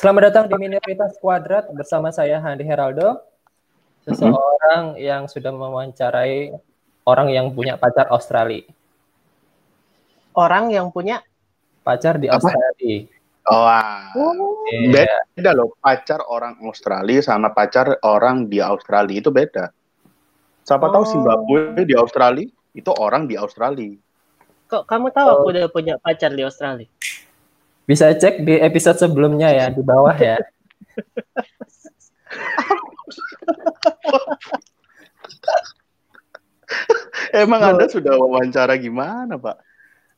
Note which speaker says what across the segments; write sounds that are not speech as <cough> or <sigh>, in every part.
Speaker 1: Selamat datang di Minoritas Kuadrat bersama saya Handi Heraldo, seseorang yang sudah mewawancarai orang yang punya pacar Australia.
Speaker 2: Orang yang punya
Speaker 1: Pacar di
Speaker 3: Apa?
Speaker 1: Australia.
Speaker 3: Oh, ah.
Speaker 1: Iya.
Speaker 3: beda loh. Pacar orang Australia sama pacar orang di Australia itu beda. Siapa tahu
Speaker 2: Oh.
Speaker 3: Zimbabwe di Australia itu orang di Australia.
Speaker 2: kok kamu tahu aku udah punya pacar di Australia?
Speaker 1: Bisa cek di episode sebelumnya ya, di bawah ya.
Speaker 3: Emang Anda sudah wawancara gimana, Pak?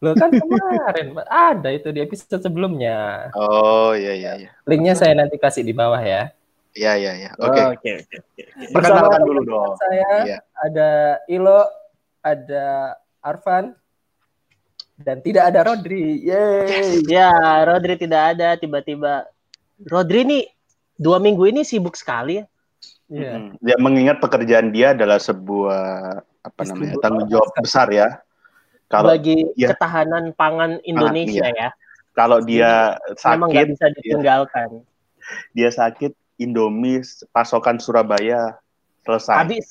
Speaker 1: Loh kan kemarin ada itu di episode sebelumnya.
Speaker 3: Oh, iya iya iya.
Speaker 1: Linknya saya nanti kasih di bawah ya.
Speaker 3: Iya iya iya. Oke.
Speaker 2: Oh, Oke, oke.
Speaker 3: Perkenalkan dulu dong.
Speaker 1: Saya
Speaker 3: Iya.
Speaker 1: ada Ilo, ada Arfan, dan tidak ada Rodri. Yeay.
Speaker 2: Ya, Rodri tidak ada. Tiba-tiba Rodri nih dua minggu ini sibuk sekali ya.
Speaker 1: Iya.
Speaker 3: Hmm. Ya, mengingat pekerjaan dia adalah sebuah apa namanya tanggung jawab besar ya. Kalau
Speaker 2: bagi
Speaker 3: iya.
Speaker 2: ketahanan pangan Indonesia ya.
Speaker 3: kalau dia
Speaker 2: Memang nggak
Speaker 3: sakit,
Speaker 2: bisa ditinggalkan.
Speaker 3: dia sakit Indomie pasokan Surabaya selesai.
Speaker 2: Habis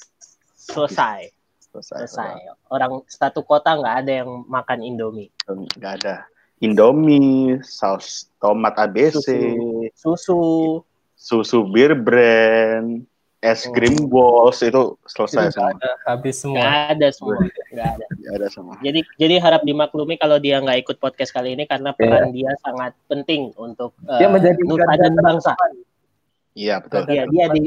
Speaker 2: selesai,
Speaker 3: selesai.
Speaker 2: selesai. Orang satu kota nggak ada yang makan Indomie.
Speaker 3: Nggak ada. Indomie, saus tomat ABC,
Speaker 2: Susu,
Speaker 3: susu bir brand, es
Speaker 2: Oh.
Speaker 3: krim balls itu selesai
Speaker 1: Itu
Speaker 3: semua.
Speaker 1: ada, habis semua.
Speaker 2: nggak ada semua, nggak ada.
Speaker 3: Semua.
Speaker 2: Jadi jadi harap dimaklumi kalau dia nggak ikut podcast kali ini karena peran dia sangat penting untuk
Speaker 1: Dia
Speaker 2: eh,
Speaker 1: menjadi
Speaker 2: nusa
Speaker 1: garda
Speaker 2: dan bangsa.
Speaker 3: Iya betul.
Speaker 2: Iya, dia di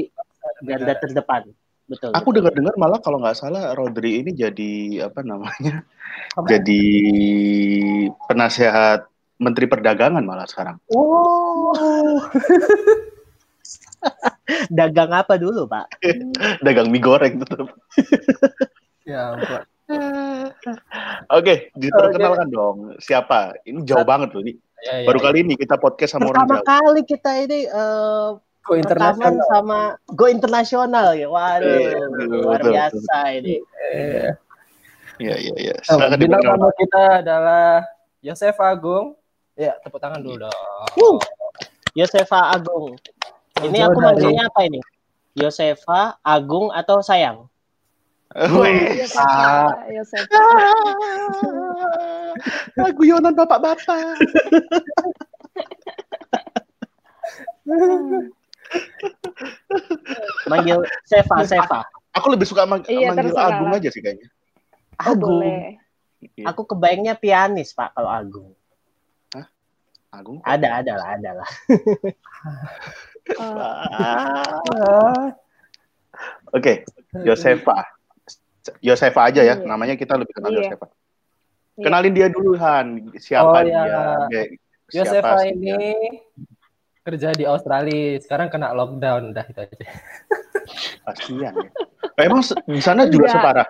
Speaker 2: garda terdepan. Betul.
Speaker 3: Aku dengar-dengar malah kalau nggak salah Rodri ini jadi apa namanya?
Speaker 1: Apa?
Speaker 3: Jadi penasehat Menteri Perdagangan malah sekarang.
Speaker 1: Oh. <laughs>
Speaker 2: dagang apa dulu, Pak? <laughs>
Speaker 3: Dagang mie goreng tetap. <laughs>
Speaker 1: Ya ampun.
Speaker 3: Oke, diperkenalkan dong. Siapa? Ini jauh banget loh ini.
Speaker 1: Ya, ya,
Speaker 3: Baru
Speaker 1: ya.
Speaker 3: kali ini kita podcast sama orang
Speaker 2: Pertama
Speaker 3: jauh.
Speaker 2: kali kita ini eh
Speaker 1: Go internasional.
Speaker 2: sama Go Internasional ya. Waduh,
Speaker 3: Iya, betul,
Speaker 2: luar
Speaker 3: betul,
Speaker 2: biasa ini.
Speaker 1: Iya.
Speaker 3: Iya iya iya.
Speaker 1: Oh, bintang tamu kita adalah Yosef Agung. Ya, tepuk tangan dulu dong.
Speaker 2: Wuh. Yosefa Agung. Ini aku manggilnya apa ini? Yosefa Agung atau sayang?
Speaker 3: Wih.
Speaker 1: Ah.
Speaker 4: Yosef. <laughs>
Speaker 3: Ah, guyonan bapak-bapak. <laughs>
Speaker 2: Manggil Seva, Seva.
Speaker 3: Aku lebih suka mang-
Speaker 4: Iya,
Speaker 3: manggil
Speaker 4: terserah
Speaker 3: Agung aja sih kayaknya.
Speaker 4: Oh,
Speaker 2: Agung.
Speaker 4: boleh.
Speaker 3: Iya.
Speaker 2: Aku kebayangnya pianis, Pak, kalau Agung.
Speaker 3: Agung.
Speaker 2: Ada, ada lah, ada lah.
Speaker 4: Oh, <laughs>
Speaker 1: Ah.
Speaker 3: Oke, Yosefa. Yosefa aja ya,
Speaker 4: Iya.
Speaker 3: namanya kita lebih kenal
Speaker 4: Iya.
Speaker 3: Yosefa.
Speaker 4: Iya.
Speaker 3: Kenalin dia dulu Han, siapa
Speaker 1: Oh, iya.
Speaker 3: dia? Kayak
Speaker 1: Yosefa
Speaker 3: sih
Speaker 1: ini
Speaker 3: dia?
Speaker 1: Kerja di Australia. Sekarang kena lockdown, udah itu aja. <laughs>
Speaker 3: Kasihan ya. Emang di sana juga
Speaker 4: Enggak.
Speaker 3: separah?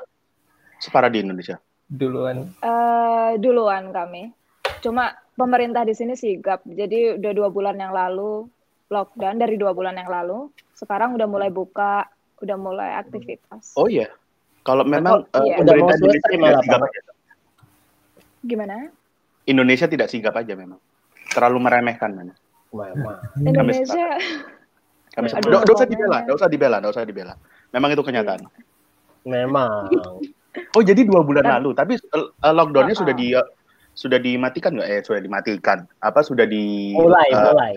Speaker 3: Separah di Indonesia?
Speaker 1: Duluan.
Speaker 4: eh, duluan kami. Cuma pemerintah di sini sigap. Jadi udah dua bulan yang lalu lockdown dari dua bulan yang lalu. Sekarang udah mulai buka, udah mulai aktivitas.
Speaker 3: Oh iya. Kalau memang
Speaker 2: Atau-
Speaker 3: eh,
Speaker 2: iya, udah mau
Speaker 3: pemerintah Indonesia tidak sigap aja.
Speaker 4: Gimana?
Speaker 3: Indonesia tidak sigap aja memang. Terlalu meremehkan memang.
Speaker 2: Memang.
Speaker 4: Indonesia
Speaker 3: Kami
Speaker 4: Aduh,
Speaker 3: Nggak- nggak usah dibela, nggak usah dibela, nggak usah dibela. Memang itu kenyataan.
Speaker 2: Memang.
Speaker 3: Oh jadi dua bulan lalu, tapi eh, lockdownnya
Speaker 4: Ah,
Speaker 3: sudah
Speaker 4: ah.
Speaker 3: di sudah dimatikan nggak? Eh sudah dimatikan. Apa sudah di?
Speaker 2: Mulai,
Speaker 3: eh,
Speaker 2: mulai.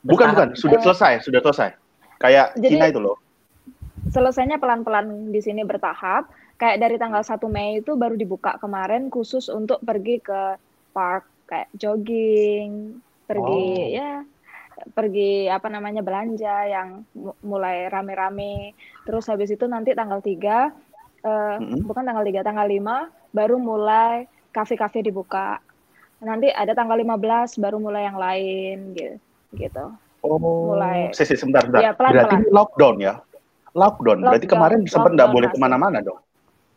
Speaker 3: Bukan bukan, sudah
Speaker 4: Eh,
Speaker 3: selesai, sudah selesai. Kayak
Speaker 4: Jadi-
Speaker 3: Cina itu loh.
Speaker 4: selesainya pelan-pelan di sini bertahap. Kayak dari tanggal 1 Mei itu baru dibuka kemarin khusus untuk pergi ke park kayak jogging, pergi
Speaker 3: Oh.
Speaker 4: ya pergi apa namanya belanja yang mu- mulai rame-rame. Terus habis itu nanti tanggal 3 eh,
Speaker 3: Mm-mm.
Speaker 4: bukan tanggal 3, tanggal 5 baru mulai kafe-kafe dibuka. Nanti ada tanggal 15 baru mulai yang lain gitu. gitu.
Speaker 3: Oh,
Speaker 4: mulai-
Speaker 3: Sisi sebentar, sebentar.
Speaker 4: Iya, pelan-pelan.
Speaker 3: Berarti lockdown ya? Lockdown. Berarti
Speaker 4: Lockdown,
Speaker 3: kemarin sempat nggak boleh
Speaker 4: ke
Speaker 3: mana-mana dong.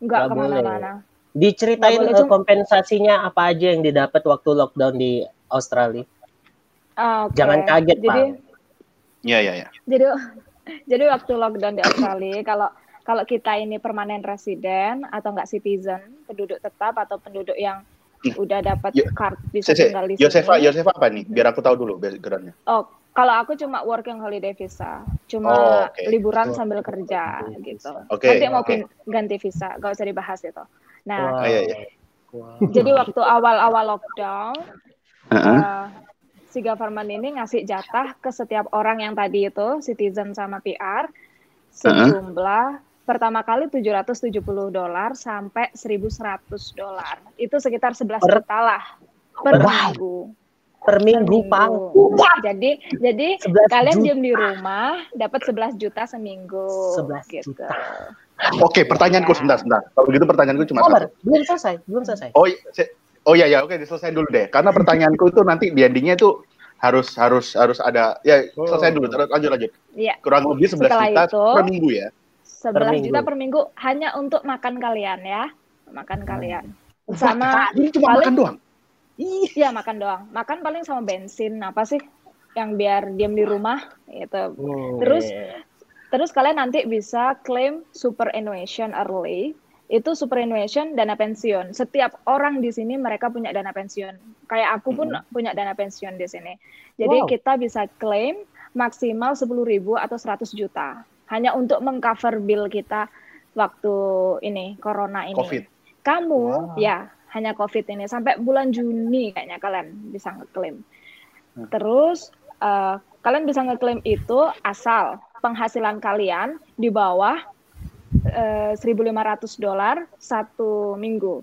Speaker 4: Enggak
Speaker 2: Nggak boleh.
Speaker 4: ke
Speaker 2: mana-mana.
Speaker 4: Diceritain boleh,
Speaker 2: eh, kompensasinya apa aja yang didapat waktu lockdown di Australia.
Speaker 4: Oke.
Speaker 2: Jangan kaget,
Speaker 4: Jadi,
Speaker 2: Pak.
Speaker 3: Iya, iya, iya.
Speaker 4: jadi <laughs> jadi waktu lockdown di Australia kalau kalau kita ini permanen resident atau enggak citizen, penduduk tetap atau penduduk yang udah dapat card bisa
Speaker 3: Sisi,
Speaker 4: tinggal di
Speaker 3: Yosefa,
Speaker 4: sini.
Speaker 3: Yosefa apa nih? Biar aku tahu dulu backgroundnya.
Speaker 4: Oh, Kalau aku cuma working holiday visa, cuma
Speaker 3: Oh, oke.
Speaker 4: liburan sambil kerja gitu.
Speaker 3: Oke,
Speaker 4: Nanti mau pin- ganti visa, gak usah dibahas itu. Nah,
Speaker 3: Ah, iya, iya.
Speaker 2: Wow.
Speaker 4: jadi waktu awal-awal lockdown,
Speaker 3: Heeh.
Speaker 4: eh, si government ini ngasih jatah ke setiap orang yang tadi itu citizen sama PR sejumlah pertama kali 770 dolar sampai 1100 dolar. Itu sekitar 11
Speaker 2: Per-
Speaker 4: juta lah per
Speaker 2: per-
Speaker 4: minggu.
Speaker 2: Per minggu, Pak.
Speaker 4: Jadi jadi
Speaker 2: 11
Speaker 4: kalian
Speaker 2: juta.
Speaker 4: diem di rumah dapat 11 juta seminggu
Speaker 2: 11
Speaker 4: gitu.
Speaker 2: juta.
Speaker 3: Oke, pertanyaanku sebentar, sebentar. Kalau begitu pertanyaanku cuma
Speaker 2: Sabar,
Speaker 3: satu.
Speaker 2: belum selesai, belum selesai.
Speaker 3: Oh, i- se- oh iya ya, oke, selesai dulu deh. Karena pertanyaanku itu nanti di endingnya itu harus harus harus ada ya selesai dulu terus lanjut lanjut
Speaker 4: Iya,
Speaker 3: kurang lebih 11
Speaker 4: Setelah
Speaker 3: juta
Speaker 4: itu,
Speaker 3: per minggu ya
Speaker 4: 11
Speaker 2: minggu.
Speaker 4: juta per minggu hanya untuk makan kalian ya. Makan kalian.
Speaker 3: Wah,
Speaker 4: Sama
Speaker 3: ini cuma
Speaker 4: paling-
Speaker 3: makan doang
Speaker 4: Iya makan doang. Makan paling sama bensin apa sih yang biar diam di rumah gitu.
Speaker 2: Hmm,
Speaker 4: Terus
Speaker 2: iya.
Speaker 4: terus kalian nanti bisa claim superannuation early. Itu superannuation dana pensiun. Setiap orang di sini mereka punya dana pensiun. Kayak aku pun punya dana pensiun di sini. Jadi
Speaker 2: Wow.
Speaker 4: kita bisa claim maksimal 10.000 atau 100 juta hanya untuk mengcover bill kita waktu ini corona ini.
Speaker 3: covid
Speaker 4: Kamu
Speaker 2: Wow.
Speaker 4: ya hanya COVID ini sampai bulan Juni kayaknya kalian bisa ngeklaim.
Speaker 3: Hmm.
Speaker 4: Terus eh, kalian bisa ngeklaim itu asal penghasilan kalian di bawah eh, 1.500 dolar satu minggu.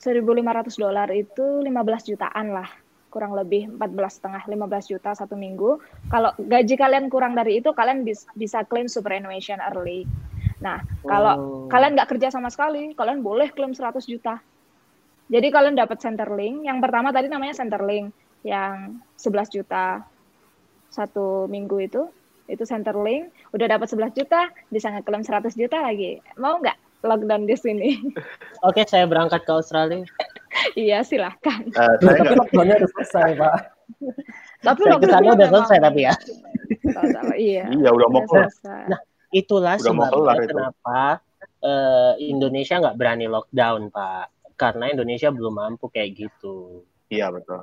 Speaker 4: 1.500 dolar itu 15 jutaan lah kurang lebih 14 setengah 15 juta satu minggu. Kalau gaji kalian kurang dari itu, kalian bis- bisa claim superannuation early. Nah, kalau
Speaker 2: Oh.
Speaker 4: kalian nggak kerja sama sekali, kalian boleh klaim 100 juta. Jadi kalian dapat Centerlink. Yang pertama tadi namanya Centerlink yang 11 juta satu minggu itu. Itu Centerlink, udah dapat 11 juta, bisa ngeklaim 100 juta lagi. Mau nggak lockdown di sini? <laughs>
Speaker 2: Oke, saya berangkat ke Australia. <laughs>
Speaker 4: iya, silahkan.
Speaker 3: Eh, saya
Speaker 1: Tapi lockdownnya udah selesai, Pak.
Speaker 4: Tapi lockdownnya
Speaker 2: udah
Speaker 4: memang-
Speaker 2: selesai tapi ya.
Speaker 4: Iya. <laughs>
Speaker 3: iya udah mau
Speaker 4: selesai.
Speaker 2: Nah, Itulah
Speaker 3: Udah
Speaker 2: sebabnya
Speaker 3: itu.
Speaker 2: kenapa eh, Indonesia nggak berani lockdown, Pak. Karena Indonesia belum mampu kayak gitu.
Speaker 3: iya betul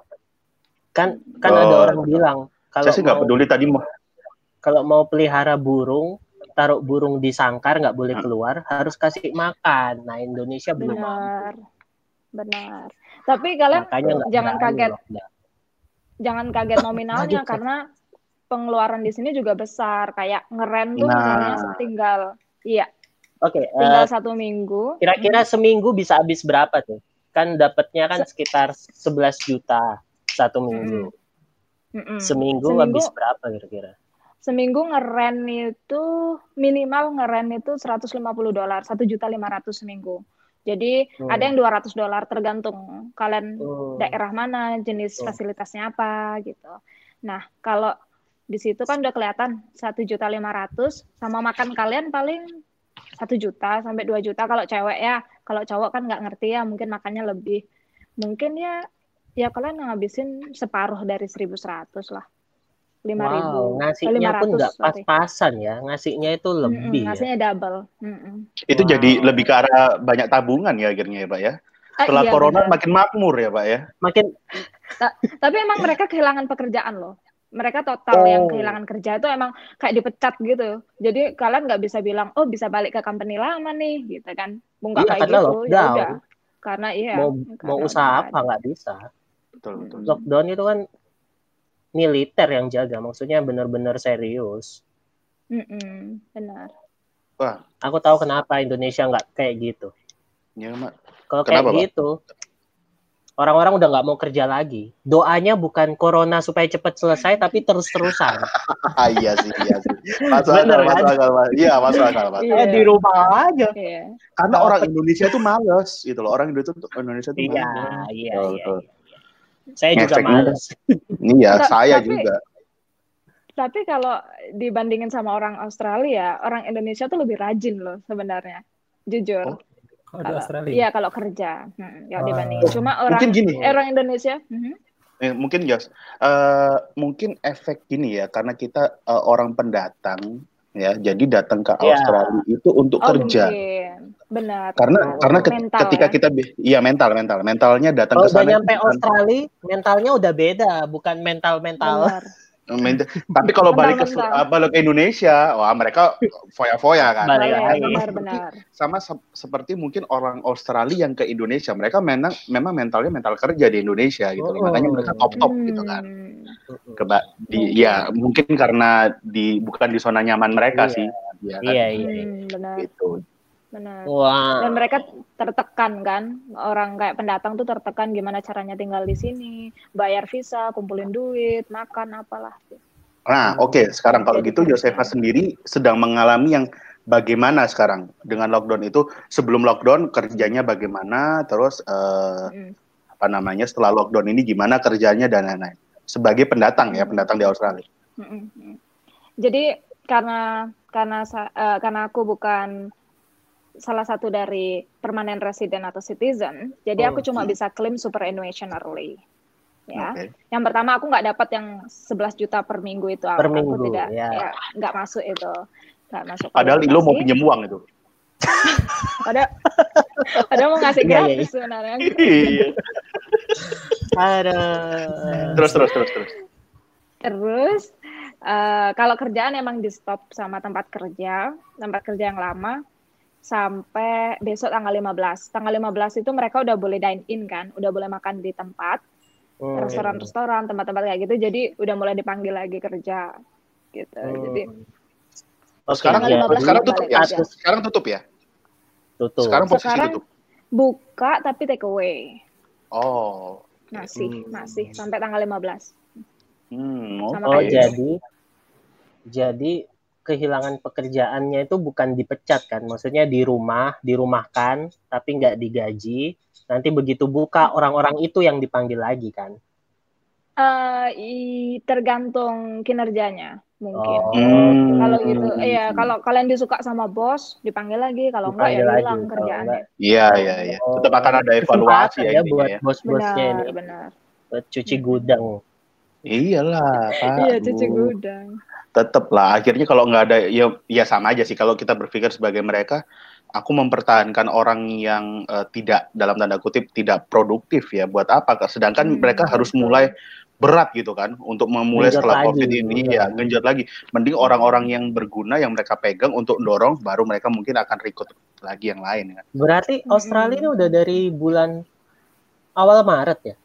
Speaker 2: Kan kan
Speaker 3: Oh.
Speaker 2: ada orang bilang kalau
Speaker 3: saya sih nggak peduli tadi mau
Speaker 2: kalau mau pelihara burung, taruh burung di sangkar nggak boleh
Speaker 3: Hmm.
Speaker 2: keluar, harus kasih makan. Nah, Indonesia belum mampu.
Speaker 4: Benar. Benar. Tapi kalian
Speaker 2: Makanya
Speaker 4: jangan kaget
Speaker 2: lockdown.
Speaker 4: jangan kaget nominalnya karena pengeluaran di sini juga besar kayak ngeren tuh
Speaker 3: Nah.
Speaker 4: misalnya tinggal iya
Speaker 2: Oke, eh,
Speaker 4: tinggal satu minggu
Speaker 2: kira-kira seminggu bisa habis berapa tuh? Kan dapatnya kan sekitar 11 juta satu minggu.
Speaker 4: Mm-mm.
Speaker 2: Seminggu,
Speaker 4: Seminggu-
Speaker 2: habis berapa kira-kira?
Speaker 4: Seminggu ngeren itu minimal ngeren itu 150 dolar satu juta lima ratus seminggu jadi
Speaker 2: Hmm.
Speaker 4: ada yang 200 dolar tergantung kalian
Speaker 2: Hmm.
Speaker 4: daerah mana, jenis
Speaker 2: Hmm.
Speaker 4: fasilitasnya apa gitu. Nah, kalau di situ kan udah kelihatan satu juta lima ratus sama makan kalian paling satu juta sampai 2 juta kalau cewek ya. Kalau cowok kan nggak ngerti ya, mungkin makannya lebih. Mungkin ya ya kalian ngabisin separuh dari 1100 lah. 5000.
Speaker 2: Wow, ngasihnya pun
Speaker 4: 500,
Speaker 2: nggak pas-pasan ya. Ngasihnya itu
Speaker 4: Mm-mm,
Speaker 2: lebih ya.
Speaker 4: ngasihnya double. Mm-mm.
Speaker 3: itu
Speaker 2: Wow.
Speaker 3: jadi lebih ke arah banyak tabungan ya akhirnya ya pak ya
Speaker 4: Ah,
Speaker 3: setelah
Speaker 4: iya,
Speaker 3: corona
Speaker 4: benar.
Speaker 3: makin makmur ya pak ya
Speaker 2: Makin
Speaker 4: Tapi emang mereka kehilangan pekerjaan loh. Mereka total yang
Speaker 2: Oh.
Speaker 4: kehilangan kerja itu emang kayak dipecat gitu. Jadi kalian nggak bisa bilang, oh bisa balik ke company lama nih, gitu kan? Nggak
Speaker 2: Iya,
Speaker 4: kayak
Speaker 2: karena
Speaker 4: gitu, ya udah. Karena iya.
Speaker 2: mau
Speaker 4: karena
Speaker 2: mau usaha apa nggak bisa.
Speaker 3: betul betul.
Speaker 2: Lockdown itu kan militer yang jaga, maksudnya benar-benar serius.
Speaker 4: Mm-mm, benar.
Speaker 3: wah
Speaker 2: Aku tahu kenapa Indonesia nggak kayak gitu.
Speaker 3: ya mak
Speaker 2: Kalau kayak
Speaker 3: Pak?
Speaker 2: gitu, orang-orang udah nggak mau kerja lagi. Doanya bukan corona supaya cepat selesai, tapi terus-terusan. <laughs>
Speaker 3: ah, iya sih iya sih masuk
Speaker 2: Bener,
Speaker 3: akal
Speaker 2: kan?
Speaker 3: masuk akal Mas. iya masuk akal.
Speaker 4: Iya.
Speaker 2: Eh, di rumah aja.
Speaker 4: Iya.
Speaker 3: karena orang Indonesia tuh males gitu loh orang Indonesia tuh Indonesia tuh
Speaker 2: Iya,
Speaker 3: males
Speaker 2: iya, iya. iya. Saya juga males. <laughs>
Speaker 3: iya
Speaker 4: Ta-
Speaker 3: saya
Speaker 4: tapi-
Speaker 3: juga
Speaker 4: Tapi kalau dibandingin sama orang Australia, orang Indonesia tuh lebih rajin loh sebenarnya. Jujur.
Speaker 3: Oh,
Speaker 1: Oh, di
Speaker 4: Kalau-
Speaker 1: Australia.
Speaker 4: Iya kalau kerja. Hmm, ya
Speaker 1: Oh.
Speaker 4: dibandingin. Cuma orang
Speaker 3: mungkin gini
Speaker 4: eh, orang Indonesia. mhm.
Speaker 3: Eh, mungkin Jas, Eh, mungkin efek gini ya karena kita eh, orang pendatang ya jadi datang ke
Speaker 2: Ya.
Speaker 3: Australia itu untuk
Speaker 4: Oh
Speaker 3: kerja
Speaker 4: mungkin. Benar.
Speaker 3: karena
Speaker 2: Oh.
Speaker 3: karena ke-
Speaker 4: Mental,
Speaker 3: ketika
Speaker 4: ya?
Speaker 3: kita iya mental mental mentalnya datang
Speaker 2: Kalau
Speaker 3: ke
Speaker 2: udah
Speaker 3: sana
Speaker 2: nyampe
Speaker 3: bukan-
Speaker 2: Australia, mentalnya udah beda, bukan mental-mental.
Speaker 4: Benar. <laughs>
Speaker 3: Tapi kalau balik ke balik ke Indonesia, wah mereka foya-foya kan.
Speaker 2: Balik
Speaker 4: Iya,
Speaker 2: lagi.
Speaker 4: benar-benar.
Speaker 3: Sama se- seperti mungkin orang Australia yang ke Indonesia, mereka memang memang mentalnya mental kerja di Indonesia gitu.
Speaker 2: Oh.
Speaker 3: Makanya mereka top-top gitu kan.
Speaker 4: Hmm.
Speaker 3: Keba di ya mungkin karena di bukan di zona nyaman mereka
Speaker 2: Iya.
Speaker 3: sih. Ya, kan?
Speaker 2: Iya, iya. iya.
Speaker 4: Hmm, benar,
Speaker 3: Gitu.
Speaker 4: Benar.
Speaker 2: Wah.
Speaker 4: Dan mereka tertekan kan, orang kayak pendatang tuh tertekan gimana caranya tinggal di sini, bayar visa, kumpulin duit, makan apalah.
Speaker 3: Nah, oke. Sekarang kalau gitu Josefa sendiri sedang mengalami yang bagaimana sekarang dengan lockdown itu? Sebelum lockdown kerjanya bagaimana? Terus eh,
Speaker 4: Mm.
Speaker 3: apa namanya setelah lockdown ini gimana kerjanya dan lain-lain. Sebagai pendatang ya, pendatang di Australia.
Speaker 4: Mm, mm. Jadi karena karena eh, karena aku bukan salah satu dari permanent resident atau citizen, jadi aku
Speaker 2: Oh,
Speaker 4: cuma
Speaker 3: hmm.
Speaker 4: bisa klaim superannuation early. Ya.
Speaker 3: Oke.
Speaker 4: Yang pertama aku nggak dapat yang 11 juta per minggu itu.
Speaker 2: Per
Speaker 4: aku
Speaker 2: minggu,
Speaker 4: tidak
Speaker 2: ya.
Speaker 4: ya, nggak masuk itu. Nggak masuk.
Speaker 3: Padahal Ilo mau pinjam uang itu. <laughs>
Speaker 4: Padahal, padahal mau ngasih
Speaker 2: Iya, iya,
Speaker 4: gratis sebenarnya. <laughs>
Speaker 3: Iya.
Speaker 2: Aduh.
Speaker 3: terus terus terus terus.
Speaker 4: Terus eh, kalau kerjaan emang di stop sama tempat kerja, tempat kerja yang lama sampai besok tanggal 15. Tanggal 15 itu mereka udah boleh dine in kan, udah boleh makan di tempat,
Speaker 2: Hmm.
Speaker 4: restoran-restoran, tempat-tempat kayak gitu. Jadi udah mulai dipanggil lagi kerja gitu.
Speaker 2: Hmm.
Speaker 4: Jadi
Speaker 2: Oke,
Speaker 3: sekarang
Speaker 2: jadi
Speaker 3: sekarang tutup ya?
Speaker 4: aja.
Speaker 3: Sekarang tutup ya?
Speaker 2: tutup.
Speaker 3: Sekarang posisi
Speaker 4: Sekarang-
Speaker 3: tutup.
Speaker 4: buka tapi take away.
Speaker 3: Oh.
Speaker 4: Masih,
Speaker 2: Hmm.
Speaker 4: masih sampai tanggal 15.
Speaker 3: Hmm,
Speaker 4: Sama.
Speaker 2: Oh, jadi jadi kehilangan pekerjaannya itu bukan dipecat kan? Maksudnya di rumah, dirumahkan tapi nggak digaji. Nanti begitu buka orang-orang itu yang dipanggil lagi kan?
Speaker 4: Eh, i- tergantung kinerjanya mungkin.
Speaker 2: Oh,
Speaker 3: Hmm.
Speaker 4: Kalau gitu, iya kalau kalian disuka sama bos, dipanggil lagi. Kalau enggak ya hilang kerjaannya.
Speaker 3: Iya, iya, iya.
Speaker 2: Oh.
Speaker 3: Tetap akan ada evaluasi ya
Speaker 2: ya buat
Speaker 3: ya.
Speaker 2: bos-bosnya ini,
Speaker 4: benar.
Speaker 2: buat cuci gudang.
Speaker 3: Iyalah, Pak.
Speaker 4: Iya, cuci gudang.
Speaker 3: Tetep lah. Akhirnya kalau nggak ada ya ya sama aja sih. Kalau kita berpikir sebagai mereka aku mempertahankan orang yang eh, tidak dalam tanda kutip tidak produktif ya buat apa sedangkan
Speaker 4: Hmm,
Speaker 3: mereka harus mulai berat gitu kan untuk memulai
Speaker 2: Genjot
Speaker 3: setelah
Speaker 2: lagi,
Speaker 3: covid ini.
Speaker 2: Iya.
Speaker 3: ya genjot lagi. Mending orang-orang yang berguna yang mereka pegang untuk dorong baru mereka mungkin akan rekrut lagi yang lain kan
Speaker 2: Berarti
Speaker 4: Hmm.
Speaker 2: Australia ini udah dari bulan awal Maret ya?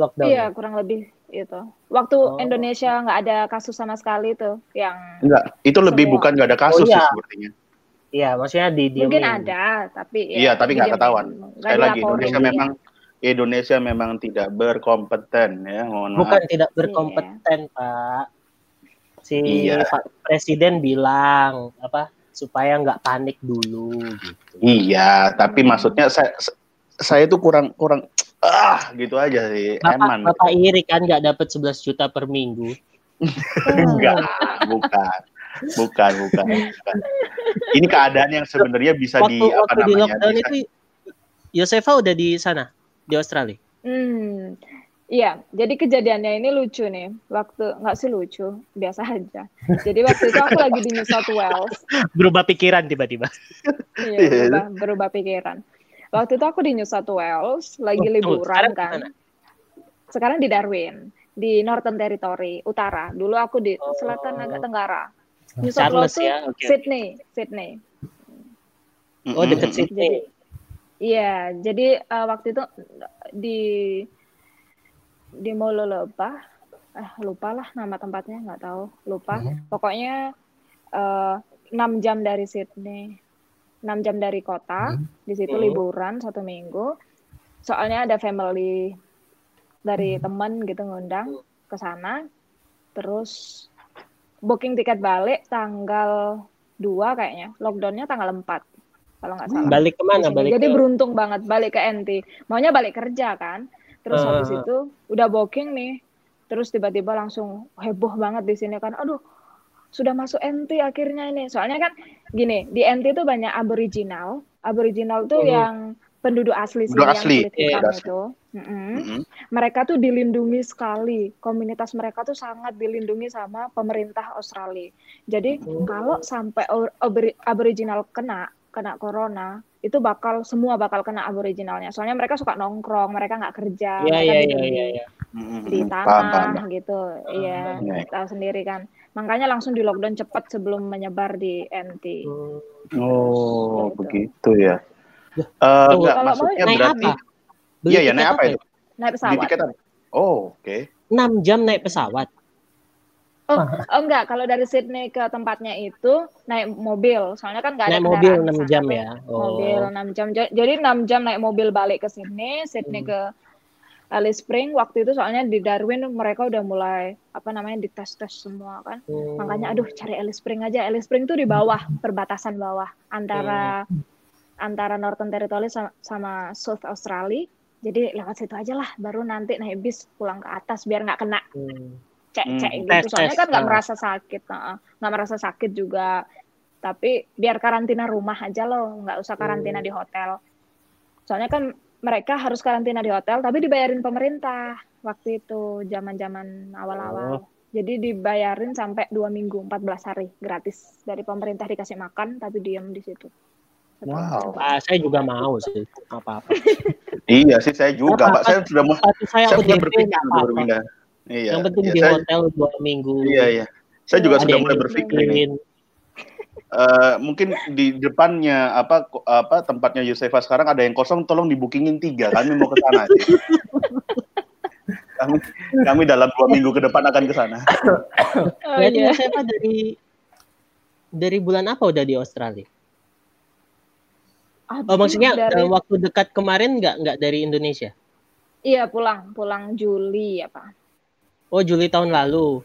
Speaker 2: Lockdown.
Speaker 4: Iya, kurang lebih itu. Waktu
Speaker 2: Oh.
Speaker 4: Indonesia nggak ada kasus sama sekali tuh, yang
Speaker 3: enggak itu lebih
Speaker 4: Semua.
Speaker 3: bukan nggak ada kasus
Speaker 2: Oh,
Speaker 3: sih
Speaker 2: iya.
Speaker 3: sepertinya
Speaker 2: Iya, maksudnya di
Speaker 4: mungkin ada, tapi ya,
Speaker 3: Iya, tapi nggak ketahuan. Sekali lagi Indonesia
Speaker 4: iya.
Speaker 3: memang Indonesia memang tidak berkompeten ya mohon maaf
Speaker 2: bukan tidak berkompeten, Pak. Si
Speaker 3: Iya.
Speaker 2: Pak Presiden bilang apa supaya nggak panik dulu gitu.
Speaker 3: Iya, tapi
Speaker 4: Hmm.
Speaker 3: maksudnya saya saya tuh kurang kurang ah gitu aja sih.
Speaker 2: Bapak,
Speaker 3: Eman.
Speaker 2: Bapak iri kan nggak dapat 11 juta per minggu. <laughs>
Speaker 3: Enggak, bukan. Bukan, bukan, bukan. Ini keadaan yang sebenarnya bisa
Speaker 2: Waktu
Speaker 3: di apa
Speaker 2: waktu di
Speaker 3: namanya?
Speaker 2: lockdown
Speaker 3: bisa-
Speaker 2: itu Yosefa udah di sana di Australia.
Speaker 4: Hmm, iya. Jadi kejadiannya ini lucu nih. Waktu nggak sih lucu, biasa aja. Jadi waktu itu aku lagi di New South Wales. <laughs>
Speaker 2: Berubah pikiran tiba-tiba.
Speaker 4: Iya,
Speaker 3: Iya.
Speaker 4: berubah, berubah pikiran. Waktu itu aku di New South Wales, lagi
Speaker 2: Oh,
Speaker 4: liburan
Speaker 2: sekarang
Speaker 4: kan.
Speaker 2: di mana?
Speaker 4: Sekarang di Darwin, di Northern Territory, utara. Dulu aku di
Speaker 2: Oh.
Speaker 4: selatan agak tenggara. New South Wales
Speaker 2: ya, oke.
Speaker 4: Sydney, Sydney.
Speaker 2: Oh, deket
Speaker 3: Mm-mm.
Speaker 2: Sydney.
Speaker 4: Iya, jadi eh, waktu itu di di Mololoba, eh lupa lah nama tempatnya nggak tahu, lupa. Pokoknya eh, 6 jam dari Sydney, 6 jam dari kota, di situ
Speaker 2: Hmm.
Speaker 4: liburan satu minggu. Soalnya ada family dari temen gitu ngundang ke sana, terus booking tiket balik tanggal 2 kayaknya, lockdownnya tanggal 4 kalau nggak salah
Speaker 2: Balik ke
Speaker 4: mana?
Speaker 2: Balik
Speaker 4: Jadi
Speaker 2: ke
Speaker 4: beruntung banget balik ke NT. Maunya balik kerja kan. Terus
Speaker 2: Eh,
Speaker 4: habis
Speaker 2: eh,
Speaker 4: itu udah booking nih. Terus tiba-tiba langsung heboh banget di sini kan. Aduh, sudah masuk NT akhirnya ini. Soalnya kan gini, di NT itu banyak aboriginal. Aboriginal tuh
Speaker 2: Mhm.
Speaker 4: yang penduduk asli sini
Speaker 3: Penduduk
Speaker 4: yang
Speaker 3: asli,
Speaker 4: kulit
Speaker 2: iya,
Speaker 4: hitam
Speaker 3: penduduk asli.
Speaker 4: itu. Mm-mm.
Speaker 3: Mm-mm.
Speaker 4: Mereka tuh dilindungi sekali. Komunitas mereka tuh sangat dilindungi sama pemerintah Australia. Jadi
Speaker 2: Hmm.
Speaker 4: kalau sampai or- abori- aboriginal kena kena corona, itu bakal semua bakal kena aboriginalnya. Soalnya mereka suka nongkrong, mereka nggak kerja,
Speaker 2: Iya
Speaker 4: mereka
Speaker 2: iya iya
Speaker 4: di,
Speaker 2: iya. iya.
Speaker 3: Mm-mm.
Speaker 4: di
Speaker 3: Paham,
Speaker 4: tanah
Speaker 3: paham.
Speaker 4: gitu. Iya,
Speaker 3: Iya.
Speaker 4: tahu sendiri kan. Makanya langsung di lockdown cepat sebelum menyebar di NT.
Speaker 3: Oh,
Speaker 4: Gitu.
Speaker 3: begitu ya. Eh,
Speaker 2: tunggu,
Speaker 3: enggak,
Speaker 4: kalau mau
Speaker 3: maksudnya
Speaker 2: naik
Speaker 3: berarti
Speaker 2: apa? Beli
Speaker 3: Iya, ya, naik apa
Speaker 2: ya?
Speaker 3: itu?
Speaker 4: Naik pesawat.
Speaker 3: tiket apa? Oh, oke.
Speaker 2: 6 jam naik pesawat.
Speaker 4: Oh, enggak, kalau dari Sydney ke tempatnya itu naik mobil. Soalnya kan nggak ada
Speaker 2: Naik mobil
Speaker 4: kendaraan di
Speaker 2: 6
Speaker 4: sana
Speaker 2: jam ya.
Speaker 4: Mobil
Speaker 2: Oh.
Speaker 4: 6 jam. Ja- Jadi 6 jam naik mobil balik ke Sydney, Sydney
Speaker 2: Hmm.
Speaker 4: ke Alice Spring. Waktu itu soalnya di Darwin mereka udah mulai apa namanya dites-tes semua kan.
Speaker 2: Hmm.
Speaker 4: Makanya aduh cari Alice Spring aja. Alice Spring tuh di bawah, perbatasan bawah antara antara Northern Territory sama, sama South Australia. Jadi lewat situ aja lah, baru nanti naik bis pulang ke atas biar nggak kena
Speaker 2: Hmm.
Speaker 4: cek-cek
Speaker 3: Hmm.
Speaker 4: gitu.
Speaker 2: Tes,
Speaker 4: Soalnya
Speaker 2: tes,
Speaker 4: kan nggak
Speaker 2: ah.
Speaker 4: merasa sakit, heeh. nggak merasa sakit juga. Tapi biar karantina rumah aja loh, nggak usah karantina
Speaker 2: Hmm.
Speaker 4: di hotel. Soalnya kan mereka harus karantina di hotel, tapi dibayarin pemerintah waktu itu zaman-zaman awal-awal.
Speaker 2: Oh.
Speaker 4: Jadi dibayarin sampai dua minggu, 14 hari gratis dari pemerintah dikasih makan, tapi diem di situ.
Speaker 3: Wow.
Speaker 2: Ah, saya juga mau sih. Apa-apa. <laughs>
Speaker 3: Iya sih saya juga. Pak. Saya sudah mau
Speaker 2: saya
Speaker 3: saya sudah berpikir untuk berpindah. Iya.
Speaker 2: Yang penting
Speaker 3: iya,
Speaker 2: di
Speaker 3: saya,
Speaker 2: hotel dua minggu.
Speaker 3: Iya, iya. Saya juga sudah mulai berpikir ini. Eh, mungkin di depannya apa apa tempatnya Yusefa sekarang ada yang kosong, tolong dibookingin tiga. Kami mau ke sana. kami kami dalam dua minggu ke depan akan ke sana. <coughs>
Speaker 4: Oh,
Speaker 2: Berarti saya Pak dari dari bulan apa udah di Australia? Oh
Speaker 4: Aduh,
Speaker 2: maksudnya
Speaker 4: dari-
Speaker 2: dalam waktu dekat kemarin nggak nggak dari Indonesia?
Speaker 4: Iya pulang, pulang Juli apa?
Speaker 2: Oh Juli tahun lalu.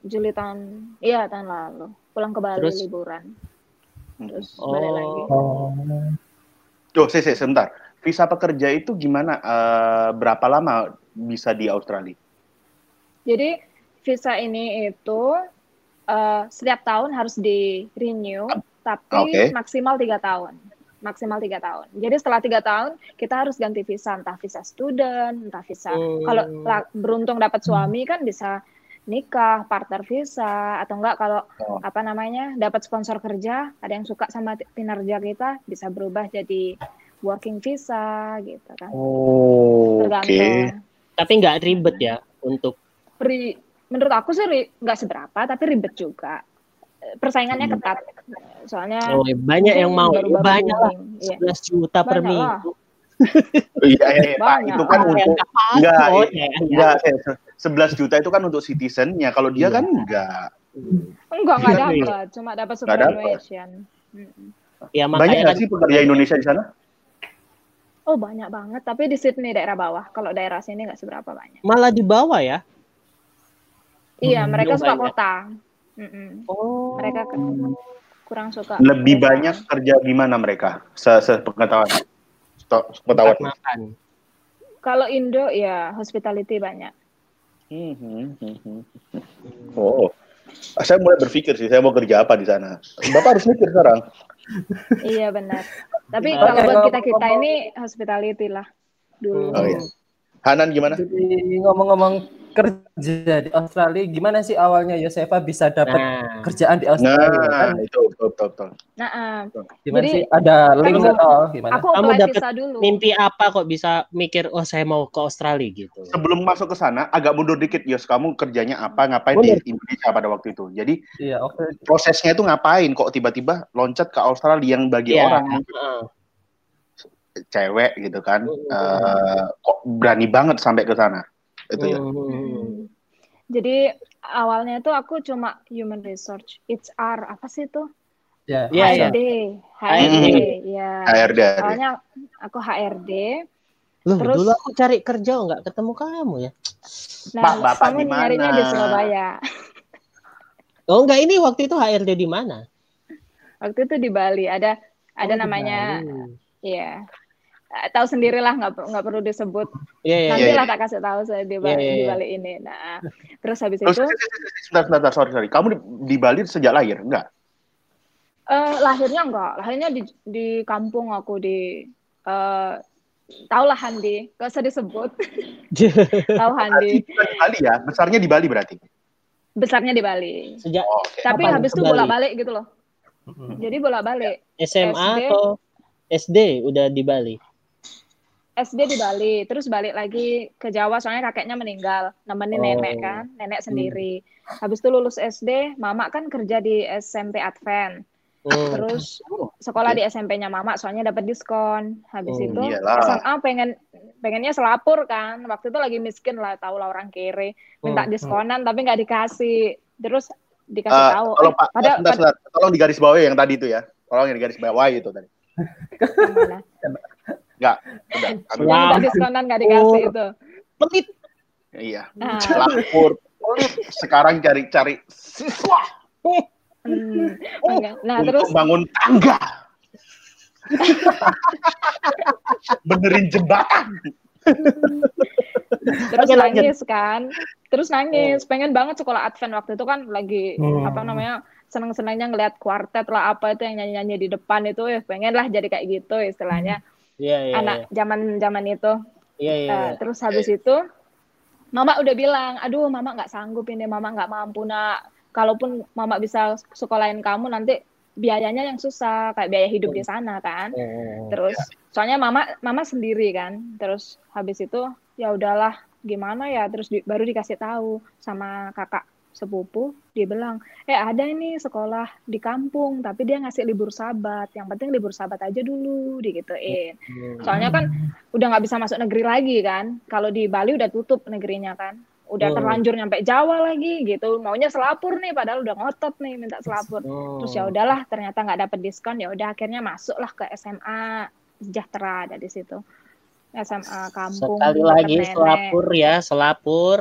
Speaker 4: Juli tahun, iya tahun lalu. Pulang ke Bali
Speaker 2: Terus?
Speaker 4: liburan, terus
Speaker 2: Oh.
Speaker 4: balik lagi.
Speaker 1: Oh.
Speaker 3: Tuh, sih, sih, sebentar. Visa pekerja itu gimana? Eh, berapa lama bisa di Australia?
Speaker 4: Jadi visa ini itu eh, setiap tahun harus di renew, tapi
Speaker 3: Oke.
Speaker 4: maksimal tiga tahun, maksimal tiga tahun. Jadi setelah tiga tahun kita harus ganti visa, entah visa student, entah visa.
Speaker 2: Hmm.
Speaker 4: Kalau la- beruntung dapat suami kan bisa nikah, partner visa, atau enggak kalau
Speaker 3: Oh.
Speaker 4: apa namanya dapat sponsor kerja, ada yang suka sama kinerja kita bisa berubah jadi working visa gitu kan.
Speaker 3: Oh, oke.
Speaker 4: Tergantung.
Speaker 2: Tapi nggak ribet ya untuk
Speaker 4: Ri- menurut aku sih ri- nggak seberapa tapi ribet juga Eh, persaingannya
Speaker 3: Hmm.
Speaker 4: ketat soalnya
Speaker 2: oh, banyak yang mau ya,
Speaker 4: baru-baru
Speaker 2: banyak lah
Speaker 4: booming. Iya.
Speaker 2: 11 juta per
Speaker 4: Banyak lah.
Speaker 3: Iya, eh, Pak, itu kan untuk enggak,
Speaker 2: Oh, ya,
Speaker 3: enggak, eh, se- 11 juta itu kan untuk citizennya. Kalau dia
Speaker 2: Iya.
Speaker 3: kan enggak.
Speaker 4: enggak enggak
Speaker 3: Iya,
Speaker 4: dapat cuma dapat superannuation.
Speaker 2: Ya
Speaker 3: Banyak
Speaker 2: makanya
Speaker 3: nggak
Speaker 2: kan
Speaker 3: sih pekerja Indonesia di sana?
Speaker 4: oh banyak banget tapi di Sydney daerah bawah kalau daerah sini nggak seberapa banyak
Speaker 2: malah di bawah ya.
Speaker 4: iya
Speaker 2: Hmm,
Speaker 4: mereka suka
Speaker 2: banyak.
Speaker 4: kota Mm-mm.
Speaker 2: Oh.
Speaker 4: mereka kan kurang suka
Speaker 3: Lebih banyak kerja gimana mereka? Se sepengetahuan.
Speaker 2: Tempat makan.
Speaker 4: kalau Indo ya hospitality banyak
Speaker 3: Hmm, hmm, hmm, hmm. Oh, saya mulai berpikir sih, saya mau kerja apa di sana. Bapak harus mikir sekarang.
Speaker 4: iya benar <laughs> tapi kalau buat kita kita ini hospitality lah dulu
Speaker 3: Oh, iya. Hanan gimana?
Speaker 1: Jadi ngomong-ngomong kerja di Australia, gimana sih awalnya Yosefa bisa dapat
Speaker 2: Nah,
Speaker 1: kerjaan di Australia?
Speaker 3: Nah,
Speaker 1: Kan
Speaker 3: itu betul betul. betul.
Speaker 4: nah eh,
Speaker 1: gimana
Speaker 4: jadi-
Speaker 1: sih? Ada link
Speaker 4: Kamu-
Speaker 1: atau gimana?
Speaker 4: aku
Speaker 2: Kamu
Speaker 4: dulu
Speaker 2: mimpi apa kok bisa mikir oh saya mau ke Australia gitu.
Speaker 3: Sebelum masuk ke sana, agak mundur dikit, Yos. Kamu kerjanya apa, ngapain
Speaker 2: Mundur.
Speaker 3: di Indonesia pada waktu itu? Jadi
Speaker 1: Iya, oke.
Speaker 3: prosesnya itu ngapain? Kok tiba-tiba loncat ke Australia yang bagi
Speaker 2: Iya.
Speaker 3: orang
Speaker 2: Heeh.
Speaker 3: Cewek gitu kan,
Speaker 2: Hmm.
Speaker 3: eh, kok berani banget sampai ke sana? Itu ya.
Speaker 2: Hmm.
Speaker 4: Hmm. Jadi awalnya itu aku cuma human research, HR apa sih itu?
Speaker 1: Ya,
Speaker 2: Iya, iya.
Speaker 4: HRD, HRD, ya.
Speaker 3: HRD.
Speaker 4: Awalnya aku HRD.
Speaker 2: Loh,
Speaker 4: Terus-
Speaker 2: dulu aku cari kerja nggak ketemu kamu ya.
Speaker 4: Nah,
Speaker 3: Pak, Bapak
Speaker 4: kamu
Speaker 3: di mana?
Speaker 4: nyarinya di Surabaya.
Speaker 2: Oh enggak ini waktu itu HRD di mana?
Speaker 4: Waktu itu di Bali ada ada
Speaker 2: Oh,
Speaker 4: namanya,
Speaker 2: Bali.
Speaker 4: Ya. Tahu sendirilah nggak nggak perlu disebut.
Speaker 2: Iya iya.
Speaker 4: Nanti lah tak kasih tahu saya di, Ba-
Speaker 2: Iya, iya,
Speaker 4: di
Speaker 2: iya.
Speaker 4: Bali ini. Nah, terus habis
Speaker 3: Terus,
Speaker 4: itu
Speaker 3: sebentar, sebentar, sorry, sorry. Kamu di, di Bali sejak lahir? Enggak?
Speaker 4: eh lahirnya enggak, lahirnya di di kampung aku di eh tahu lah Handi, gak usah disebut. <laughs> tahu Handi,
Speaker 3: di Bali ya? Besarnya di Bali berarti?
Speaker 4: besarnya di Bali.
Speaker 2: Sejak
Speaker 3: Oh, Oke.
Speaker 4: Tapi
Speaker 2: Kapan
Speaker 4: habis itu
Speaker 2: Bali?
Speaker 4: bolak-balik gitu loh.
Speaker 1: Mm-mm.
Speaker 4: Jadi bolak-balik.
Speaker 2: SMA
Speaker 4: SD.
Speaker 2: atau SD udah di Bali.
Speaker 4: SD di Bali, terus balik lagi ke Jawa soalnya kakeknya meninggal, nemenin
Speaker 2: Oh.
Speaker 4: nenek kan, nenek sendiri. Habis itu lulus SD, mama kan kerja di SMP Advent.
Speaker 2: Hmm.
Speaker 4: Terus
Speaker 3: Oh,
Speaker 4: sekolah
Speaker 3: oke.
Speaker 4: di SMP-nya mama soalnya dapat diskon. Habis
Speaker 2: Hmm,
Speaker 4: itu
Speaker 3: iyalah.
Speaker 4: SMA pengen pengennya selapur kan. Waktu itu lagi miskin lah, tahu lah orang kere. Minta
Speaker 2: Hmm.
Speaker 4: diskonan tapi nggak dikasih. Terus dikasih
Speaker 3: Eh,
Speaker 4: tahu.
Speaker 3: tolong
Speaker 4: eh,
Speaker 3: Pak,
Speaker 4: pada,
Speaker 3: sebentar, sebentar. tolong di garis bawah yang tadi itu ya. Tolong yang di garis bawah itu tadi. <laughs> Enggak, udah. Kami-
Speaker 4: Yang minta diskonan nggak dikasih itu.
Speaker 2: Pelit.
Speaker 3: Iya.
Speaker 4: Nah.
Speaker 3: Lapor. Sekarang cari-cari siswa
Speaker 4: Hmm. Nah
Speaker 3: untuk
Speaker 4: terus
Speaker 3: bangun tangga. <laughs> Benerin jembatan.
Speaker 4: terus
Speaker 2: Oke, lanjut.
Speaker 4: nangis kan terus nangis pengen banget sekolah Advent waktu itu kan lagi
Speaker 1: Hmm.
Speaker 4: apa namanya seneng-senengnya ngeliat kuartet lah apa itu yang nyanyi-nyanyi di depan itu ya pengen lah jadi kayak gitu istilahnya
Speaker 2: Iya, iya.
Speaker 4: anak zaman zaman itu
Speaker 2: Iya, iya.
Speaker 4: Nah,
Speaker 2: iya.
Speaker 4: terus habis itu mama udah bilang aduh mama nggak sanggup ini mama nggak mampu nak kalaupun mama bisa sekolahin kamu nanti biayanya yang susah kayak biaya hidup di sana kan
Speaker 2: Hmm.
Speaker 4: terus soalnya mama mama sendiri kan terus habis itu ya udahlah gimana ya terus di- baru dikasih tahu sama kakak sepupu dia bilang eh ada ini sekolah di kampung tapi dia ngasih libur sabat yang penting libur sabat aja dulu digituin
Speaker 2: Hmm.
Speaker 4: soalnya kan udah nggak bisa masuk negeri lagi kan kalau di Bali udah tutup negerinya kan udah
Speaker 2: Hmm.
Speaker 4: terlanjur nyampe Jawa lagi gitu maunya selapur nih padahal udah ngotot nih minta selapur
Speaker 2: Hmm.
Speaker 4: terus ya udahlah ternyata nggak dapet diskon ya udah akhirnya masuklah ke SMA sejahtera ada di situ SMA kampung
Speaker 2: Sekali lagi
Speaker 4: nenek.
Speaker 2: selapur ya, selapur.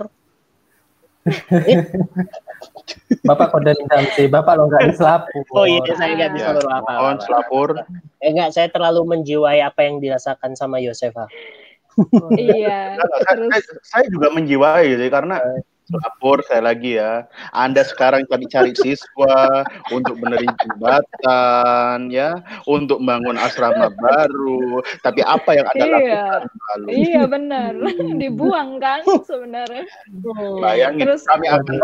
Speaker 2: <laughs>
Speaker 1: Bapak kode sih, Bapak lo nggak diselapur.
Speaker 2: Oh iya, saya nggak bisa
Speaker 3: Ya,
Speaker 2: berapa.
Speaker 3: mohon selapur.
Speaker 2: Eh enggak, saya terlalu menjiwai apa yang dirasakan sama Yosefa.
Speaker 4: iya
Speaker 3: enggak,
Speaker 4: terus
Speaker 3: saya, saya juga menjiwai sih karena lapor saya lagi ya. Anda sekarang cari-cari siswa untuk benerin jembatan ya, untuk bangun asrama baru. Tapi apa yang Anda
Speaker 4: Iya.
Speaker 3: lakukan lalu?
Speaker 4: iya benar <laughs> dibuang kan sebenarnya
Speaker 3: Bayangin,
Speaker 4: Terus-
Speaker 3: kami akan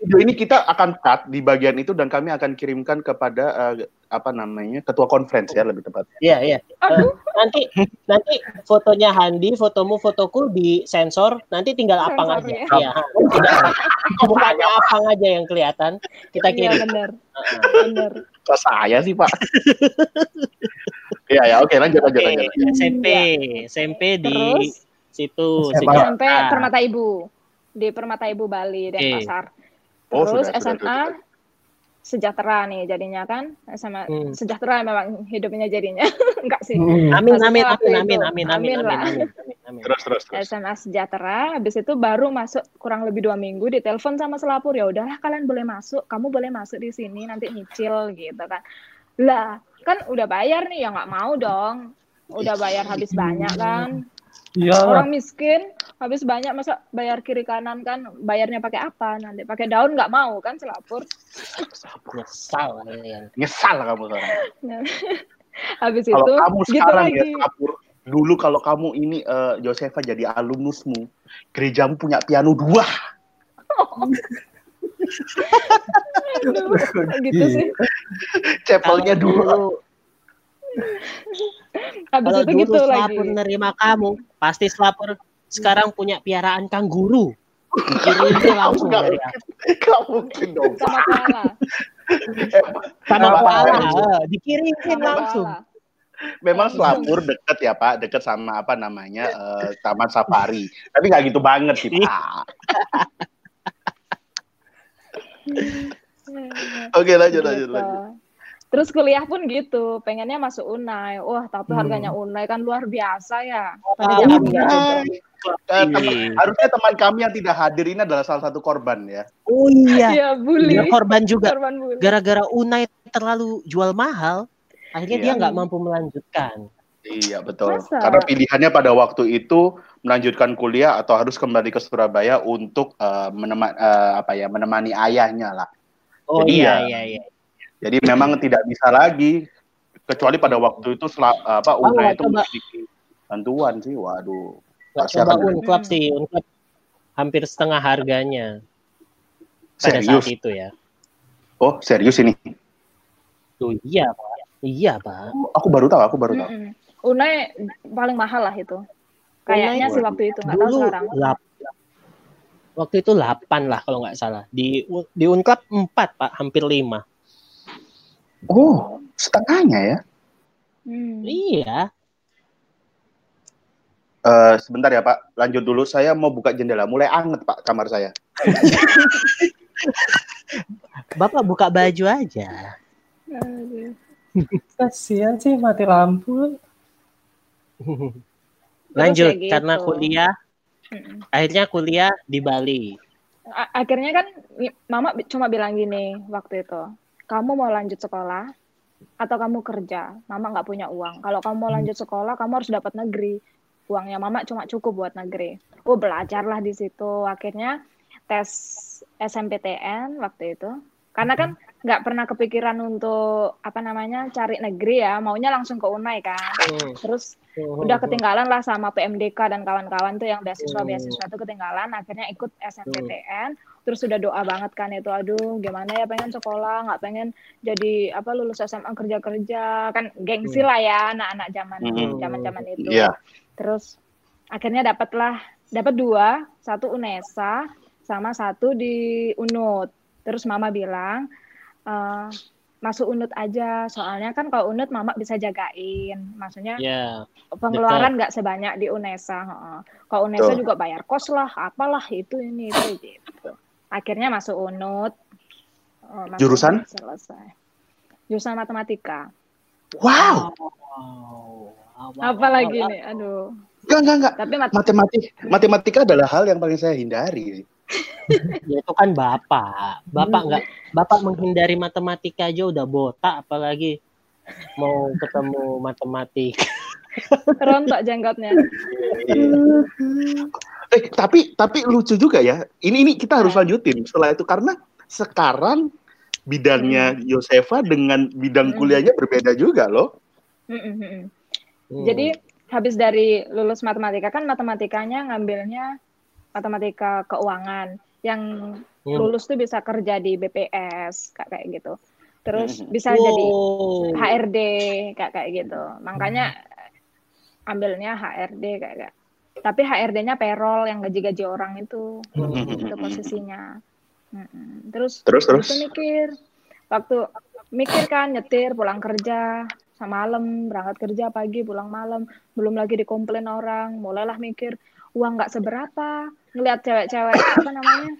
Speaker 3: video ini kita akan cut di bagian itu dan kami akan kirimkan kepada eh, apa namanya ketua conference ya lebih tepatnya.
Speaker 2: Iya, iya. Eh, nanti nanti fotonya Handi, fotomu, fotoku di sensor, nanti tinggal apang
Speaker 4: Sensor,
Speaker 2: aja.
Speaker 4: ya.
Speaker 2: Iya. Mukanya apang aja yang kelihatan. Kita
Speaker 4: iya
Speaker 2: kirim.
Speaker 4: benar
Speaker 2: Heeh.
Speaker 4: benar
Speaker 3: Kok saya sih Pak? Iya ya oke lanjut lanjut
Speaker 2: Oke,
Speaker 3: lanjut. lanjut.
Speaker 2: SMP, SMP di
Speaker 4: terus
Speaker 2: situ.
Speaker 4: SMP Permata Ibu di Permata Ibu Bali Denpasar.
Speaker 3: Oh,
Speaker 4: Terus
Speaker 3: sudah, sudah,
Speaker 4: SMA sejahtera nih jadinya kan SMA
Speaker 2: Hmm.
Speaker 4: sejahtera memang hidupnya jadinya <laughs> enggak sih
Speaker 1: Hmm.
Speaker 2: Amin, amin, amin, amin, amin, amin,
Speaker 4: Amin
Speaker 2: amin,
Speaker 4: lah.
Speaker 2: amin, <laughs> amin, amin.
Speaker 3: Terus terus terus.
Speaker 4: SMA sejahtera habis itu baru masuk kurang lebih dua minggu ditelepon sama selapur ya udahlah kalian boleh masuk kamu boleh masuk di sini nanti nyicil gitu kan lah kan udah bayar nih ya nggak mau dong udah bayar habis banyak kan
Speaker 1: Iya.
Speaker 4: orang miskin habis banyak masa bayar kiri kanan kan bayarnya pakai apa nanti pakai daun nggak mau kan selapur
Speaker 2: Nyesal kalian.
Speaker 3: Nyesal kamu sekarang. <laughs>
Speaker 4: habis
Speaker 3: Kalau
Speaker 4: itu
Speaker 3: kamu
Speaker 4: gitu
Speaker 3: sekarang ya
Speaker 4: lagi
Speaker 3: Kapur, dulu kalau kamu ini eh, Josefa jadi alumnusmu, gerejamu punya piano dua.
Speaker 4: Aduh, gitu sih
Speaker 3: Chapelnya
Speaker 2: Kalau
Speaker 3: dua.
Speaker 4: Habis
Speaker 2: kalau
Speaker 4: itu
Speaker 2: dulu
Speaker 4: gitu lagi
Speaker 2: selapur nerima kamu, pasti selapur sekarang punya piaraan kanguru. Dikirim langsung
Speaker 3: Enggak
Speaker 2: dari
Speaker 3: mungkin. Enggak mungkin dong.
Speaker 4: sama koala
Speaker 2: sama koala, dikirimin langsung.
Speaker 3: Memang
Speaker 4: Langsung.
Speaker 3: selapur deket ya Pak, deket sama apa namanya eh, Taman Safari. Tapi nggak gitu banget sih Pak. <laughs> Oke lanjut lanjut
Speaker 4: Gitu.
Speaker 3: lanjut.
Speaker 4: Terus kuliah pun gitu, pengennya masuk Unai. Wah, tapi
Speaker 1: Hmm.
Speaker 4: harganya Unai kan luar biasa ya.
Speaker 2: Unai.
Speaker 4: itu.
Speaker 3: Eh, teman- harusnya teman kami yang tidak hadir ini adalah salah satu korban ya.
Speaker 2: Oh iya,
Speaker 4: Iya, bully.
Speaker 2: dia korban juga.
Speaker 4: Korban bully.
Speaker 2: Gara-gara Unai terlalu jual mahal, akhirnya
Speaker 3: Iya.
Speaker 2: dia nggak mampu melanjutkan.
Speaker 3: Iya betul.
Speaker 4: Masa?
Speaker 3: Karena pilihannya pada waktu itu melanjutkan kuliah atau harus kembali ke Surabaya untuk eh, menema- eh, apa ya menemani ayahnya lah.
Speaker 2: Oh
Speaker 3: Jadi
Speaker 2: iya
Speaker 3: ya,
Speaker 2: iya iya.
Speaker 3: Jadi memang tidak bisa lagi kecuali pada waktu itu sela- apa
Speaker 2: Oh,
Speaker 3: UNA itu
Speaker 2: coba.
Speaker 3: memiliki bantuan sih. Waduh.
Speaker 2: Coba Unclub sih, Unclub hampir setengah harganya pada
Speaker 3: Serius?
Speaker 2: saat itu ya.
Speaker 3: Oh serius ini?
Speaker 2: Tuh iya, Pak. Iya, Pak.
Speaker 3: Oh, aku baru tahu, aku baru tahu.
Speaker 4: Mm-mm. Unai paling mahal lah itu. Kayaknya sih waktu itu nggak tahu
Speaker 2: Dulu
Speaker 4: sekarang.
Speaker 2: lap, waktu itu 8 lah kalau nggak salah. Di di Unclub 4, Pak, hampir 5.
Speaker 3: Oh, setengahnya ya.
Speaker 4: Hmm.
Speaker 2: Iya.
Speaker 3: Eh, sebentar ya Pak, lanjut dulu. Saya mau buka jendela. Mulai anget Pak kamar saya. <laughs>
Speaker 2: Bapak buka baju aja.
Speaker 4: Aduh.
Speaker 1: Kasihan sih mati lampu. <laughs>
Speaker 2: Lanjut
Speaker 4: gitu.
Speaker 2: karena kuliah,
Speaker 4: Mm-mm.
Speaker 2: akhirnya kuliah di Bali.
Speaker 4: A- akhirnya kan mama cuma bilang gini waktu itu kamu mau lanjut sekolah atau kamu kerja? Mama nggak punya uang. Kalau kamu mau lanjut sekolah kamu harus dapat negeri. Uangnya mama cuma cukup buat negeri. Oh belajarlah di situ. Akhirnya tes SMPTN waktu itu karena kan nggak pernah kepikiran untuk apa namanya cari negeri ya. Maunya langsung ke Unai kan.
Speaker 2: Hmm.
Speaker 4: terus udah ketinggalan lah sama PMDK dan kawan-kawan tuh yang beasiswa beasiswa tuh ketinggalan. Akhirnya ikut SNPTN terus sudah doa banget kan itu aduh gimana ya pengen sekolah nggak pengen jadi apa lulus SMA kerja kerja kan gengsi lah ya anak-anak zaman
Speaker 3: Hmm.
Speaker 4: zaman zaman itu.
Speaker 3: Iya.
Speaker 4: terus akhirnya dapatlah dapat dua satu UNESA sama satu di UNUT terus mama bilang eh, masuk UNUT aja soalnya kan kalau UNUT mama bisa jagain maksudnya
Speaker 2: Ya,
Speaker 4: pengeluaran nggak sebanyak di UNESA. heeh. Kalau UNESA
Speaker 3: Betul.
Speaker 4: juga bayar kos lah, apalah itu ini itu gitu. Akhirnya masuk UNUT. Oh, masuk
Speaker 3: Jurusan?
Speaker 4: UNUT, Selesai. Jurusan matematika.
Speaker 3: Wow.
Speaker 2: Wow.
Speaker 4: Apa lagi nih? Aduh.
Speaker 3: Enggak, enggak, enggak.
Speaker 4: Tapi mat-
Speaker 3: Matematik, matematika adalah hal yang paling saya hindari. <laughs>
Speaker 2: Ya itu kan bapak. Bapak
Speaker 4: Hmm.
Speaker 2: nggak, bapak menghindari matematika aja udah botak, apalagi mau ketemu matematik. <laughs>
Speaker 4: rontok jenggotnya.
Speaker 3: Eh, tapi tapi lucu juga ya. Ini ini kita harus lanjutin setelah itu karena sekarang bidangnya Yosefa dengan bidang
Speaker 4: Hmm.
Speaker 3: kuliahnya berbeda juga loh.
Speaker 2: Hmm.
Speaker 4: Jadi habis dari lulus matematika kan matematikanya ngambilnya matematika keuangan. Yang
Speaker 2: Hmm.
Speaker 4: lulus tuh bisa kerja di BPS kayak kayak gitu. Terus
Speaker 3: Hmm.
Speaker 4: bisa jadi
Speaker 2: Wow.
Speaker 4: HRD kayak kayak gitu. Makanya ambilnya HRD kayak kayak. Tapi HRD-nya payroll yang gaji-gaji orang itu, itu posisinya. Terus
Speaker 3: Terus terus.
Speaker 4: mikir waktu mikir kan nyetir pulang kerja sama malam berangkat kerja pagi pulang malam belum lagi dikomplain orang mulailah mikir uang nggak seberapa ngelihat cewek-cewek apa namanya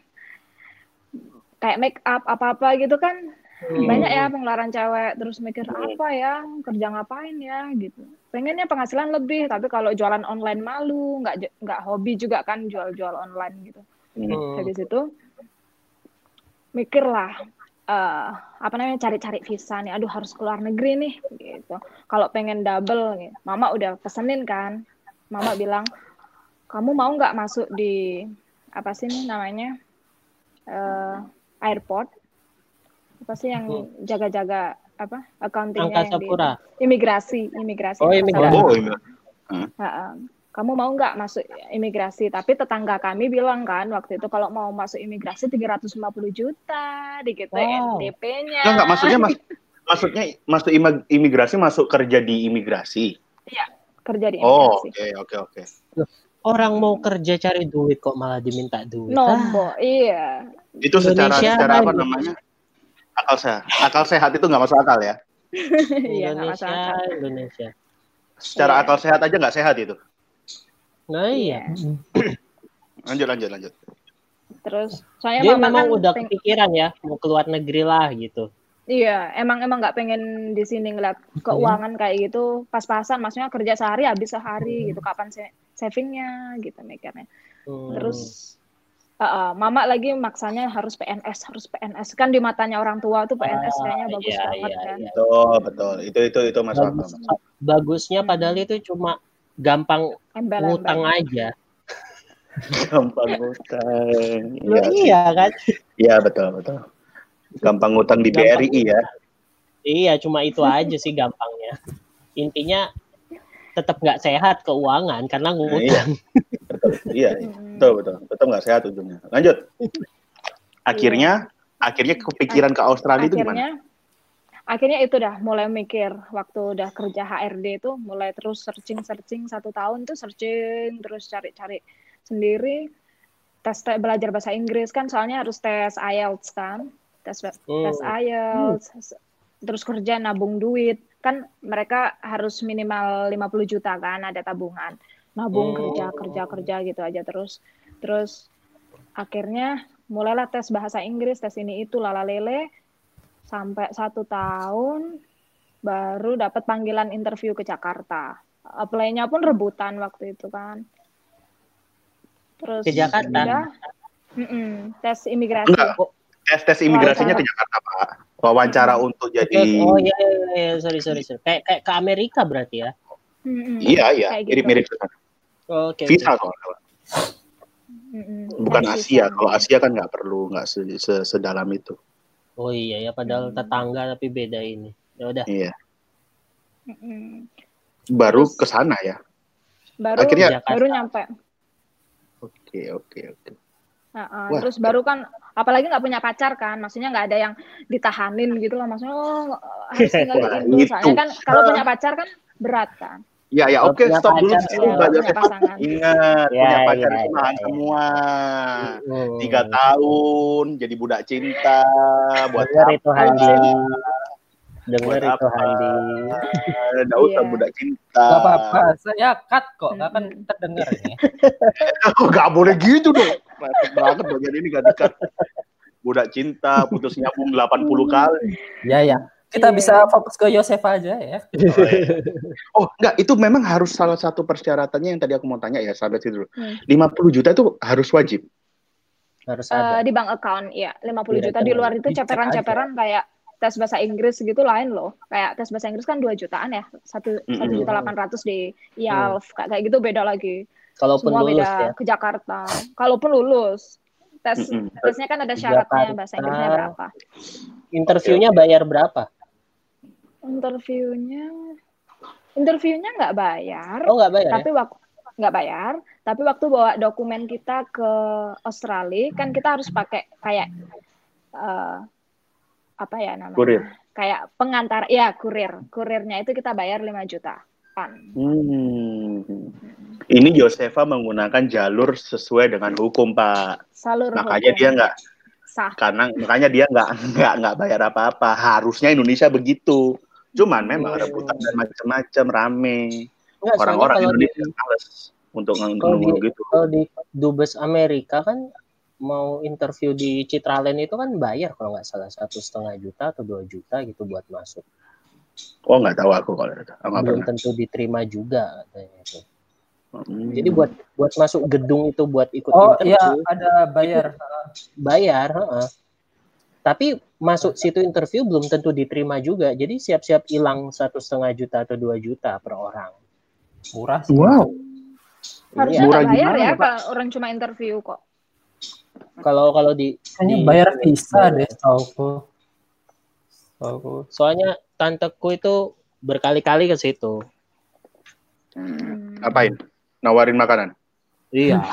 Speaker 4: kayak make up apa-apa gitu kan
Speaker 2: Hmm.
Speaker 4: banyak ya pengeluaran cewek terus mikir apa ya kerja ngapain ya? gitu. Pengennya penghasilan lebih tapi kalau jualan online malu nggak nggak hobi juga kan jual-jual online gitu.
Speaker 2: Hmm.
Speaker 4: habis itu mikirlah eh apa namanya cari-cari visa nih aduh harus keluar negeri nih gitu. Kalau pengen double nih mama udah pesenin kan mama bilang kamu mau nggak masuk di apa sih nih namanya eh airport apa sih yang jaga-jaga apa accountingnya yang di imigrasi imigrasi
Speaker 2: Oh, imigrasi.
Speaker 3: Oh, iya.
Speaker 4: Ha-ha. Kamu mau nggak masuk imigrasi? Tapi tetangga kami bilang kan waktu itu kalau mau masuk imigrasi 350 juta digituin
Speaker 2: Wow.
Speaker 4: DP-nya.
Speaker 3: Enggak, enggak maksudnya mas, maksudnya masuk imigrasi masuk kerja di imigrasi.
Speaker 4: kerja di
Speaker 3: Oh,
Speaker 4: imigrasi.
Speaker 3: oke oke oke.
Speaker 2: Orang mau kerja cari duit kok malah diminta duit. Ah,
Speaker 4: Nombok, iya.
Speaker 3: Itu secara
Speaker 2: Indonesia
Speaker 3: secara apa namanya? Akal sehat. Akal sehat itu nggak masuk akal ya. <laughs>
Speaker 4: Iya,
Speaker 2: Indonesia. Indonesia.
Speaker 3: Secara
Speaker 4: Iya.
Speaker 3: akal sehat aja nggak sehat itu.
Speaker 2: Nah iya. <clears throat>
Speaker 3: Lanjut lanjut lanjut.
Speaker 4: Terus soalnya
Speaker 2: Dia memang
Speaker 4: kan
Speaker 2: udah
Speaker 4: peng-
Speaker 2: kepikiran ya mau keluar negeri lah gitu.
Speaker 4: Iya, emang emang nggak pengen di sini ngeliat keuangan kayak gitu pas-pasan. Maksudnya kerja sehari habis sehari gitu. Kapan sa- savingnya gitu mikirnya.
Speaker 2: Hmm.
Speaker 4: Terus uh, uh, mama lagi maksanya harus PNS, harus PNS kan di matanya orang tua tuh PNS
Speaker 2: Ah,
Speaker 4: kayaknya bagus
Speaker 2: iya,
Speaker 4: banget
Speaker 2: iya,
Speaker 4: kan.
Speaker 2: iya.
Speaker 3: Betul betul. Itu itu itu masuk akal.
Speaker 2: Bagus, bagusnya padahal itu cuma gampang ngutang
Speaker 4: Embel-embel.
Speaker 2: aja.
Speaker 3: Gampang utang.
Speaker 2: Loh, <laughs>
Speaker 3: Iya,
Speaker 2: kan?
Speaker 3: iya betul betul. Gampang utang di
Speaker 2: Gampang.
Speaker 3: BRI ya.
Speaker 2: Iya, cuma itu aja sih gampangnya. Intinya tetap nggak sehat keuangan karena
Speaker 3: Nah, iya.
Speaker 2: ngutang.
Speaker 3: Betul. Iya, iya.
Speaker 4: Hmm.
Speaker 3: betul betul. Betul nggak sehat ujungnya. Lanjut. Akhirnya akhirnya kepikiran ke Australia itu gimana?
Speaker 4: Akhirnya akhirnya itu dah mulai mikir waktu udah kerja HRD itu mulai terus searching searching satu tahun tuh searching terus cari-cari sendiri tes, tes belajar bahasa Inggris kan soalnya harus tes IELTS kan tes tes
Speaker 2: Hmm.
Speaker 4: IELTS terus kerja nabung duit kan mereka harus minimal 50 juta kan ada tabungan. Nabung
Speaker 2: Hmm.
Speaker 4: kerja kerja kerja gitu aja terus. Terus akhirnya mulailah tes bahasa Inggris tes ini itu lala lele sampai satu tahun baru dapat panggilan interview ke Jakarta. Apply-nya pun rebutan waktu itu kan. Terus
Speaker 2: Ke Jakarta?
Speaker 4: udah, tes imigrasi.
Speaker 3: Enggak. tes tes imigrasinya ke Jakarta pak wawancara untuk jadi
Speaker 2: Oh iya, iya, iya, sorry, sorry, sorry. Kayak, kayak ke Amerika berarti ya?
Speaker 4: Mm-mm,
Speaker 3: iya iya
Speaker 4: kayak gitu.
Speaker 3: mirip mirip
Speaker 2: Oke.
Speaker 3: visa
Speaker 2: oke.
Speaker 3: kalau nggak bukan Asia
Speaker 4: visa.
Speaker 3: kalau Asia kan nggak perlu nggak se- se- sedalam itu
Speaker 2: Oh iya ya, padahal
Speaker 4: Hmm.
Speaker 2: tetangga tapi beda ini. Ya udah.
Speaker 3: iya
Speaker 4: Mm-mm.
Speaker 3: baru ke sana ya
Speaker 4: baru
Speaker 3: Akhirnya-
Speaker 4: baru nyampe
Speaker 3: oke oke oke
Speaker 4: Nah, uh,
Speaker 3: Wah.
Speaker 4: terus baru kan apalagi nggak punya pacar kan maksudnya nggak ada yang ditahanin gitu loh maksudnya oh, harus tinggal di
Speaker 3: Wah,
Speaker 4: Indo
Speaker 3: itu.
Speaker 4: soalnya kan kalau punya pacar kan berat kan
Speaker 3: ya ya oke
Speaker 2: punya
Speaker 3: stop dulu di
Speaker 4: Iya,
Speaker 2: ya,
Speaker 3: Joseph.
Speaker 4: pasangan <laughs>
Speaker 3: ingat
Speaker 2: Ya,
Speaker 3: punya pacar
Speaker 2: ya,
Speaker 3: itu
Speaker 2: ya, ya.
Speaker 3: semua
Speaker 2: Hmm.
Speaker 3: tiga tahun jadi budak cinta buat
Speaker 2: Dengar itu? Handi. Dengar itu
Speaker 3: apa?
Speaker 2: Handi.
Speaker 3: Nggak usah
Speaker 4: Iya.
Speaker 3: budak cinta
Speaker 1: Gak apa-apa, saya cut kok, nggak akan terdengar ini.
Speaker 3: Oh, <laughs> nggak boleh gitu dong. Repot banget bagian ini gak dekat. Budak cinta, putus nyambung 80 kali.
Speaker 1: Ya ya, kita
Speaker 4: Iya.
Speaker 1: bisa fokus ke Yosef aja ya.
Speaker 3: Oh, enggak, itu memang harus salah satu persyaratannya yang tadi aku mau tanya ya, sahabat itu dulu.
Speaker 4: Hmm.
Speaker 3: 50 juta itu harus wajib.
Speaker 2: Harus
Speaker 4: Eh,
Speaker 2: ada.
Speaker 4: di bank account ya 50
Speaker 2: Iya,
Speaker 4: juta di luar itu ceperan-ceperan kayak tes bahasa Inggris gitu lain loh kayak tes bahasa Inggris kan 2 jutaan ya satu satu juta delapan ratus di IELTS kayak kayak gitu beda lagi
Speaker 2: Kalaupun
Speaker 4: semua
Speaker 2: lulus
Speaker 4: beda
Speaker 2: ya.
Speaker 4: ke Jakarta kalaupun lulus tes
Speaker 3: Mm-mm.
Speaker 4: tesnya kan ada syaratnya bahasa Inggrisnya
Speaker 2: Jakarta.
Speaker 4: berapa
Speaker 2: Interviewnya bayar berapa?
Speaker 4: interviewnya interviewnya nggak bayar
Speaker 2: Oh nggak bayar
Speaker 4: tapi waktu nggak bayar tapi waktu bawa dokumen kita ke Australia kan kita harus pakai kayak eh, apa ya namanya
Speaker 3: Kurir.
Speaker 4: kayak pengantar ya kurir kurirnya itu kita bayar 5 juta kan
Speaker 3: Hmm. Ini Josefa menggunakan jalur sesuai dengan hukum, Pak.
Speaker 4: salur
Speaker 3: Makanya
Speaker 4: hukum.
Speaker 3: dia nggak
Speaker 4: sah
Speaker 3: karena makanya dia nggak <laughs> nggak nggak bayar apa-apa. Harusnya Indonesia begitu. Cuman memang
Speaker 2: Hmm.
Speaker 3: rebutan dan macam-macam rame. Orang-orang
Speaker 2: kalau di,
Speaker 3: Indonesia males untuk
Speaker 2: di-
Speaker 3: gitu.
Speaker 2: kalau di dubes Amerika kan mau interview di Citraland itu kan bayar kalau nggak salah satu setengah juta atau dua juta gitu buat masuk.
Speaker 3: Oh nggak tahu aku kalau itu.
Speaker 2: Belum
Speaker 3: pernah.
Speaker 2: tentu diterima juga katanya itu.
Speaker 3: Hmm.
Speaker 2: Jadi buat buat masuk gedung itu buat ikut
Speaker 1: Oh
Speaker 2: interview
Speaker 1: iya, ada bayar.
Speaker 2: bayar, heeh. Tapi masuk situ interview belum tentu diterima juga. Jadi siap-siap hilang satu setengah juta atau dua juta per orang.
Speaker 1: Murah sih.
Speaker 3: Wow.
Speaker 4: harusnya
Speaker 3: Murah
Speaker 4: bayar
Speaker 3: gimana,
Speaker 4: ya
Speaker 3: Pak?
Speaker 4: kalau orang cuma interview kok
Speaker 2: Kalau kalau di
Speaker 1: Kayaknya
Speaker 2: di-
Speaker 1: bayar visa deh, tauku. Tauku.
Speaker 2: Soalnya tanteku itu berkali-kali ke situ.
Speaker 4: Hmm.
Speaker 3: Ngapain? Nawarin makanan.
Speaker 2: Iya. <laughs>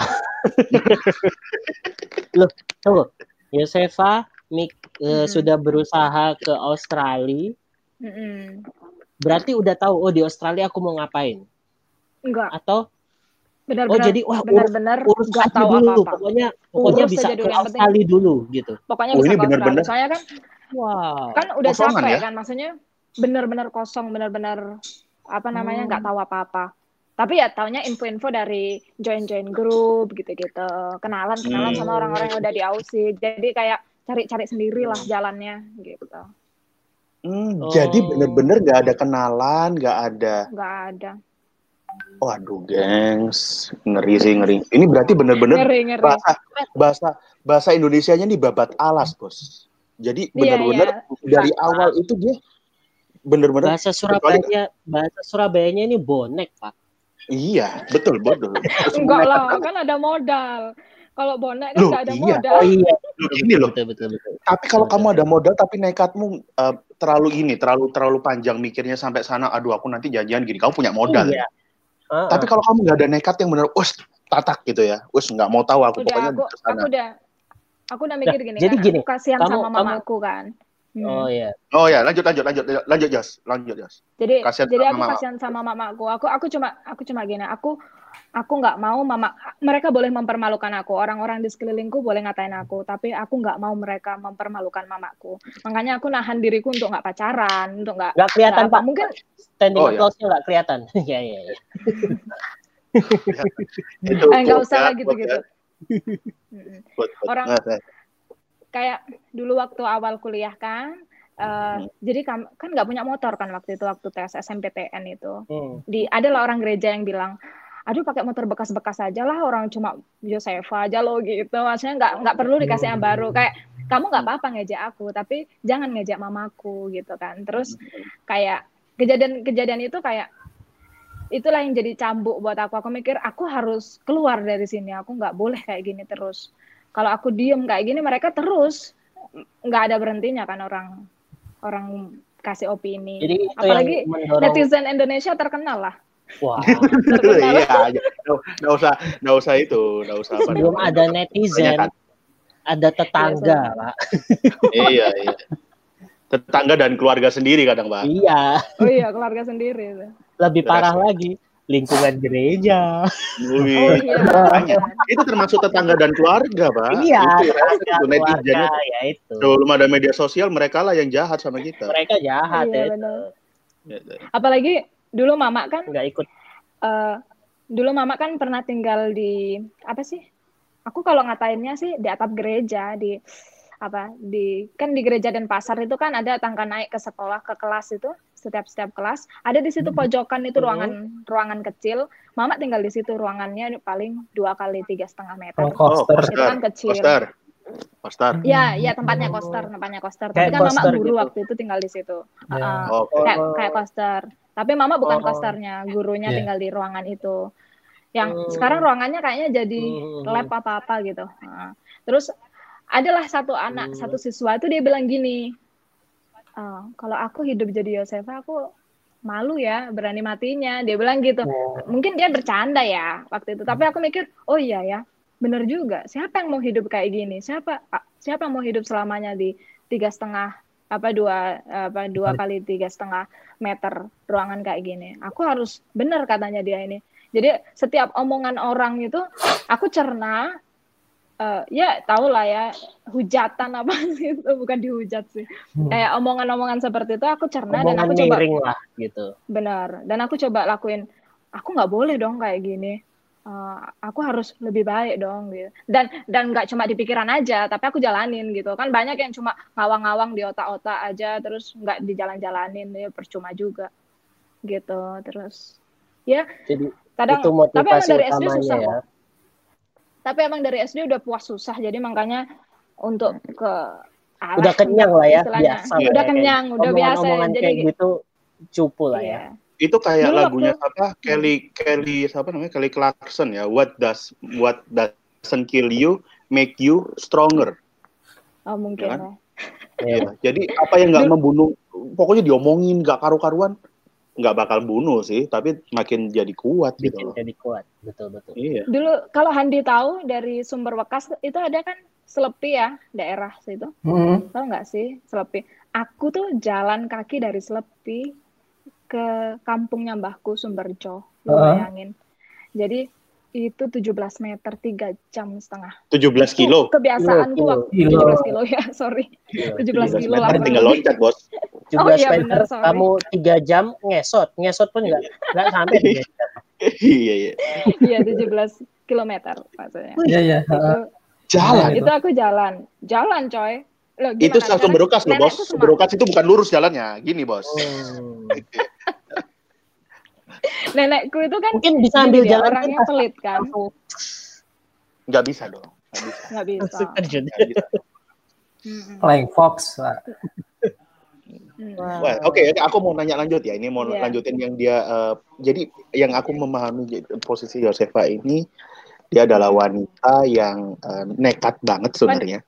Speaker 2: Loh, tunggu. Yosefa Mik, eh,
Speaker 4: Mm-mm.
Speaker 2: sudah berusaha ke Australia.
Speaker 4: Mm-mm.
Speaker 2: Berarti udah tahu oh di Australia aku mau ngapain?
Speaker 4: enggak
Speaker 2: Atau
Speaker 4: benar-benar
Speaker 2: oh jadi wah urus,
Speaker 4: benar-benar
Speaker 2: urus
Speaker 4: nggak
Speaker 2: aja
Speaker 4: tahu
Speaker 2: dulu.
Speaker 4: apa-apa
Speaker 2: Pokoknya pokoknya
Speaker 4: Urus
Speaker 2: bisa ke
Speaker 4: dulu, penting.
Speaker 2: Australia dulu gitu.
Speaker 4: pokoknya
Speaker 3: Oh,
Speaker 4: bisa
Speaker 3: ini
Speaker 4: ke
Speaker 3: benar-benar-
Speaker 4: soalnya kan
Speaker 2: Wow.
Speaker 4: kan udah
Speaker 3: Kosongan
Speaker 4: capek
Speaker 3: ya?
Speaker 4: kan maksudnya benar-benar kosong benar-benar apa namanya
Speaker 2: Hmm.
Speaker 4: nggak tahu apa-apa tapi ya taunya info-info dari join-join grup gitu-gitu kenalan-kenalan
Speaker 3: Hmm.
Speaker 4: sama orang-orang yang udah di Aussie jadi kayak cari-cari sendiri lah jalannya gitu
Speaker 3: Hmm,
Speaker 2: Oh.
Speaker 3: Jadi bener-bener nggak ada kenalan, nggak ada.
Speaker 4: nggak ada
Speaker 3: Waduh, gengs, ngeri sih ngeri. Ini berarti bener-bener bahasa bahasa bahasa Indonesianya nih babat alas, bos. Jadi
Speaker 4: Iya,
Speaker 3: bener-bener
Speaker 4: iya.
Speaker 3: dari
Speaker 4: Bahasa.
Speaker 3: awal itu dia bener-bener
Speaker 2: Bahasa Surabaya, bahasa Surabayanya ini bonek, Pak.
Speaker 3: Iya, betul betul. Terus <laughs>
Speaker 4: enggak lah kan ada modal kalau bonek kan
Speaker 3: Loh,
Speaker 4: nggak ada
Speaker 3: iya.
Speaker 4: modal
Speaker 2: Oh iya, <laughs>
Speaker 3: "Loh, gini loh.
Speaker 2: betul betul betul.
Speaker 3: Tapi kalau kamu ada modal tapi nekatmu eh, terlalu ini, terlalu terlalu panjang mikirnya sampai sana. Aduh, aku nanti janjian gini. Kamu punya modal.
Speaker 2: Iya. Ah,
Speaker 3: Tapi kalau kamu nggak ada nekat yang bener, us tatak gitu ya, us nggak mau tahu aku
Speaker 4: udah
Speaker 3: pokoknya
Speaker 4: aku
Speaker 3: ke sana.
Speaker 4: aku udah aku udah mikir gini
Speaker 2: jadi
Speaker 4: kan
Speaker 2: gini,
Speaker 4: aku kasihan
Speaker 2: kamu-
Speaker 4: sama
Speaker 2: kamu-
Speaker 4: mamaku kan Hmm.
Speaker 2: Oh iya.
Speaker 3: Oh ya, lanjut lanjut lanjut lanjut Jas, lanjut Jas.
Speaker 4: Jadi
Speaker 3: Kasihan
Speaker 4: jadi aku
Speaker 3: mama.
Speaker 4: kasihan sama mamaku. Aku aku cuma aku cuma gini, aku aku nggak mau mama mereka boleh mempermalukan aku. Orang-orang di sekelilingku boleh ngatain aku, tapi aku nggak mau mereka mempermalukan mamaku. Makanya aku nahan diriku untuk nggak pacaran, untuk nggak
Speaker 2: Nggak kelihatan
Speaker 4: apa.
Speaker 2: Pak.
Speaker 4: Mungkin
Speaker 2: Standing
Speaker 3: Oh, iya.
Speaker 2: applause-nya nggak kelihatan. <laughs> Iya iya iya. <laughs>
Speaker 3: Itu
Speaker 4: eh, nggak usah
Speaker 3: ya,
Speaker 4: gitu-gitu.
Speaker 3: ya.
Speaker 4: Orang-
Speaker 3: saya-
Speaker 4: Kayak dulu waktu awal kuliah kan, eh, jadi kam- kan nggak punya motor kan waktu itu waktu tes SMPTN itu.
Speaker 2: Hmm.
Speaker 4: di adalah orang gereja yang bilang aduh pakai motor bekas-bekas aja lah orang cuma Josefa aja lo gitu. Maksudnya nggak nggak perlu dikasih yang baru. Kayak kamu nggak apa-apa ngejek aku tapi jangan ngejek mamaku gitu kan. Terus kayak kejadian-kejadian itu kayak itulah yang jadi cambuk buat aku. Aku mikir aku harus keluar dari sini aku nggak boleh kayak gini terus kalau aku diem kayak gini mereka terus nggak ada berhentinya kan orang orang kasih opini
Speaker 2: Jadi
Speaker 4: apalagi
Speaker 2: mendorong.
Speaker 4: netizen Indonesia terkenal lah
Speaker 2: Wah, <laughs>
Speaker 4: terkenal
Speaker 3: Iya, aja. Nggak usah, nggak usah itu, nggak usah apa
Speaker 2: sebelum ada netizen, ada tetangga,
Speaker 4: Iya,
Speaker 2: Pak. <laughs>
Speaker 3: Iya, iya. Tetangga dan keluarga sendiri kadang, Pak.
Speaker 2: Iya,
Speaker 4: Oh iya, keluarga sendiri
Speaker 2: lebih parah lagi lingkungan gereja.
Speaker 3: Wih,
Speaker 4: Oh iya.
Speaker 3: makanya. Itu termasuk tetangga dan keluarga, Pak.
Speaker 2: Iya,
Speaker 3: Itu,
Speaker 2: tetangga,
Speaker 3: itu netizen
Speaker 2: keluarga,
Speaker 3: itu.
Speaker 2: ya itu.
Speaker 3: Sebelum ada media sosial, mereka lah yang jahat sama kita.
Speaker 2: Mereka jahat
Speaker 4: Iya,
Speaker 2: ya.
Speaker 4: benar.
Speaker 3: Gitu.
Speaker 4: Apalagi dulu mama kan
Speaker 2: Nggak ikut.
Speaker 4: eh, dulu mama kan pernah tinggal di apa sih? Aku kalau ngatainnya sih di atap gereja di apa di kan di gereja dan pasar itu kan ada tangga naik ke sekolah ke kelas itu setiap setiap kelas ada di situ pojokan itu ruangan ruangan kecil mama tinggal di situ ruangannya paling dua kali tiga setengah meter
Speaker 1: Oh,
Speaker 3: Oh,
Speaker 1: coaster.
Speaker 4: itu kan kecil
Speaker 3: Poster. Poster.
Speaker 4: Ya, ya tempatnya koster, tempatnya koster. Tapi
Speaker 2: Kayak
Speaker 4: kan mama
Speaker 2: koster
Speaker 4: guru
Speaker 2: gitu.
Speaker 4: waktu itu tinggal di situ.
Speaker 1: Ya.
Speaker 4: Uh-uh.
Speaker 3: Oke.
Speaker 4: kayak kayak koster. Tapi mama bukan
Speaker 2: Oh.
Speaker 4: kosternya, gurunya
Speaker 1: Iya.
Speaker 4: tinggal di ruangan itu. Yang
Speaker 2: Hmm.
Speaker 4: sekarang ruangannya kayaknya jadi
Speaker 2: Hmm.
Speaker 4: lab apa-apa gitu. Uh. Terus adalah satu anak,
Speaker 2: Hmm.
Speaker 4: satu siswa itu dia bilang gini, "Eh, kalau aku hidup jadi Yosefa, aku malu ya, berani matinya. Dia bilang gitu.
Speaker 1: Oh.
Speaker 4: Mungkin dia bercanda ya waktu itu. Tapi aku mikir, oh iya ya, bener juga. Siapa yang mau hidup kayak gini? Siapa siapa yang mau hidup selamanya di tiga setengah apa dua apa dua kali tiga setengah meter ruangan kayak gini? Aku harus bener katanya dia ini. Jadi setiap omongan orang itu aku cerna. Eh, ya tau lah ya hujatan apa <laughs> sih itu? Bukan dihujat sih.
Speaker 1: Hmm.
Speaker 4: kayak omongan-omongan seperti itu aku cerna dan
Speaker 2: Omongan
Speaker 4: aku coba
Speaker 2: lah gitu.
Speaker 4: benar. Dan aku coba lakuin aku nggak boleh dong kayak gini. Eh, aku harus lebih baik dong gitu. Dan dan nggak cuma di pikiran aja tapi aku jalanin gitu. Kan banyak yang cuma ngawang-ngawang di otak-otak aja terus nggak dijalan-jalanin ya percuma juga gitu. Terus ya
Speaker 2: Jadi
Speaker 4: kadang
Speaker 2: itu
Speaker 4: tapi emang
Speaker 2: motivasi
Speaker 4: dari SD susah
Speaker 2: ya.
Speaker 4: Tapi emang dari SD udah puas susah jadi makanya untuk ke arah
Speaker 2: Udah kenyang lah ya,
Speaker 4: istilahnya.
Speaker 2: biasa lah
Speaker 4: udah
Speaker 2: ya,
Speaker 4: kenyang udah biasa jadi
Speaker 2: kayak gitu cupu lah
Speaker 4: iya.
Speaker 2: ya.
Speaker 3: Itu kayak
Speaker 4: Dulu
Speaker 3: lagunya
Speaker 4: waktu-
Speaker 3: apa? Kelly Kelly siapa namanya? Kelly Clarkson ya. What does what doesn't kill you make you stronger.
Speaker 4: oh mungkin
Speaker 3: Ya kan?
Speaker 4: ya.
Speaker 3: Iya. Jadi apa yang nggak membunuh, pokoknya diomongin nggak karu-karuan, nggak bakal bunuh sih, tapi makin jadi kuat gitu. Loh.
Speaker 2: jadi kuat. Betul betul.
Speaker 3: Iya.
Speaker 4: Dulu kalau Handi tahu dari sumber bekas itu ada kan Selepi ya daerah situ.
Speaker 1: Hmm.
Speaker 4: Tahu nggak sih Selepi? Aku tuh jalan kaki dari Selepi ke kampungnya Mbahku Sumberjo. Lu bayangin. Jadi itu 17 meter 3 jam setengah.
Speaker 3: 17 kilo.
Speaker 4: Itu kebiasaanku
Speaker 2: Kilo,
Speaker 4: waktu
Speaker 1: kilo.
Speaker 4: 17 kilo ya, sorry.
Speaker 2: Iya. <laughs>
Speaker 4: 17 kilo lah.
Speaker 3: meter
Speaker 4: kurang
Speaker 3: tinggal loncat, Bos.
Speaker 2: 17 <laughs>
Speaker 4: Oh, iya,
Speaker 2: meter,
Speaker 4: benar, sorry.
Speaker 2: kamu tiga jam ngesot, ngesot pun nggak nggak sampai <laughs>
Speaker 3: iya, iya.
Speaker 4: Iya, 17 kilometer maksudnya.
Speaker 1: Iya, iya.
Speaker 3: Jalan.
Speaker 1: Nah,
Speaker 4: itu aku jalan. Jalan, coy. Loh,
Speaker 3: itu
Speaker 4: Nenek-
Speaker 3: bekas loh, Bos. bekas itu bukan lurus jalannya. Gini, Bos.
Speaker 2: Hmm. <laughs>
Speaker 4: Nenekku itu kan
Speaker 2: Mungkin bisa ambil jalan
Speaker 4: orangnya
Speaker 2: pintas.
Speaker 4: pelit kan.
Speaker 3: Nggak bisa dong. Nggak bisa.
Speaker 4: Nggak bisa.
Speaker 1: Flying Fox.
Speaker 2: Wah,
Speaker 3: Oke, oke, aku mau nanya lanjut ya. Ini mau
Speaker 4: Iya.
Speaker 3: lanjutin yang dia. eh, jadi yang aku memahami posisi Yosefa ini, dia adalah wanita yang eh, nekat banget sebenarnya.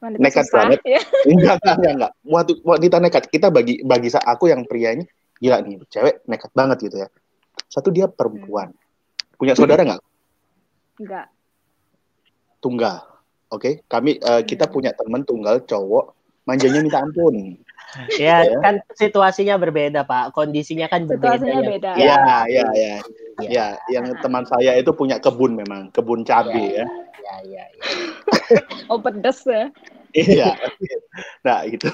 Speaker 3: Nekat
Speaker 4: susah,
Speaker 3: banget.
Speaker 4: ya. <laughs>
Speaker 3: enggak, enggak, enggak, enggak. Waktu wanita nekat. Kita bagi bagi sa- aku yang pria ini gila nih, cewek nekat banget gitu ya. Satu dia perempuan. Punya saudara nggak?
Speaker 4: Enggak.
Speaker 3: Tunggal. Oke, kami eh, kita
Speaker 4: Hmm.
Speaker 3: punya teman tunggal cowok manjanya minta ampun. <laughs>
Speaker 2: Ya,
Speaker 3: Ya.
Speaker 2: kan situasinya berbeda, Pak. Kondisinya kan berbeda.
Speaker 4: Situasinya
Speaker 2: ya.
Speaker 4: beda.
Speaker 3: Iya, iya, iya.
Speaker 2: Iya.
Speaker 3: Ya, yang teman saya itu punya kebun memang, kebun cabai ya.
Speaker 2: Ya, ya, ya. <laughs>
Speaker 4: Oh pedes ya.
Speaker 3: Iya. Nah, <laughs> itu.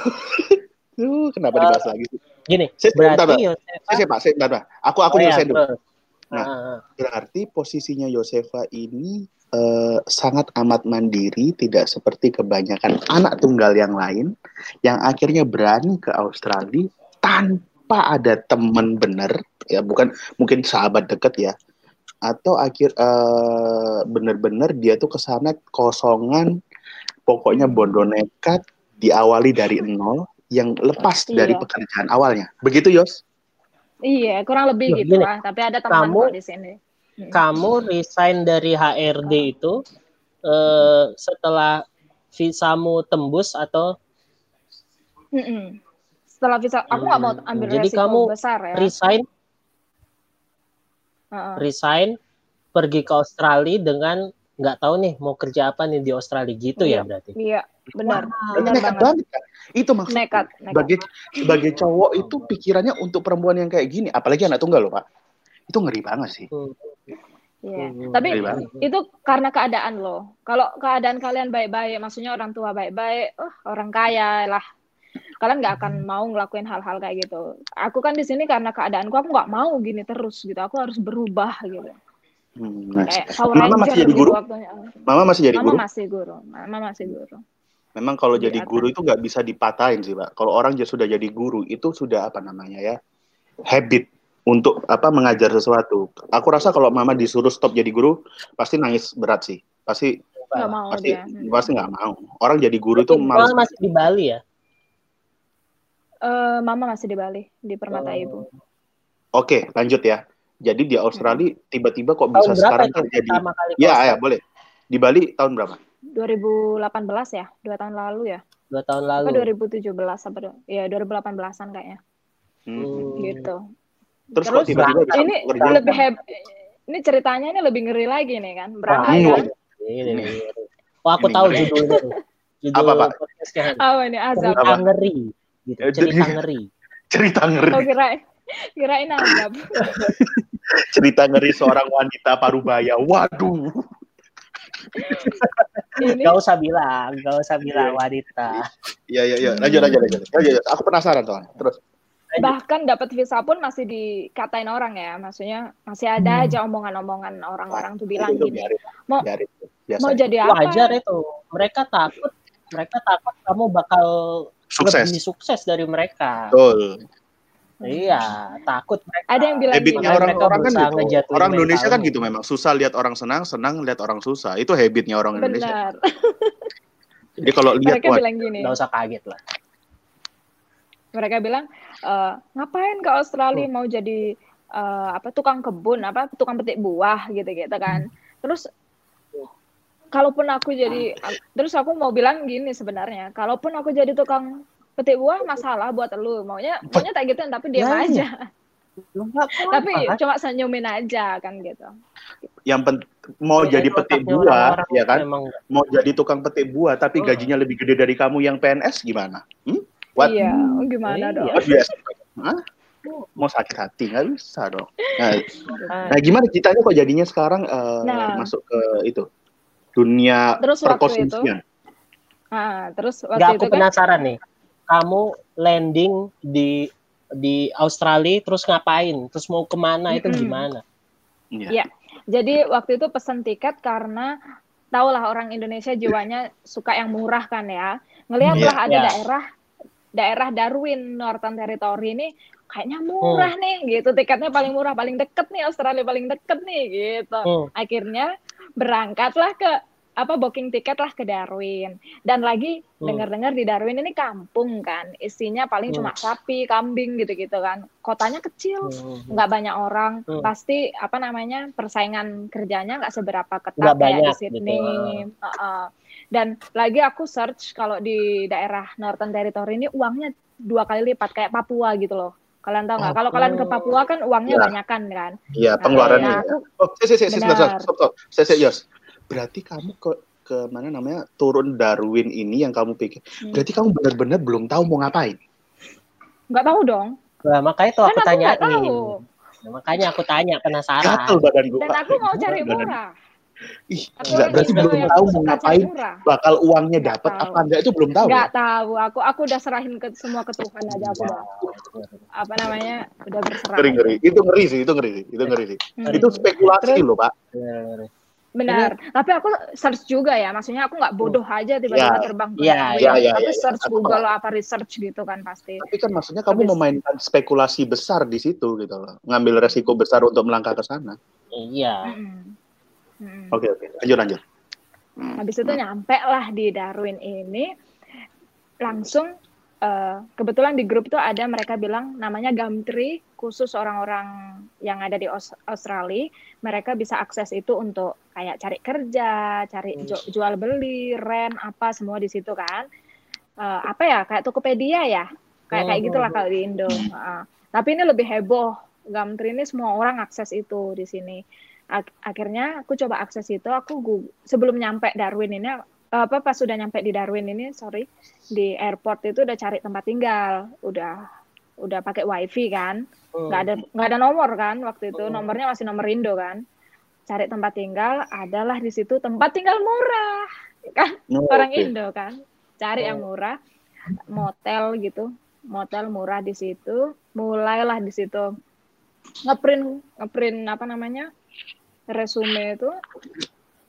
Speaker 3: Duh, kenapa dibahas lagi sih?
Speaker 2: Gini,
Speaker 3: Saya-
Speaker 2: berarti
Speaker 3: Pak.
Speaker 2: Yosefa
Speaker 3: Saya, saya, Pak, saya, bentar, Pak. Aku aku
Speaker 2: Oh, ya,
Speaker 3: nyelesain dulu.
Speaker 2: terus.
Speaker 3: Nah.
Speaker 2: Ah,
Speaker 3: Berarti posisinya Yosefa ini eh, sangat amat mandiri, tidak seperti kebanyakan anak tunggal yang lain yang akhirnya berani ke Australia tanpa ada teman bener, ya bukan mungkin sahabat deket ya, atau akhir eh, bener-bener dia tuh ke sana kosongan, pokoknya bondo nekat, diawali dari nol, yang lepas
Speaker 4: Iya.
Speaker 3: dari pekerjaan awalnya. Begitu Yos?
Speaker 4: Iya, kurang lebih
Speaker 2: Loh,
Speaker 4: gitu
Speaker 2: gini,
Speaker 4: lah. Tapi ada teman
Speaker 2: kamu-
Speaker 4: di sini. Hmm.
Speaker 2: kamu resign dari HRD itu eh, setelah visamu tembus atau
Speaker 4: Mm-mm. Setelah visa, aku nggak mau ambil
Speaker 2: Jadi
Speaker 4: resiko
Speaker 2: kamu
Speaker 4: besar ya.
Speaker 2: resign
Speaker 4: Heeh.
Speaker 2: resign pergi ke Australia dengan nggak tahu nih mau kerja apa nih di Australia gitu ya
Speaker 4: Iya.
Speaker 2: berarti.
Speaker 4: Iya, benar.
Speaker 3: Berarti
Speaker 4: Benar
Speaker 3: nekat
Speaker 4: banget.
Speaker 3: banget kan? Itu maksudnya.
Speaker 4: Nekat, nekat.
Speaker 3: sebagai sebagai cowok itu pikirannya untuk perempuan yang kayak gini, apalagi anak tunggal loh pak, itu ngeri banget sih.
Speaker 2: Hmm.
Speaker 4: Iya.
Speaker 2: Hmm.
Speaker 4: Tapi
Speaker 3: banget.
Speaker 4: itu karena keadaan loh. Kalau keadaan kalian baik-baik, maksudnya orang tua baik-baik, oh orang kaya lah. Kalian nggak akan mau ngelakuin hal-hal kayak gitu. Aku kan di sini karena keadaanku, aku nggak mau gini terus gitu. Aku harus berubah gitu.
Speaker 3: Hmm, nice.
Speaker 4: Kayak Power
Speaker 3: Mama
Speaker 4: Ranger
Speaker 3: masih jadi
Speaker 4: gitu
Speaker 3: guru?
Speaker 4: waktunya.
Speaker 3: Mama masih jadi
Speaker 4: Mama
Speaker 3: guru.
Speaker 4: masih guru. Mama masih guru.
Speaker 3: Memang kalau
Speaker 4: Di
Speaker 3: jadi guru itu nggak bisa dipatahin sih pak. Kalau orang dia sudah jadi guru itu sudah apa namanya ya habit untuk apa mengajar sesuatu. Aku rasa kalau mama disuruh stop jadi guru pasti nangis berat sih. Pasti
Speaker 4: Nggak mau
Speaker 3: pasti
Speaker 4: dia. Hmm.
Speaker 3: pasti nggak mau. Orang jadi guru itu
Speaker 2: Mama
Speaker 3: males.
Speaker 2: masih di Bali ya?
Speaker 4: Eh, Mama masih di Bali, di Permata
Speaker 2: Oh.
Speaker 4: Ibu.
Speaker 3: Oke lanjut ya. Jadi di Australia tiba-tiba kok
Speaker 2: Tahun
Speaker 3: bisa
Speaker 2: berapa
Speaker 3: sekarang terjadi? Ya ya boleh. Di Bali tahun berapa?
Speaker 4: 2018 ya, dua tahun lalu ya.
Speaker 2: Dua tahun
Speaker 4: Apa
Speaker 2: lalu.
Speaker 4: 2017 apa? Ya 2018-an kayaknya.
Speaker 3: Hmm.
Speaker 4: Gitu.
Speaker 3: Terus, kok
Speaker 4: Terus
Speaker 3: tiba-tiba bisa
Speaker 4: ini lebih heb ini ceritanya ini lebih ngeri lagi nih kan. Berangkat
Speaker 3: Wah,
Speaker 4: kan.
Speaker 2: Ini, ini, ini. Oh, aku
Speaker 3: Ini
Speaker 2: tahu
Speaker 3: ngeri.
Speaker 2: judulnya. Judul
Speaker 3: Apa, Pak?
Speaker 4: Apa ini azab?
Speaker 2: Cerita
Speaker 3: Apa?
Speaker 2: ngeri. Gitu.
Speaker 3: Eh,
Speaker 2: Cerita ngeri.
Speaker 3: cerita ngeri.
Speaker 4: Oh kirain kirain azab. <laughs>
Speaker 3: cerita ngeri seorang wanita parubaya. Waduh.
Speaker 4: Ini
Speaker 2: Gak usah bilang, gak usah bilang
Speaker 3: Iya.
Speaker 2: wanita.
Speaker 3: Iya iya iya. Lanjut lanjut lanjut. Lanjut, lanjut. Aku penasaran soalnya. Terus.
Speaker 4: bahkan dapat visa pun masih dikatain orang ya. Maksudnya masih ada aja omongan-omongan orang-orang tuh bilang
Speaker 3: Itu
Speaker 4: gini.
Speaker 3: biarin.
Speaker 4: Mau-
Speaker 3: biarin.
Speaker 4: Mau jadi apa?
Speaker 2: Wajar itu. Mereka takut, mereka takut kamu bakal
Speaker 3: Sukses.
Speaker 2: lebih sukses dari mereka.
Speaker 3: Betul.
Speaker 2: Iya, takut mereka.
Speaker 4: Ada yang bilang
Speaker 3: Habitnya orang-orang kan gitu.
Speaker 2: ngejatuhin
Speaker 3: Orang Indonesia kan gitu memang. Susah lihat orang senang, senang lihat orang susah. Itu habitnya orang Indonesia.
Speaker 4: Benar. <laughs>
Speaker 3: Jadi kalau lihat
Speaker 4: Mereka bilang gini.
Speaker 2: Nggak usah kaget lah.
Speaker 4: mereka bilang "Eh, ngapain ke Australia mau jadi eh, apa tukang kebun apa tukang petik buah gitu gitu kan terus kalaupun aku jadi terus aku mau bilang gini sebenarnya kalaupun aku jadi tukang petik buah masalah buat lu maunya maunya tak gituin tapi diam
Speaker 2: Ya, iya.
Speaker 4: aja <laughs>
Speaker 2: apa-apa,
Speaker 4: tapi cuma senyumin aja kan gitu
Speaker 3: yang pen- mau
Speaker 2: Ya,
Speaker 3: jadi petik buah, ya kan?
Speaker 2: Memang
Speaker 3: Mau jadi tukang petik buah, tapi
Speaker 2: Oh.
Speaker 3: gajinya lebih gede dari kamu yang PNS gimana? Hmm? What?
Speaker 4: iya gimana
Speaker 2: Iya.
Speaker 4: dong
Speaker 3: expect? Hah? Mau sakit hati nggak bisa dong. Nah,
Speaker 2: ah,
Speaker 3: nah, gimana ceritanya kok jadinya sekarang eh,
Speaker 4: Nah.
Speaker 3: masuk ke itu dunia
Speaker 4: Terus waktu
Speaker 3: perkosisian?
Speaker 4: Ah, terus waktu
Speaker 2: aku
Speaker 4: itu kan
Speaker 2: penasaran nih. Kamu landing di di Australia terus ngapain? Terus mau ke mana
Speaker 4: itu
Speaker 2: gimana?
Speaker 3: Iya.
Speaker 4: Iya. Jadi waktu itu pesen tiket karena tahulah orang Indonesia jiwanya suka yang murah kan ya. Ngelihat
Speaker 3: Iya,
Speaker 4: lah ada
Speaker 2: iya.
Speaker 4: daerah daerah Darwin Northern Territory ini kayaknya murah nih gitu. Tiketnya paling murah, paling deket nih Australia paling deket nih gitu.
Speaker 2: Hmm.
Speaker 4: Akhirnya berangkatlah ke apa booking tiket lah ke Darwin. Dan lagi
Speaker 2: Hmm.
Speaker 4: dengar-dengar di Darwin ini kampung kan. Isinya paling
Speaker 2: Hmm.
Speaker 4: cuma sapi, kambing gitu-gitu kan. Kotanya kecil
Speaker 2: Hmm.
Speaker 4: nggak banyak orang
Speaker 2: Hmm.
Speaker 4: pasti apa namanya persaingan kerjanya nggak seberapa ketat
Speaker 2: Nggak
Speaker 4: kayak
Speaker 2: banyak
Speaker 4: di Sydney
Speaker 2: gitu.
Speaker 4: Heeh. dan lagi aku search kalau di daerah Northern Territory ini uangnya dua kali lipat kayak Papua gitu loh kalian tahu nggak kalau kalian ke Papua kan uangnya
Speaker 3: Ya.
Speaker 4: banyak kan kan
Speaker 3: Iya, pengeluarannya.
Speaker 4: nah, aku
Speaker 3: Oh, saya, saya, saya, stop, stop. Saya, saya, Yos. Berarti kamu ke ke mana namanya turun Darwin ini yang kamu pikir,
Speaker 4: Hmm.
Speaker 3: berarti kamu benar-benar belum tahu mau ngapain.
Speaker 4: Nggak tahu dong.
Speaker 2: Nah, makanya tuh
Speaker 4: Kan
Speaker 2: aku
Speaker 4: aku nggak tahu.
Speaker 2: Nah, makanya aku tanya penasaran.
Speaker 3: Gatel badan gue.
Speaker 4: Dan aku mau cari murah.
Speaker 3: Ih, gila, berarti belum tahu mau ngapain,
Speaker 4: murah.
Speaker 3: bakal uangnya dapat apa enggak itu belum tahu.
Speaker 4: Nggak
Speaker 3: ya?
Speaker 4: tahu. Aku aku udah serahin ke semua ke Tuhan aja aku udah apa namanya udah berserah.
Speaker 3: Ngeri ngeri. Itu ngeri sih, itu ngeri sih, itu ngeri sih.
Speaker 4: Hmm.
Speaker 3: Itu spekulasi
Speaker 4: Terus-
Speaker 3: loh, Pak.
Speaker 4: Benar. Tapi aku search juga ya. Maksudnya aku nggak bodoh aja tiba-tiba
Speaker 3: Ya.
Speaker 4: terbang ke
Speaker 2: Ya,
Speaker 3: ya, ya,
Speaker 4: Aku
Speaker 3: ya, ya.
Speaker 4: search
Speaker 3: Aku
Speaker 4: Google apa research gitu kan pasti.
Speaker 3: Tapi kan maksudnya kamu
Speaker 4: Habis-
Speaker 3: memainkan spekulasi besar di situ gitu loh. Ngambil resiko besar untuk melangkah ke sana.
Speaker 2: Iya.
Speaker 3: Oke, oke. Lanjut, lanjut.
Speaker 4: Habis itu nyampe lah di Darwin ini langsung eh, kebetulan di grup itu ada mereka bilang namanya Gumtree khusus orang-orang yang ada di Aus- Australia mereka bisa akses itu untuk kayak cari kerja, cari ju- jual beli, rent apa semua di situ kan. Eh, apa ya kayak Tokopedia ya kayak kayak
Speaker 2: Oh,
Speaker 4: gitulah
Speaker 2: oh,
Speaker 4: kalau di Indo. Heeh. tapi ini lebih heboh. Gumtree ini semua orang akses itu di sini. Ak- akhirnya aku coba akses itu aku gu- sebelum nyampe Darwin ini apa pas sudah nyampe di Darwin ini sorry di airport itu udah cari tempat tinggal. Udah udah pakai wifi kan. Nggak ada nggak ada nomor kan waktu itu.
Speaker 2: Hmm.
Speaker 4: nomornya masih nomor Indo kan. Cari tempat tinggal adalah di situ tempat tinggal murah kan?
Speaker 3: Oh, <laughs>
Speaker 4: orang
Speaker 3: oke.
Speaker 4: Indo kan. Cari yang murah motel gitu. Motel murah di situ. Mulailah di situ. Ngeprint ngeprint apa namanya? Resume itu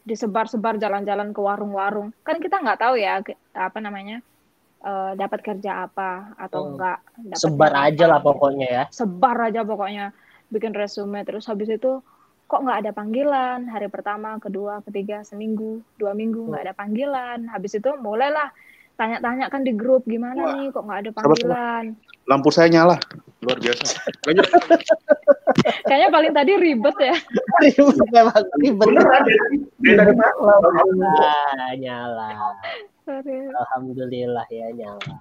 Speaker 4: disebar-sebar jalan-jalan ke warung-warung kan kita nggak tahu ya apa namanya eh, dapat kerja apa atau
Speaker 2: Hmm.
Speaker 4: enggak dapat
Speaker 2: Sebar aja
Speaker 4: apa.
Speaker 2: lah pokoknya ya.
Speaker 4: sebar aja pokoknya bikin resume terus habis itu kok nggak ada panggilan hari pertama kedua ketiga seminggu dua minggu nggak ada panggilan habis itu mulailah tanya-tanya kan di grup gimana
Speaker 3: Wah.
Speaker 4: nih kok nggak ada
Speaker 3: sabar.
Speaker 4: panggilan
Speaker 3: Lampu saya nyala. Luar biasa. Lanjut. <laughs>
Speaker 4: kayaknya paling tadi ribet ya <laughs>
Speaker 2: Memang ribet.
Speaker 3: Dari tadi malam.
Speaker 2: Ah, nyala.
Speaker 4: Sorry.
Speaker 2: Alhamdulillah ya nyala.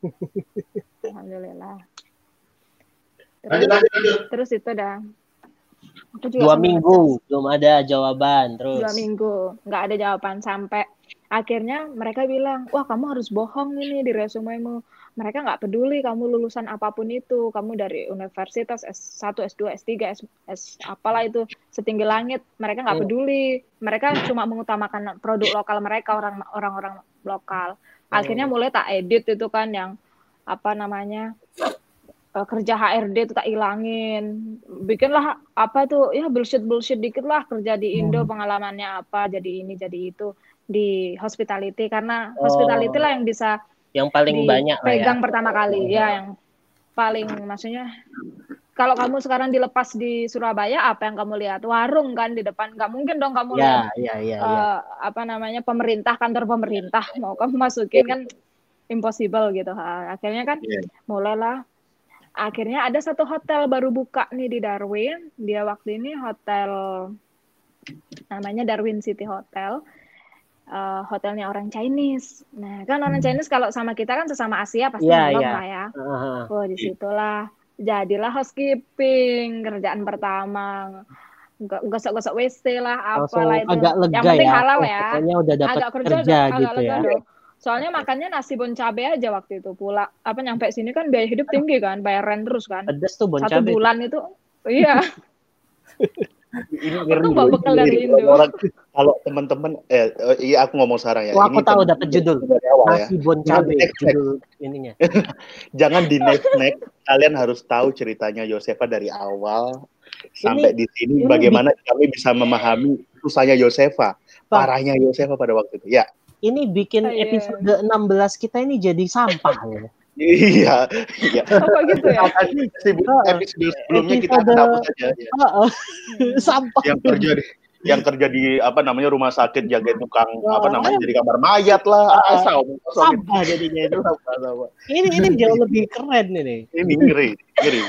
Speaker 2: <laughs>
Speaker 4: alhamdulillah terus,
Speaker 3: Lanjut, lanjut, lanjut.
Speaker 4: terus itu dah Aku juga
Speaker 2: Dua minggu belum ada jawaban terus.
Speaker 4: dua minggu nggak ada jawaban sampai akhirnya mereka bilang wah kamu harus bohong ini di resumemu. Mereka nggak peduli kamu lulusan apa pun itu. Kamu dari universitas S1 S2 S3 S, S apalah itu setinggi langit. Mereka nggak
Speaker 2: Hmm.
Speaker 4: peduli. Mereka cuma mengutamakan produk lokal mereka orang orang-orang lokal. Akhirnya mulai tak edit itu kan yang apa namanya eh, kerja HRD itu tak ilangin. Bikinlah apa tuh ya bullshit bullshit dikit lah. Kerja di Indo pengalamannya apa jadi ini jadi itu di hospitality karena
Speaker 2: Oh.
Speaker 4: hospitality lah yang bisa
Speaker 2: Yang paling banyak ya.
Speaker 4: dipegang pertama kali ya yang paling maksudnya kalau kamu sekarang dilepas di Surabaya apa yang kamu lihat warung kan di depan nggak mungkin dong kamu lihat
Speaker 2: Ya, ya, ya, ya.
Speaker 4: eh, apa namanya pemerintah kantor pemerintah mau kamu masukin kan impossible gitu akhirnya kan
Speaker 3: Iya.
Speaker 4: mulailah akhirnya ada satu hotel baru buka nih di Darwin dia waktu ini hotel namanya Darwin City Hotel Eh, hotelnya orang Chinese nah kan orang Chinese kalau sama kita kan sesama Asia pasti
Speaker 2: Iya,
Speaker 4: nolong
Speaker 2: iya.
Speaker 4: lah ya
Speaker 2: Ah,
Speaker 4: Oh, di situlah jadilah housekeeping kerjaan pertama. Gosok-gosok WC lah,
Speaker 2: langsung
Speaker 4: apalah itu.
Speaker 2: agak lega
Speaker 4: Yang penting
Speaker 2: ya.
Speaker 4: halal ya.
Speaker 2: Pokoknya udah dapat
Speaker 4: Agak kerja,
Speaker 2: kerja,
Speaker 4: agak
Speaker 2: gitu
Speaker 4: lega
Speaker 2: ya.
Speaker 4: dong. Soalnya makannya nasi bon cabe aja waktu itu pula. Apa nyampe sini kan biaya hidup tinggi kan, bayar rent terus kan.
Speaker 2: Pedes tuh bon
Speaker 4: Satu
Speaker 2: cabe.
Speaker 4: bulan itu, iya. <laughs>
Speaker 3: Ini
Speaker 4: Itu bawa bekal dari Indo.
Speaker 3: Orang, kalau teman-teman, eh, eh, iya aku ngomong sekarang ya.
Speaker 2: Oh, aku
Speaker 3: Ini
Speaker 2: tahu dapat judul.
Speaker 3: awal ya.
Speaker 2: Nasi bon cabe judul ininya. <laughs>
Speaker 3: Jangan di next next. Kalian harus tahu ceritanya Yosefa dari awal sampai di sini.
Speaker 2: ini
Speaker 3: Bagaimana kami bisa memahami susahnya Yosefa, parahnya Yosefa pada waktu itu. Ya,
Speaker 2: Ini bikin
Speaker 4: iya.
Speaker 2: episode 16 kita ini jadi sampah ya.
Speaker 3: Iya, iya.
Speaker 4: Apa gitu ya?
Speaker 3: Episode episode sebelumnya kita
Speaker 2: Episode-
Speaker 3: hapus saja. ya.
Speaker 2: Heeh. sampah.
Speaker 3: Yang kerja di yang kerja di apa namanya rumah sakit jaga tukang
Speaker 2: Wah.
Speaker 3: apa namanya jadi kamar mayat lah
Speaker 2: Ah,
Speaker 3: asal
Speaker 2: Sampah jadinya itu. Ini ini jauh lebih keren ini.
Speaker 3: ini ngeri ngeri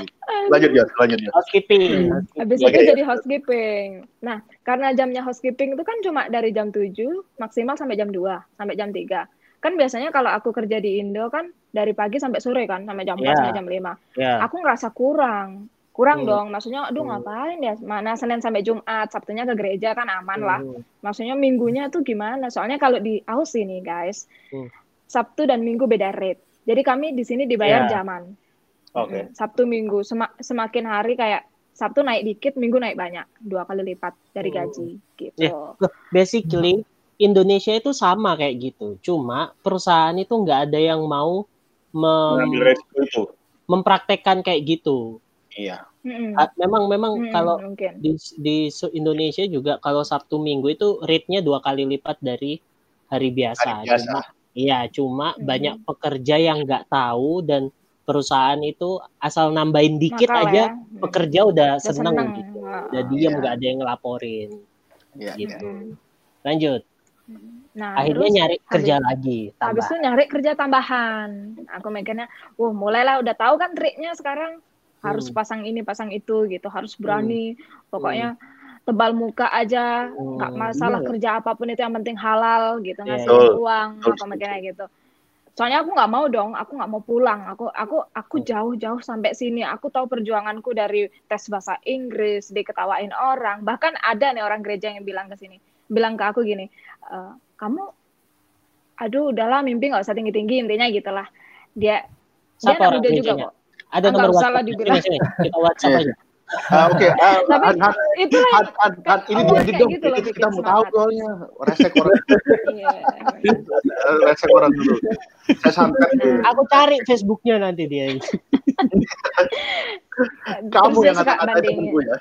Speaker 3: lanjut ya lanjut ya
Speaker 2: Housekeeping.
Speaker 4: Habis
Speaker 3: Oke.
Speaker 4: itu jadi housekeeping. Nah, karena jamnya housekeeping itu kan cuma dari jam 7 maksimal sampai jam 2, sampai jam 3. Kan biasanya kalau aku kerja di Indo kan dari pagi sampai sore kan, sampai jam 4
Speaker 2: Iya.
Speaker 4: sampai jam 5.
Speaker 2: Ya.
Speaker 4: Aku ngerasa kurang. kurang
Speaker 2: Hmm.
Speaker 4: dong. Maksudnya, aduh
Speaker 2: Hmm.
Speaker 4: ngapain ya? Mana Senin sampai Jumat, Sabtunya ke gereja kan aman lah.
Speaker 2: Hmm.
Speaker 4: Maksudnya minggunya tuh gimana? Soalnya kalau di Aussie nih guys,
Speaker 2: Hmm.
Speaker 4: Sabtu dan Minggu beda rate. Jadi kami di sini dibayar
Speaker 2: Ya.
Speaker 4: jaman.
Speaker 3: Oke.
Speaker 4: Mm, Sabtu Minggu Sema- semakin hari kayak Sabtu naik dikit, Minggu naik banyak, dua kali lipat dari
Speaker 2: Hmm.
Speaker 4: gaji gitu.
Speaker 2: Ya. Basically Indonesia itu sama kayak gitu. Cuma perusahaan itu nggak ada yang mau mem-
Speaker 3: Mengambil resiko itu.
Speaker 2: mempraktekkan kayak gitu.
Speaker 3: Iya.
Speaker 2: Ah, Memang memang
Speaker 4: Mm-mm,
Speaker 2: kalau
Speaker 4: mungkin.
Speaker 2: di di Indonesia juga kalau Sabtu Minggu itu rate-nya dua kali lipat dari hari biasa.
Speaker 3: Hari biasa.
Speaker 2: Cuma, iya, cuma
Speaker 4: Hmm.
Speaker 2: banyak pekerja yang nggak tahu dan perusahaan itu asal nambahin dikit
Speaker 4: Nakal
Speaker 2: aja
Speaker 4: ya. Mm.
Speaker 2: pekerja udah
Speaker 4: Udah
Speaker 2: seneng,
Speaker 4: seneng.
Speaker 2: gitu. Udah diem
Speaker 3: Iya.
Speaker 2: nggak ada yang ngelaporin
Speaker 3: Iya.
Speaker 2: gitu.
Speaker 4: mm.
Speaker 2: Lanjut.
Speaker 4: Nah,
Speaker 2: Akhirnya
Speaker 4: terus
Speaker 2: nyari
Speaker 4: habis-
Speaker 2: kerja lagi
Speaker 4: Habis
Speaker 2: tambah.
Speaker 4: itu nyari kerja tambahan. Aku mikirnya, wah mulailah udah tahu kan triknya sekarang harus
Speaker 2: Hmm.
Speaker 4: pasang ini, pasang itu gitu, harus berani. Pokoknya tebal muka aja, nggak
Speaker 2: Hmm,
Speaker 4: masalah
Speaker 2: iya.
Speaker 4: kerja apa pun itu yang penting halal gitu,
Speaker 2: Iya,
Speaker 4: ngasihin
Speaker 3: Betul.
Speaker 4: uang, aku mikirnya gitu. Soalnya aku nggak mau dong, aku nggak mau pulang. Aku aku aku
Speaker 2: Hmm.
Speaker 4: jauh-jauh sampai sini. Aku tahu perjuanganku dari tes bahasa Inggris, diketawain orang. Bahkan ada nih orang gereja yang bilang ke sini, bilang ke aku gini, "E, kamu, aduh udahlah mimpi nggak usah tinggi-tinggi intinya gitulah. Dia dia anak muda juga kok.
Speaker 2: Ada
Speaker 4: Ah,
Speaker 2: nomor WhatsApp
Speaker 4: dibilang.
Speaker 2: sini, sini. Kita WhatsApp
Speaker 3: Iya.
Speaker 2: aja.
Speaker 3: Ah, Oke, ah, <laughs>
Speaker 4: Tapi
Speaker 3: Han,
Speaker 4: itulah
Speaker 3: Han, Han, Han, ini
Speaker 4: kayak
Speaker 3: dong.
Speaker 4: gitu
Speaker 3: Itu
Speaker 4: bikin
Speaker 3: kita mau tahu soalnya. Resek orang,
Speaker 4: Iya. <laughs>
Speaker 3: resek orang dulu. Saya santet dulu. <laughs>
Speaker 2: Aku cari Facebooknya nanti dia.
Speaker 3: Kamu yang kata-kata ya.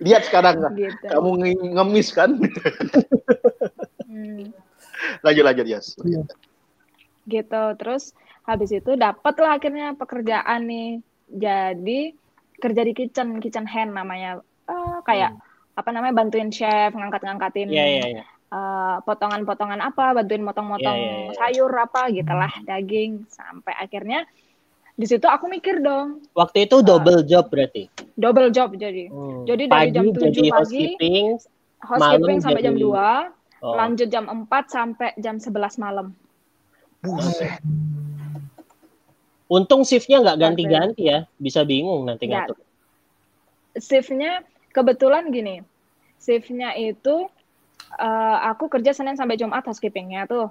Speaker 3: Lihat sekarang nggak?
Speaker 4: gitu.
Speaker 3: Kamu nge- ngemis kan?
Speaker 4: Hmm.
Speaker 3: lanjut lanjut Yas.
Speaker 4: gitu terus habis itu dapet lah akhirnya pekerjaan nih jadi kerja di kitchen kitchen hand namanya Eh, kayak apa namanya bantuin chef ngangkat-ngangkatin
Speaker 2: Iya, iya, iya.
Speaker 4: eh, potongan-potongan apa bantuin motong-motong
Speaker 2: Iya, iya, iya.
Speaker 4: sayur apa gitulah daging sampai akhirnya di situ aku mikir dong
Speaker 2: Waktu itu double job berarti.
Speaker 4: double job jadi
Speaker 2: Hmm.
Speaker 4: Jadi dari
Speaker 2: pagi
Speaker 4: jam 7
Speaker 2: jadi
Speaker 4: pagi,
Speaker 2: housekeeping,
Speaker 4: housekeeping sampai jam
Speaker 2: jadi-
Speaker 4: 2
Speaker 2: oh,
Speaker 4: lanjut jam 4 sampai jam 11 malam
Speaker 3: Buset.
Speaker 2: Untung shiftnya nggak ganti-ganti ya, bisa bingung nanti
Speaker 4: Nggak.
Speaker 2: ngatur.
Speaker 4: shiftnya kebetulan gini shiftnya itu eh, aku kerja Senin sampai Jumat housekeepingnya tuh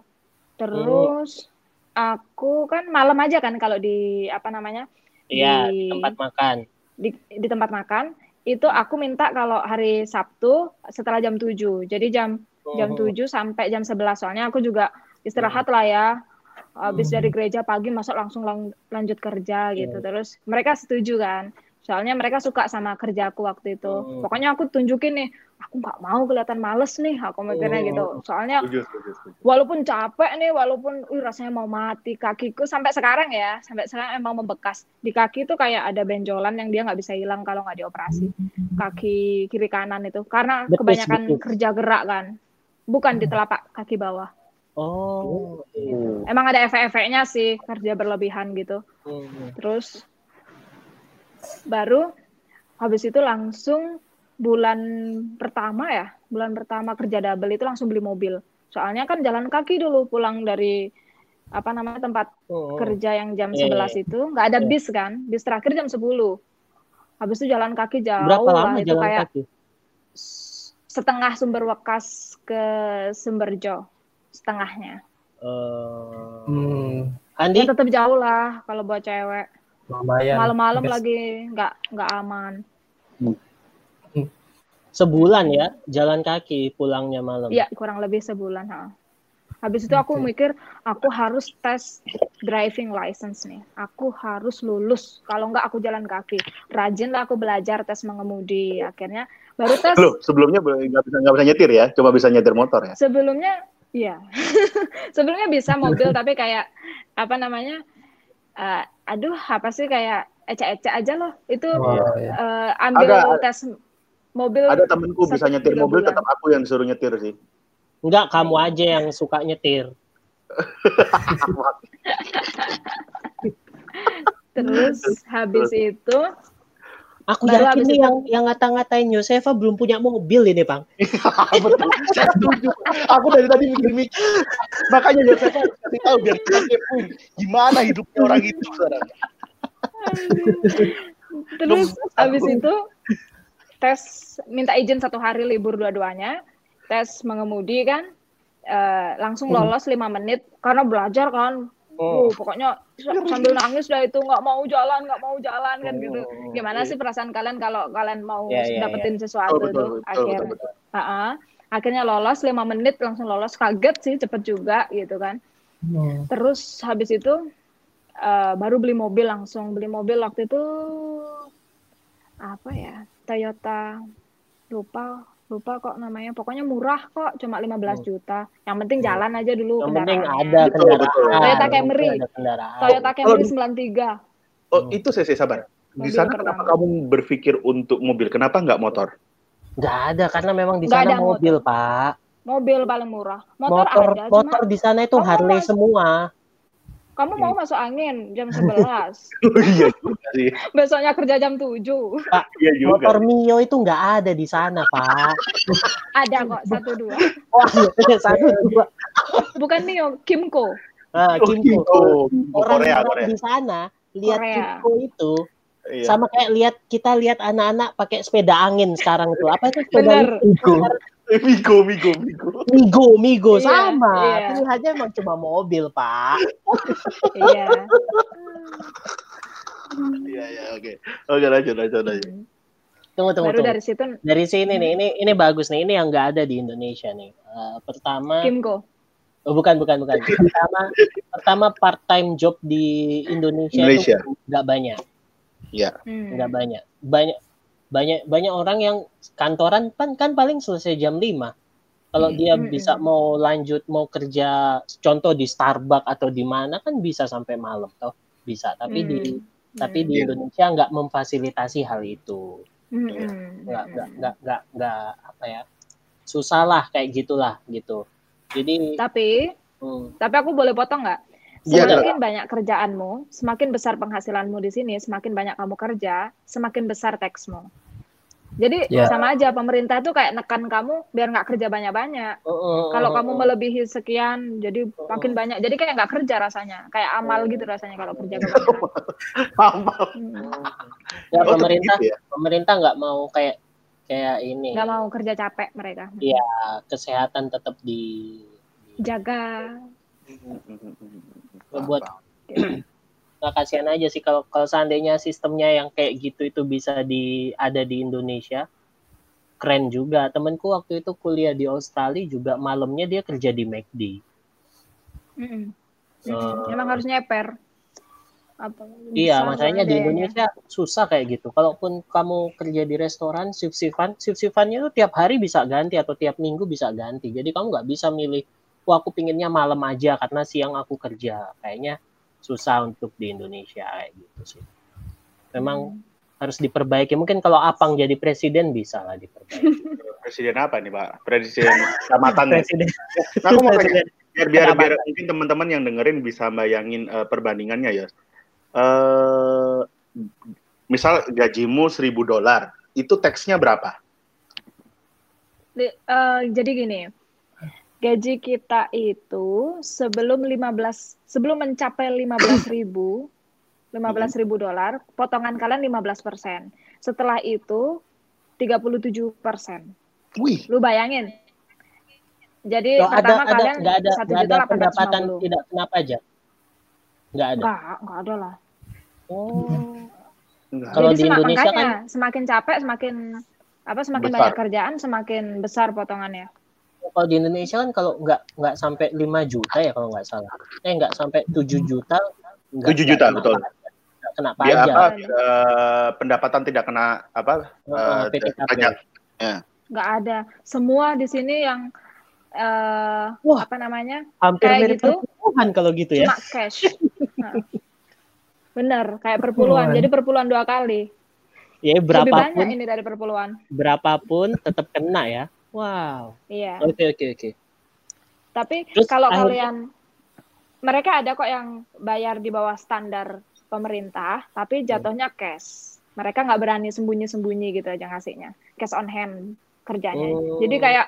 Speaker 4: terus aku kan malam aja kan kalau di apa namanya
Speaker 2: Iya,
Speaker 4: di-
Speaker 2: di tempat makan.
Speaker 4: di, di tempat makan itu aku minta kalau hari Sabtu setelah jam 7 jadi jam jam
Speaker 2: Hmm.
Speaker 4: 7 sampai jam 11 soalnya aku juga istirahat lah ya. Habis dari gereja pagi masuk langsung lang- lanjut kerja gitu.
Speaker 2: Hmm.
Speaker 4: terus mereka setuju kan soalnya mereka suka sama kerjaku waktu itu
Speaker 2: Hmm.
Speaker 4: pokoknya aku tunjukin nih aku nggak mau kelihatan males nih aku mikirnya
Speaker 2: Hmm.
Speaker 4: gitu soalnya
Speaker 3: Setuju, setuju, setuju.
Speaker 4: walaupun capek nih walaupun uh, rasanya mau mati kakiku sampai sekarang ya sampai sekarang emang membekas di kaki itu kayak ada benjolan yang dia nggak bisa hilang kalau nggak dioperasi kaki kiri kanan itu karena
Speaker 2: Betis,
Speaker 4: kebanyakan
Speaker 2: betis.
Speaker 4: kerja gerak kan bukan di telapak kaki bawah
Speaker 2: Oh,
Speaker 3: Oh.
Speaker 4: emang ada efek-efeknya sih kerja berlebihan gitu
Speaker 2: Hmm.
Speaker 4: terus baru habis itu langsung bulan pertama ya bulan pertama kerja double itu langsung beli mobil. Soalnya kan jalan kaki dulu pulang dari apa namanya tempat
Speaker 2: Hmm.
Speaker 4: kerja yang jam
Speaker 2: Iya,
Speaker 4: 11 itu nggak ada
Speaker 2: Iya.
Speaker 4: bis kan bis terakhir jam 10 habis itu jalan kaki jauh
Speaker 2: Berapa
Speaker 4: lah
Speaker 2: lama
Speaker 4: itu
Speaker 2: jalan
Speaker 4: kayak
Speaker 2: kaki?
Speaker 4: setengah sumber wekas ke Sumberjo setengahnya.
Speaker 2: Eh,
Speaker 1: Hmm,
Speaker 2: Andi,
Speaker 4: ya tetap jauh lah kalau buat cewek
Speaker 1: lumayan.
Speaker 4: malam-malam lagi nggak nggak aman
Speaker 2: sebulan ya jalan kaki pulangnya malam.
Speaker 4: Iya, kurang lebih sebulan. ha. Habis itu aku mikir, aku harus tes driving license nih. Aku harus lulus. Kalau nggak aku jalan kaki. Rajin lah aku belajar tes mengemudi. Akhirnya baru tes.
Speaker 3: Loh, sebelumnya be- nggak bisa nggak bisa nyetir ya, cuma bisa nyetir motor ya.
Speaker 4: Sebelumnya, iya. <laughs> Sebelumnya bisa mobil, <laughs> tapi kayak apa namanya? eh, aduh, apa sih kayak ecek-ecek aja loh. Itu
Speaker 1: Oh, ya.
Speaker 4: eh, ambil
Speaker 3: Ada-
Speaker 4: tes mobil.
Speaker 3: Ada temenku bisa nyetir mobil,
Speaker 4: bulan.
Speaker 3: tetap aku yang disuruh nyetir sih.
Speaker 2: Enggak, kamu aja yang suka nyetir. <laughs>
Speaker 4: Terus habis itu
Speaker 2: Aku
Speaker 4: Baru
Speaker 2: yakin nih yang yang ngata-ngatain Yosefa belum punya mobil ini, Bang. <laughs>
Speaker 3: Betul, saya setuju. Aku dari tadi mikir-mikir. Makanya ya saya kasih tahu biar kita kepoin gimana hidupnya orang itu sekarang.
Speaker 4: Terus habis itu tes minta izin satu hari libur dua-duanya, tes mengemudi kan, eh, langsung
Speaker 3: Hmm.
Speaker 4: lolos lima menit karena belajar kan.
Speaker 2: Oh.
Speaker 4: Uh, pokoknya sambil nangis dah itu nggak mau jalan, nggak mau jalan kan gitu.
Speaker 2: Oh,
Speaker 4: Gimana
Speaker 2: iya.
Speaker 4: sih perasaan kalian kalau kalian mau
Speaker 2: Iya, iya,
Speaker 4: dapetin
Speaker 3: Betul,
Speaker 4: sesuatu
Speaker 3: betul,
Speaker 4: tuh
Speaker 3: betul,
Speaker 4: akhirnya.
Speaker 3: betul, betul.
Speaker 4: Ha-ha. Akhirnya lolos lima menit langsung lolos kaget sih cepet juga gitu kan.
Speaker 1: Hmm.
Speaker 4: Terus habis itu eh, baru beli mobil langsung beli mobil waktu itu apa ya Toyota lupa lupa kok namanya pokoknya murah kok cuma 15 juta yang penting jalan aja dulu
Speaker 2: Hmm. Yang penting
Speaker 4: kendaraannya.
Speaker 2: ada kendaraan.
Speaker 3: betul.
Speaker 4: Toyota Camry. Toyota Camry
Speaker 3: Kalau-
Speaker 4: 93
Speaker 3: Oh, itu saya saya sabar. Di
Speaker 4: Mobil
Speaker 3: sana
Speaker 4: pertama.
Speaker 3: kenapa kamu berpikir untuk mobil? Kenapa nggak motor?
Speaker 2: Nggak ada karena memang di sana
Speaker 4: ada
Speaker 2: mobil, Pak.
Speaker 4: mobil paling murah motor,
Speaker 2: Motor
Speaker 4: ada
Speaker 2: motor
Speaker 4: cuma
Speaker 2: di sana itu
Speaker 4: Kamu
Speaker 2: Harley semua.
Speaker 4: Kamu mau masuk angin jam <laughs> 11
Speaker 3: Oh, iya juga sih. <laughs>
Speaker 4: besoknya kerja jam 7
Speaker 3: Iya juga.
Speaker 2: Motor Mio itu nggak ada di sana, Pak. <laughs>
Speaker 4: ada kok satu dua
Speaker 2: Wah, iya, satu dua.
Speaker 4: bukan Mio Kimco
Speaker 2: Nah,
Speaker 3: Oh,
Speaker 2: Kimco.
Speaker 3: Kimco. Kimco, Korea,
Speaker 2: di sana lihat
Speaker 4: Korea.
Speaker 2: Kimco itu
Speaker 3: Iya.
Speaker 2: sama kayak lihat kita lihat anak-anak pakai sepeda angin sekarang tuh. Apa itu sepeda
Speaker 4: Bener.
Speaker 2: Migo?
Speaker 3: Eh, Migo, Migo, Migo.
Speaker 2: Migo, Migo
Speaker 4: Iya,
Speaker 2: sama.
Speaker 4: iya.
Speaker 2: Pilihannya emang cuma mobil, Pak.
Speaker 4: iya
Speaker 3: Iya, iya, oke. Oke, lanjut, lanjut, lanjut.
Speaker 2: Tunggu, tunggu,
Speaker 4: baru
Speaker 2: tunggu.
Speaker 4: dari situ
Speaker 2: Dari sini nih, ini ini bagus nih. Ini yang nggak ada di Indonesia nih. Eh, pertama,
Speaker 4: Kimco
Speaker 2: oh, bukan, bukan, bukan. Pertama, pertama part time job di Indonesia,
Speaker 3: Indonesia.
Speaker 2: itu nggak banyak,
Speaker 3: Iya.
Speaker 4: Hmm.
Speaker 2: nggak banyak, banyak, banyak, banyak orang yang kantoran kan kan paling selesai jam 5 Kalau
Speaker 3: Hmm.
Speaker 2: dia
Speaker 4: Hmm,
Speaker 2: bisa
Speaker 4: hmm.
Speaker 2: mau lanjut, mau kerja, contoh di Starbucks atau di mana kan bisa sampai malam, toh bisa. Tapi di
Speaker 4: Hmm.
Speaker 2: tapi di
Speaker 3: Iya.
Speaker 2: Indonesia nggak memfasilitasi hal itu.
Speaker 3: Iya.
Speaker 4: hmm,
Speaker 2: nggak
Speaker 4: hmm.
Speaker 2: nggak nggak nggak nggak apa ya susah lah kayak gitulah gitu jadi
Speaker 4: Tapi,
Speaker 2: hmm,
Speaker 4: tapi aku boleh potong nggak?
Speaker 3: Iya,
Speaker 4: Semakin banyak kerjaanmu, semakin besar penghasilanmu di sini, semakin banyak kamu kerja, semakin besar teksmu. Jadi
Speaker 1: Iya.
Speaker 4: sama aja pemerintah tuh kayak nekan kamu biar nggak kerja banyak-banyak.
Speaker 2: uh, uh,
Speaker 4: Kalau
Speaker 2: uh,
Speaker 4: kamu
Speaker 2: uh,
Speaker 4: melebihi sekian, jadi makin banyak. Jadi kayak nggak kerja rasanya, kayak amal gitu rasanya kalau kerja <laughs> kebanyakan.
Speaker 3: Paham.
Speaker 4: Hmm.
Speaker 2: ya
Speaker 3: Oh,
Speaker 2: pemerintah
Speaker 3: ya?
Speaker 2: pemerintah nggak mau kayak kayak ini
Speaker 4: Nggak mau kerja capek mereka.
Speaker 2: Iya. kesehatan tetap di,
Speaker 4: Jaga.
Speaker 3: Paham,
Speaker 2: buat nggak kasihan aja sih kalau kalau seandainya sistemnya yang kayak gitu itu bisa di ada di Indonesia keren juga temanku waktu itu kuliah di Australia juga malamnya dia kerja di McD
Speaker 4: Mm-mm.
Speaker 2: Eh,
Speaker 4: Mm-mm. Emang harus nyeper. Apa,
Speaker 2: Iya, makanya di Indonesia susah kayak gitu. Kalaupun kamu kerja di restoran, shift-shiftan, shift-shiftannya tuh tiap hari bisa ganti atau tiap minggu bisa ganti. Jadi kamu nggak bisa milih, wah aku pinginnya malam aja karena siang aku kerja. Kayaknya susah untuk di Indonesia kayak gitu sih. Memang harus diperbaiki. Mungkin kalau Apang jadi presiden bisa lah diperbaiki. <laughs>
Speaker 3: Presiden apa nih, Pak? Presiden kecamatan. ya?
Speaker 2: presiden.
Speaker 3: Nah, aku mau tanya,
Speaker 2: presiden.
Speaker 3: biar biar, biar mungkin teman-teman yang dengerin bisa bayangin eh, perbandingannya ya. Eh misal gajimu 1000 dolar, itu teksnya berapa?
Speaker 4: Di- eh, jadi gini, gaji kita itu sebelum 15 sebelum mencapai 15 ribu <clears throat> 15 ribu dolar, potongan kalian 15 persen. Setelah itu 37 persen.
Speaker 3: Wih,
Speaker 4: Lu bayangin. Jadi
Speaker 2: Loh, ada
Speaker 4: pertama
Speaker 2: ada
Speaker 4: kalian
Speaker 2: nggak ada
Speaker 4: satu
Speaker 2: nggak
Speaker 4: juta
Speaker 2: ada pendapatan
Speaker 4: 850.
Speaker 2: tidak kena pajak. Nggak ada.
Speaker 4: Enggak, enggak ada lah.
Speaker 2: Oh.
Speaker 3: enggak.
Speaker 2: Kalau di Indonesia
Speaker 4: makanya
Speaker 2: kan-
Speaker 4: semakin capek semakin apa semakin
Speaker 3: Besar.
Speaker 4: banyak kerjaan semakin besar potongannya.
Speaker 2: Kalau di Indonesia kan kalau nggak nggak sampai 5 juta ya kalau nggak salah. Eh nggak sampai 7 juta. nggak-
Speaker 3: 7 juta,
Speaker 2: nggak kena
Speaker 3: betul.
Speaker 2: pajak. Nggak kena
Speaker 3: Dia
Speaker 2: pajak.
Speaker 3: apa eh, pendapatan tidak kena apa eh,
Speaker 2: PTKP.
Speaker 3: pajak.
Speaker 4: Nggak ada. Semua di sini yang eh
Speaker 2: Wah.
Speaker 4: apa namanya?
Speaker 2: Hampir
Speaker 4: kayak
Speaker 2: mirip
Speaker 4: gitu.
Speaker 2: perpuluhan kalau gitu ya.
Speaker 4: Cuma cash. <laughs> Nah. Bener, kayak perpuluhan. Jadi perpuluhan dua kali.
Speaker 2: Ya
Speaker 4: Lebih banyak
Speaker 2: berapapun
Speaker 4: ini dari perpuluhan.
Speaker 2: berapapun tetap kena ya. Wow.
Speaker 4: Iya.
Speaker 2: Oke oke oke.
Speaker 4: Tapi
Speaker 2: Terus
Speaker 4: kalau
Speaker 2: akhirnya-
Speaker 4: kalian mereka ada kok yang bayar di bawah standar pemerintah, tapi jatuhnya cash. Mereka nggak berani sembunyi-sembunyi gitu aja ngasihnya. Cash on hand kerjanya.
Speaker 2: Oh.
Speaker 4: Jadi kayak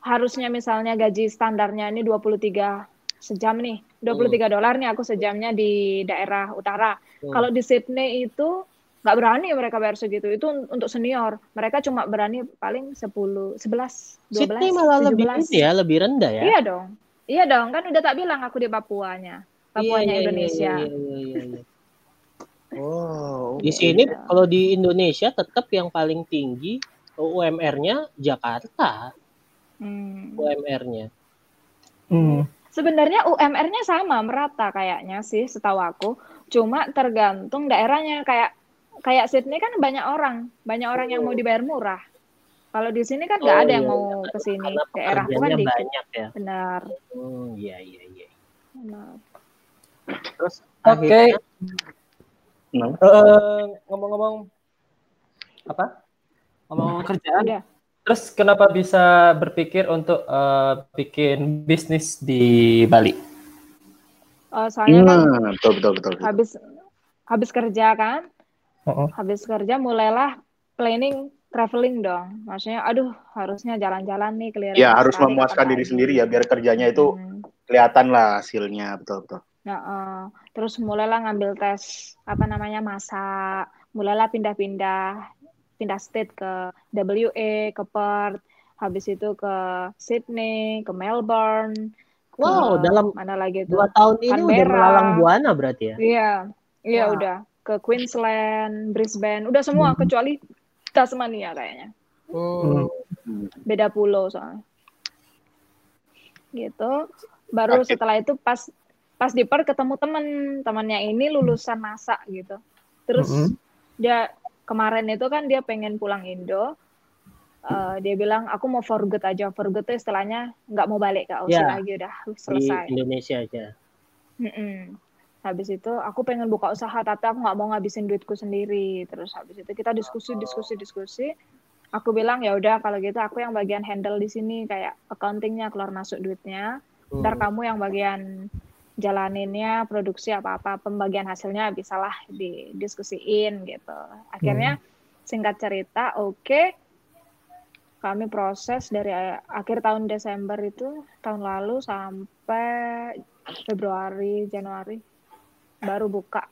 Speaker 4: harusnya misalnya gaji standarnya ini 23 sejam nih 23 dolar nih aku sejamnya di daerah utara.
Speaker 2: Hmm.
Speaker 4: Kalau di Sydney itu nggak berani mereka bayar segitu. Itu un- untuk senior. Mereka cuma berani paling 10, 11, 12,
Speaker 2: Sydney malah lebih
Speaker 4: 17.
Speaker 2: ini ya, lebih rendah ya.
Speaker 4: Iya dong. Iya dong, kan udah tak bilang aku di Papuanya. Papuanya
Speaker 2: Iya, iya,
Speaker 4: Indonesia.
Speaker 2: iya, iya, iya, iya.
Speaker 3: Oh.
Speaker 2: Di sini
Speaker 4: Iya.
Speaker 2: kalau di Indonesia tetap yang paling tinggi UMR-nya Jakarta,
Speaker 4: Hmm.
Speaker 2: UMR-nya.
Speaker 1: Hmm.
Speaker 4: Sebenarnya UMR-nya sama merata kayaknya sih setahu aku. Cuma tergantung daerahnya kayak kayak Sydney kan banyak orang, banyak orang yang mau dibayar murah. Kalau di sini kan nggak
Speaker 2: Oh,
Speaker 4: ada yang
Speaker 2: iya,
Speaker 4: mau ke sini. Daerah kan dikit.
Speaker 2: banyak ya.
Speaker 4: Benar.
Speaker 2: Hmm, iya iya iya.
Speaker 4: benar.
Speaker 2: Terus
Speaker 1: Oke.
Speaker 2: akhirnya
Speaker 3: Nah,
Speaker 1: Eh, ngomong-ngomong apa? Ngomong kerjaan.
Speaker 4: Udah.
Speaker 1: Terus kenapa bisa berpikir untuk eh, bikin bisnis di Bali?
Speaker 4: Eh, soalnya kan
Speaker 3: nah, betul betul betul. betul.
Speaker 4: habis habis kerja kan,
Speaker 1: Heeh.
Speaker 4: habis kerja mulailah planning traveling dong. Maksudnya, aduh harusnya jalan-jalan nih keliling.
Speaker 3: Ya harus
Speaker 4: sekali,
Speaker 3: memuaskan diri sendiri ya biar kerjanya itu
Speaker 4: Hmm.
Speaker 3: kelihatan lah hasilnya betul betul.
Speaker 4: Nah, eh, terus mulailah ngambil tes apa namanya masak, mulailah pindah-pindah, pindah state ke WA, ke Perth, habis itu ke Sydney, ke Melbourne. ke
Speaker 2: Wow, dalam
Speaker 4: mana lagi tuh?
Speaker 2: dua tahun ini udah
Speaker 4: Canberra.
Speaker 2: melalang buana berarti ya.
Speaker 4: Iya, iya
Speaker 2: Wah.
Speaker 4: udah ke Queensland, Brisbane, udah semua kecuali Tasmania kayaknya.
Speaker 2: Hmm.
Speaker 4: Beda pulau soalnya. Gitu. Baru setelah itu pas pas di Perth ketemu temen, temannya ini lulusan masak gitu. Terus
Speaker 1: Mhm.
Speaker 4: dia kemarin itu kan dia pengen pulang Indo. Eh, dia bilang aku mau for good aja. For good tuh istilahnya nggak mau balik ke Aussie
Speaker 2: Ya.
Speaker 4: lagi udah
Speaker 2: Di
Speaker 4: selesai.
Speaker 2: Indonesia aja.
Speaker 4: Mm-mm. Habis itu aku pengen buka usaha tapi aku nggak mau ngabisin duitku sendiri. Terus habis itu kita diskusi diskusi diskusi. Aku bilang ya udah kalau gitu aku yang bagian handle di sini kayak accountingnya keluar masuk duitnya. Ntar
Speaker 2: Hmm.
Speaker 4: kamu yang bagian jalaninnya produksi apa-apa pembagian hasilnya bisalah didiskusiin gitu. Akhirnya singkat cerita oke kami proses dari akhir tahun Desember itu tahun lalu sampai Februari Januari baru buka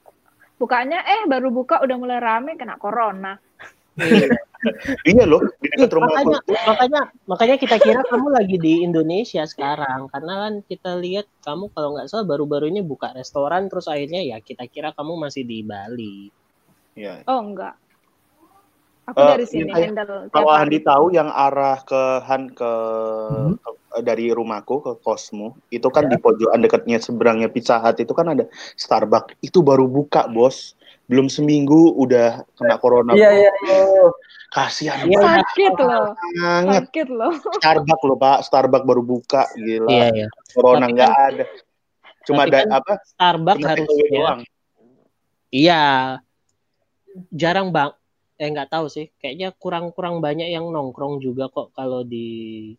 Speaker 4: bukanya eh baru buka udah mulai rame kena corona
Speaker 3: Iya loh di dekat rumah aku.
Speaker 2: makanya makanya makanya kita kira kamu lagi di Indonesia sekarang karena kan kita lihat kamu kalau nggak salah baru-baru ini buka restoran terus akhirnya ya kita kira kamu masih di Bali.
Speaker 3: Iya.
Speaker 4: oh enggak aku
Speaker 3: Eh,
Speaker 4: dari sini
Speaker 3: iya,
Speaker 4: handle
Speaker 3: Kalau
Speaker 4: hari.
Speaker 3: Andi tahu yang arah ke Han ke,
Speaker 1: Hmm.
Speaker 3: ke- dari rumahku ke kosmu itu kan di pojokan dekatnya seberangnya Pizza Hut itu kan ada Starbucks. Itu baru buka bos. Belum seminggu udah kena corona
Speaker 1: Iya, iya,
Speaker 3: Oh, kasihan
Speaker 2: Iya,
Speaker 4: sakit loh.
Speaker 3: Banget
Speaker 4: sakit loh.
Speaker 3: Starbucks loh pak. Starbucks baru buka gila.
Speaker 2: Iya ya.
Speaker 3: corona nggak
Speaker 2: kan-
Speaker 3: ada. Cuma ada
Speaker 2: kan
Speaker 3: apa?
Speaker 2: Starbucks
Speaker 3: doang.
Speaker 2: Iya. Jarang bang eh nggak tahu sih. Kayaknya kurang-kurang banyak yang nongkrong juga kok kalau di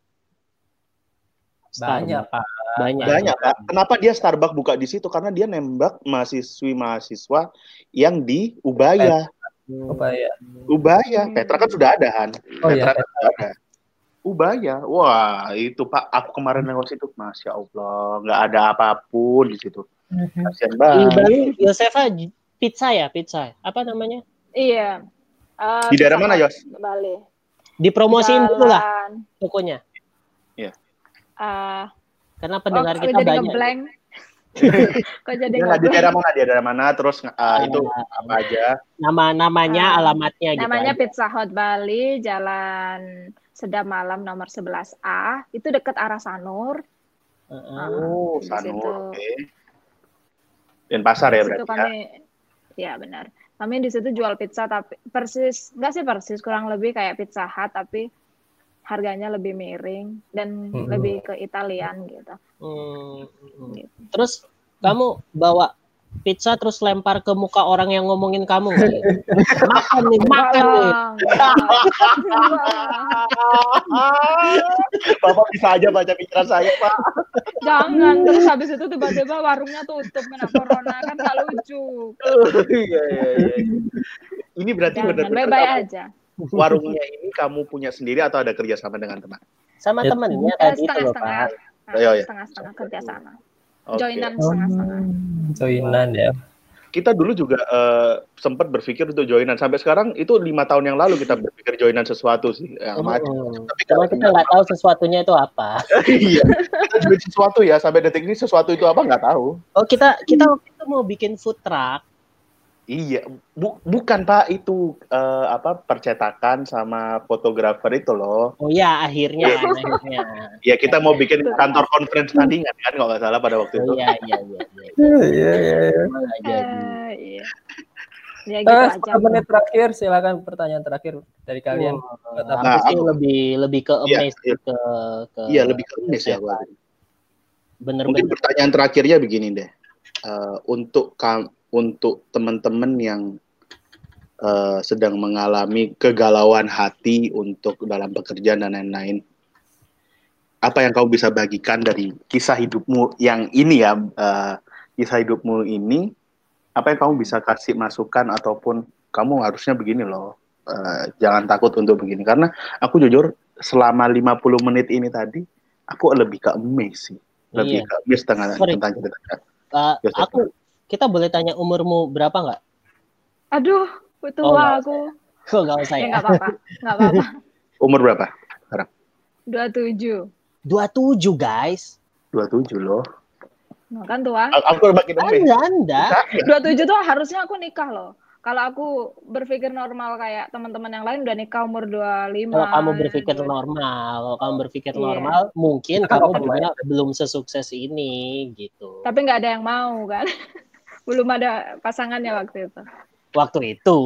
Speaker 1: Banyak. Pak.
Speaker 2: banyak.
Speaker 3: Banyak pak. Kenapa dia Starbucks buka di situ? Karena dia nembak mahasiswi mahasiswa yang di Ubaya.
Speaker 2: Hmm.
Speaker 1: Apa ya?
Speaker 3: Ubaya.
Speaker 4: Hmm.
Speaker 3: Petra kan sudah ada kan
Speaker 1: Oh iya.
Speaker 3: Petra kan sudah ada. Ubaya. Wah itu pak. Aku kemarin lewat situ masya Allah nggak ada apa pun di situ. Kasihan
Speaker 2: di
Speaker 3: banget.
Speaker 2: Bali Yosefa pizza ya pizza. Apa namanya?
Speaker 4: Iya Eh,
Speaker 3: di daerah mana Yos?
Speaker 4: Bali.
Speaker 2: Dipromosiin dulu lah
Speaker 4: Jalan,
Speaker 2: tokonya.
Speaker 4: Eh,
Speaker 2: karena
Speaker 4: oh,
Speaker 2: pendengar
Speaker 4: kok
Speaker 2: kita
Speaker 4: jadi
Speaker 2: banyak.
Speaker 4: ngeblank? <laughs> Kok jadi
Speaker 3: nggak di daerah mana? Di daerah mana? Terus uh, itu apa aja?
Speaker 2: nama namanya
Speaker 4: Ah,
Speaker 2: alamatnya gitu
Speaker 4: Namanya
Speaker 2: aja.
Speaker 4: Pizza Hut Bali, Jalan Sedap Malam nomor 11A. Itu deket arah Sanur.
Speaker 2: Heeh.
Speaker 4: Ah,
Speaker 3: oh Sanur oke. Dan pasar ya berarti ya?
Speaker 4: kami, ya benar. Kami di situ jual pizza tapi persis, enggak sih persis, kurang lebih kayak Pizza Hut tapi harganya lebih miring dan
Speaker 1: Hmm.
Speaker 4: lebih ke Italian gitu.
Speaker 2: Hmm, hmm.
Speaker 4: Gitu.
Speaker 2: Terus kamu bawa pizza terus lempar ke muka orang yang ngomongin kamu. Makan nih makan nih.
Speaker 3: Bapak bisa aja baca pikiran saya pak.
Speaker 4: Jangan terus habis itu tiba-tiba warungnya tutup kena corona kan gak lucu.
Speaker 3: iya iya iya. Ini berarti benar-benar
Speaker 4: aja.
Speaker 3: warungnya ini kamu punya sendiri atau ada kerjasama dengan teman?
Speaker 2: Sama
Speaker 1: Ya,
Speaker 2: temennya tadi itu loh pak.
Speaker 3: Iya, iya.
Speaker 4: Setengah-setengah kerja
Speaker 3: Oke.
Speaker 4: Joinan setengah-setengah.
Speaker 1: Joinan ya.
Speaker 3: Kita dulu juga eh, sempat berpikir untuk joinan. Sampai sekarang itu lima tahun yang lalu kita berpikir joinan sesuatu sih. Yang macam.
Speaker 2: Hmm.
Speaker 3: Tapi kalau
Speaker 2: kita nggak tahu sesuatunya itu apa. <laughs>
Speaker 3: iya. Kita join sesuatu ya sampai detik ini sesuatu itu apa nggak tahu.
Speaker 2: Oh kita kita waktu itu mau bikin food truck.
Speaker 3: Iya, Bu- bukan Pak itu eh, apa percetakan sama fotografer itu loh.
Speaker 2: Oh iya akhirnya kan, akhirnya.
Speaker 3: Ya kita mau bikin kantor conference tandingan kan kalau nggak salah pada waktu
Speaker 2: Oh
Speaker 3: itu.
Speaker 2: iya iya iya. iya. <laughs>
Speaker 1: Iya, iya, iya.
Speaker 4: Eh, iya. Ya gitu
Speaker 1: Eh,
Speaker 4: aja.
Speaker 1: 10 menit terakhir, silakan pertanyaan terakhir dari kalian. Tetap-
Speaker 2: aku sih
Speaker 3: Nah,
Speaker 2: lebih lebih ke
Speaker 3: Iya,
Speaker 2: amazed
Speaker 3: iya.
Speaker 2: ke ke
Speaker 3: Iya lebih ke miss ya. Pak. Mungkin
Speaker 2: bener-bener
Speaker 3: pertanyaan terakhirnya begini deh. Eh, untuk kam- untuk teman-teman yang eh, sedang mengalami kegalauan hati untuk dalam pekerjaan dan lain-lain, apa yang kamu bisa bagikan dari kisah hidupmu yang ini ya, eh, kisah hidupmu ini, apa yang kamu bisa kasih masukan ataupun kamu harusnya begini loh, eh, jangan takut untuk begini. Karena aku jujur selama 50 menit ini tadi aku lebih ke sih. Lebih
Speaker 2: Iya.
Speaker 3: ke amazed tentang
Speaker 2: Sorry.
Speaker 3: tentang cerita.
Speaker 2: Uh, aku kita boleh tanya umurmu berapa nggak?
Speaker 4: Aduh, tua
Speaker 2: Oh, nggak
Speaker 4: aku.
Speaker 2: Kok nggak usah
Speaker 4: Ya
Speaker 2: ya?
Speaker 4: nggak apa-apa. Nggak apa-apa. <laughs>
Speaker 3: umur berapa
Speaker 4: 27.
Speaker 2: 27 guys.
Speaker 3: 27 loh
Speaker 4: Nah, kan tua.
Speaker 3: Aku amazed
Speaker 2: Anda, Anda.
Speaker 4: 27 tuh harusnya aku nikah loh. Kalau aku berpikir normal kayak teman-teman yang lain udah nikah umur 25.
Speaker 2: Kalau kamu berpikir
Speaker 4: Dua-
Speaker 2: normal, kalau kamu berpikir
Speaker 4: Iya.
Speaker 2: normal, mungkin kamu
Speaker 1: kamu
Speaker 2: juga belum sesukses ini gitu.
Speaker 4: Tapi nggak ada yang mau kan. <laughs> Belum ada pasangannya waktu itu.
Speaker 2: Waktu itu,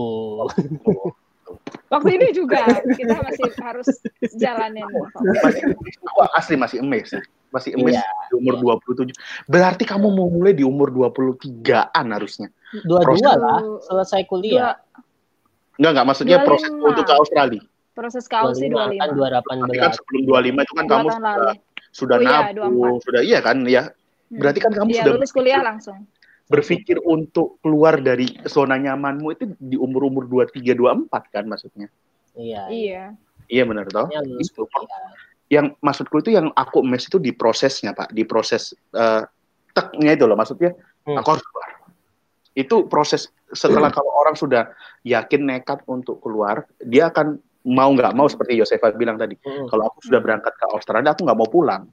Speaker 4: Waktu ini juga kita masih harus jalanin.
Speaker 3: masih aku asli masih amazed masih amazed
Speaker 2: Iya,
Speaker 3: di umur 27 berarti kamu mau mulai di umur 23an harusnya
Speaker 2: dua-dua
Speaker 3: Proses-
Speaker 2: lah selesai kuliah.
Speaker 4: Dua,
Speaker 3: enggak enggak maksudnya
Speaker 4: 25.
Speaker 3: proses untuk ke Australia
Speaker 4: proses kau sih
Speaker 2: 25 kan
Speaker 4: 25.
Speaker 3: Tapi kan
Speaker 2: 2018.
Speaker 3: sebelum 25 itu kan kamu sudah,
Speaker 4: lalu.
Speaker 3: sudah
Speaker 4: Oh iya,
Speaker 3: nabung sudah iya kan ya berarti kan kamu
Speaker 4: Iya,
Speaker 3: sudah
Speaker 4: lulus kuliah langsung.
Speaker 3: Berpikir untuk keluar dari zona nyamanmu itu di umur-umur 23 24 kan maksudnya.
Speaker 2: Iya.
Speaker 4: Iya.
Speaker 3: Iya benar toh? Itu.
Speaker 2: kuliah.
Speaker 3: Yang maksudku itu yang aku mes itu di prosesnya, Pak, di proses eh, teknya itu loh maksudnya
Speaker 2: Hmm.
Speaker 3: aku harus keluar. Itu proses setelah kalau orang sudah yakin nekat untuk keluar, dia akan mau nggak mau seperti Yosefa bilang tadi.
Speaker 2: Mm,
Speaker 3: Kalau aku sudah berangkat ke Australia, aku nggak mau pulang.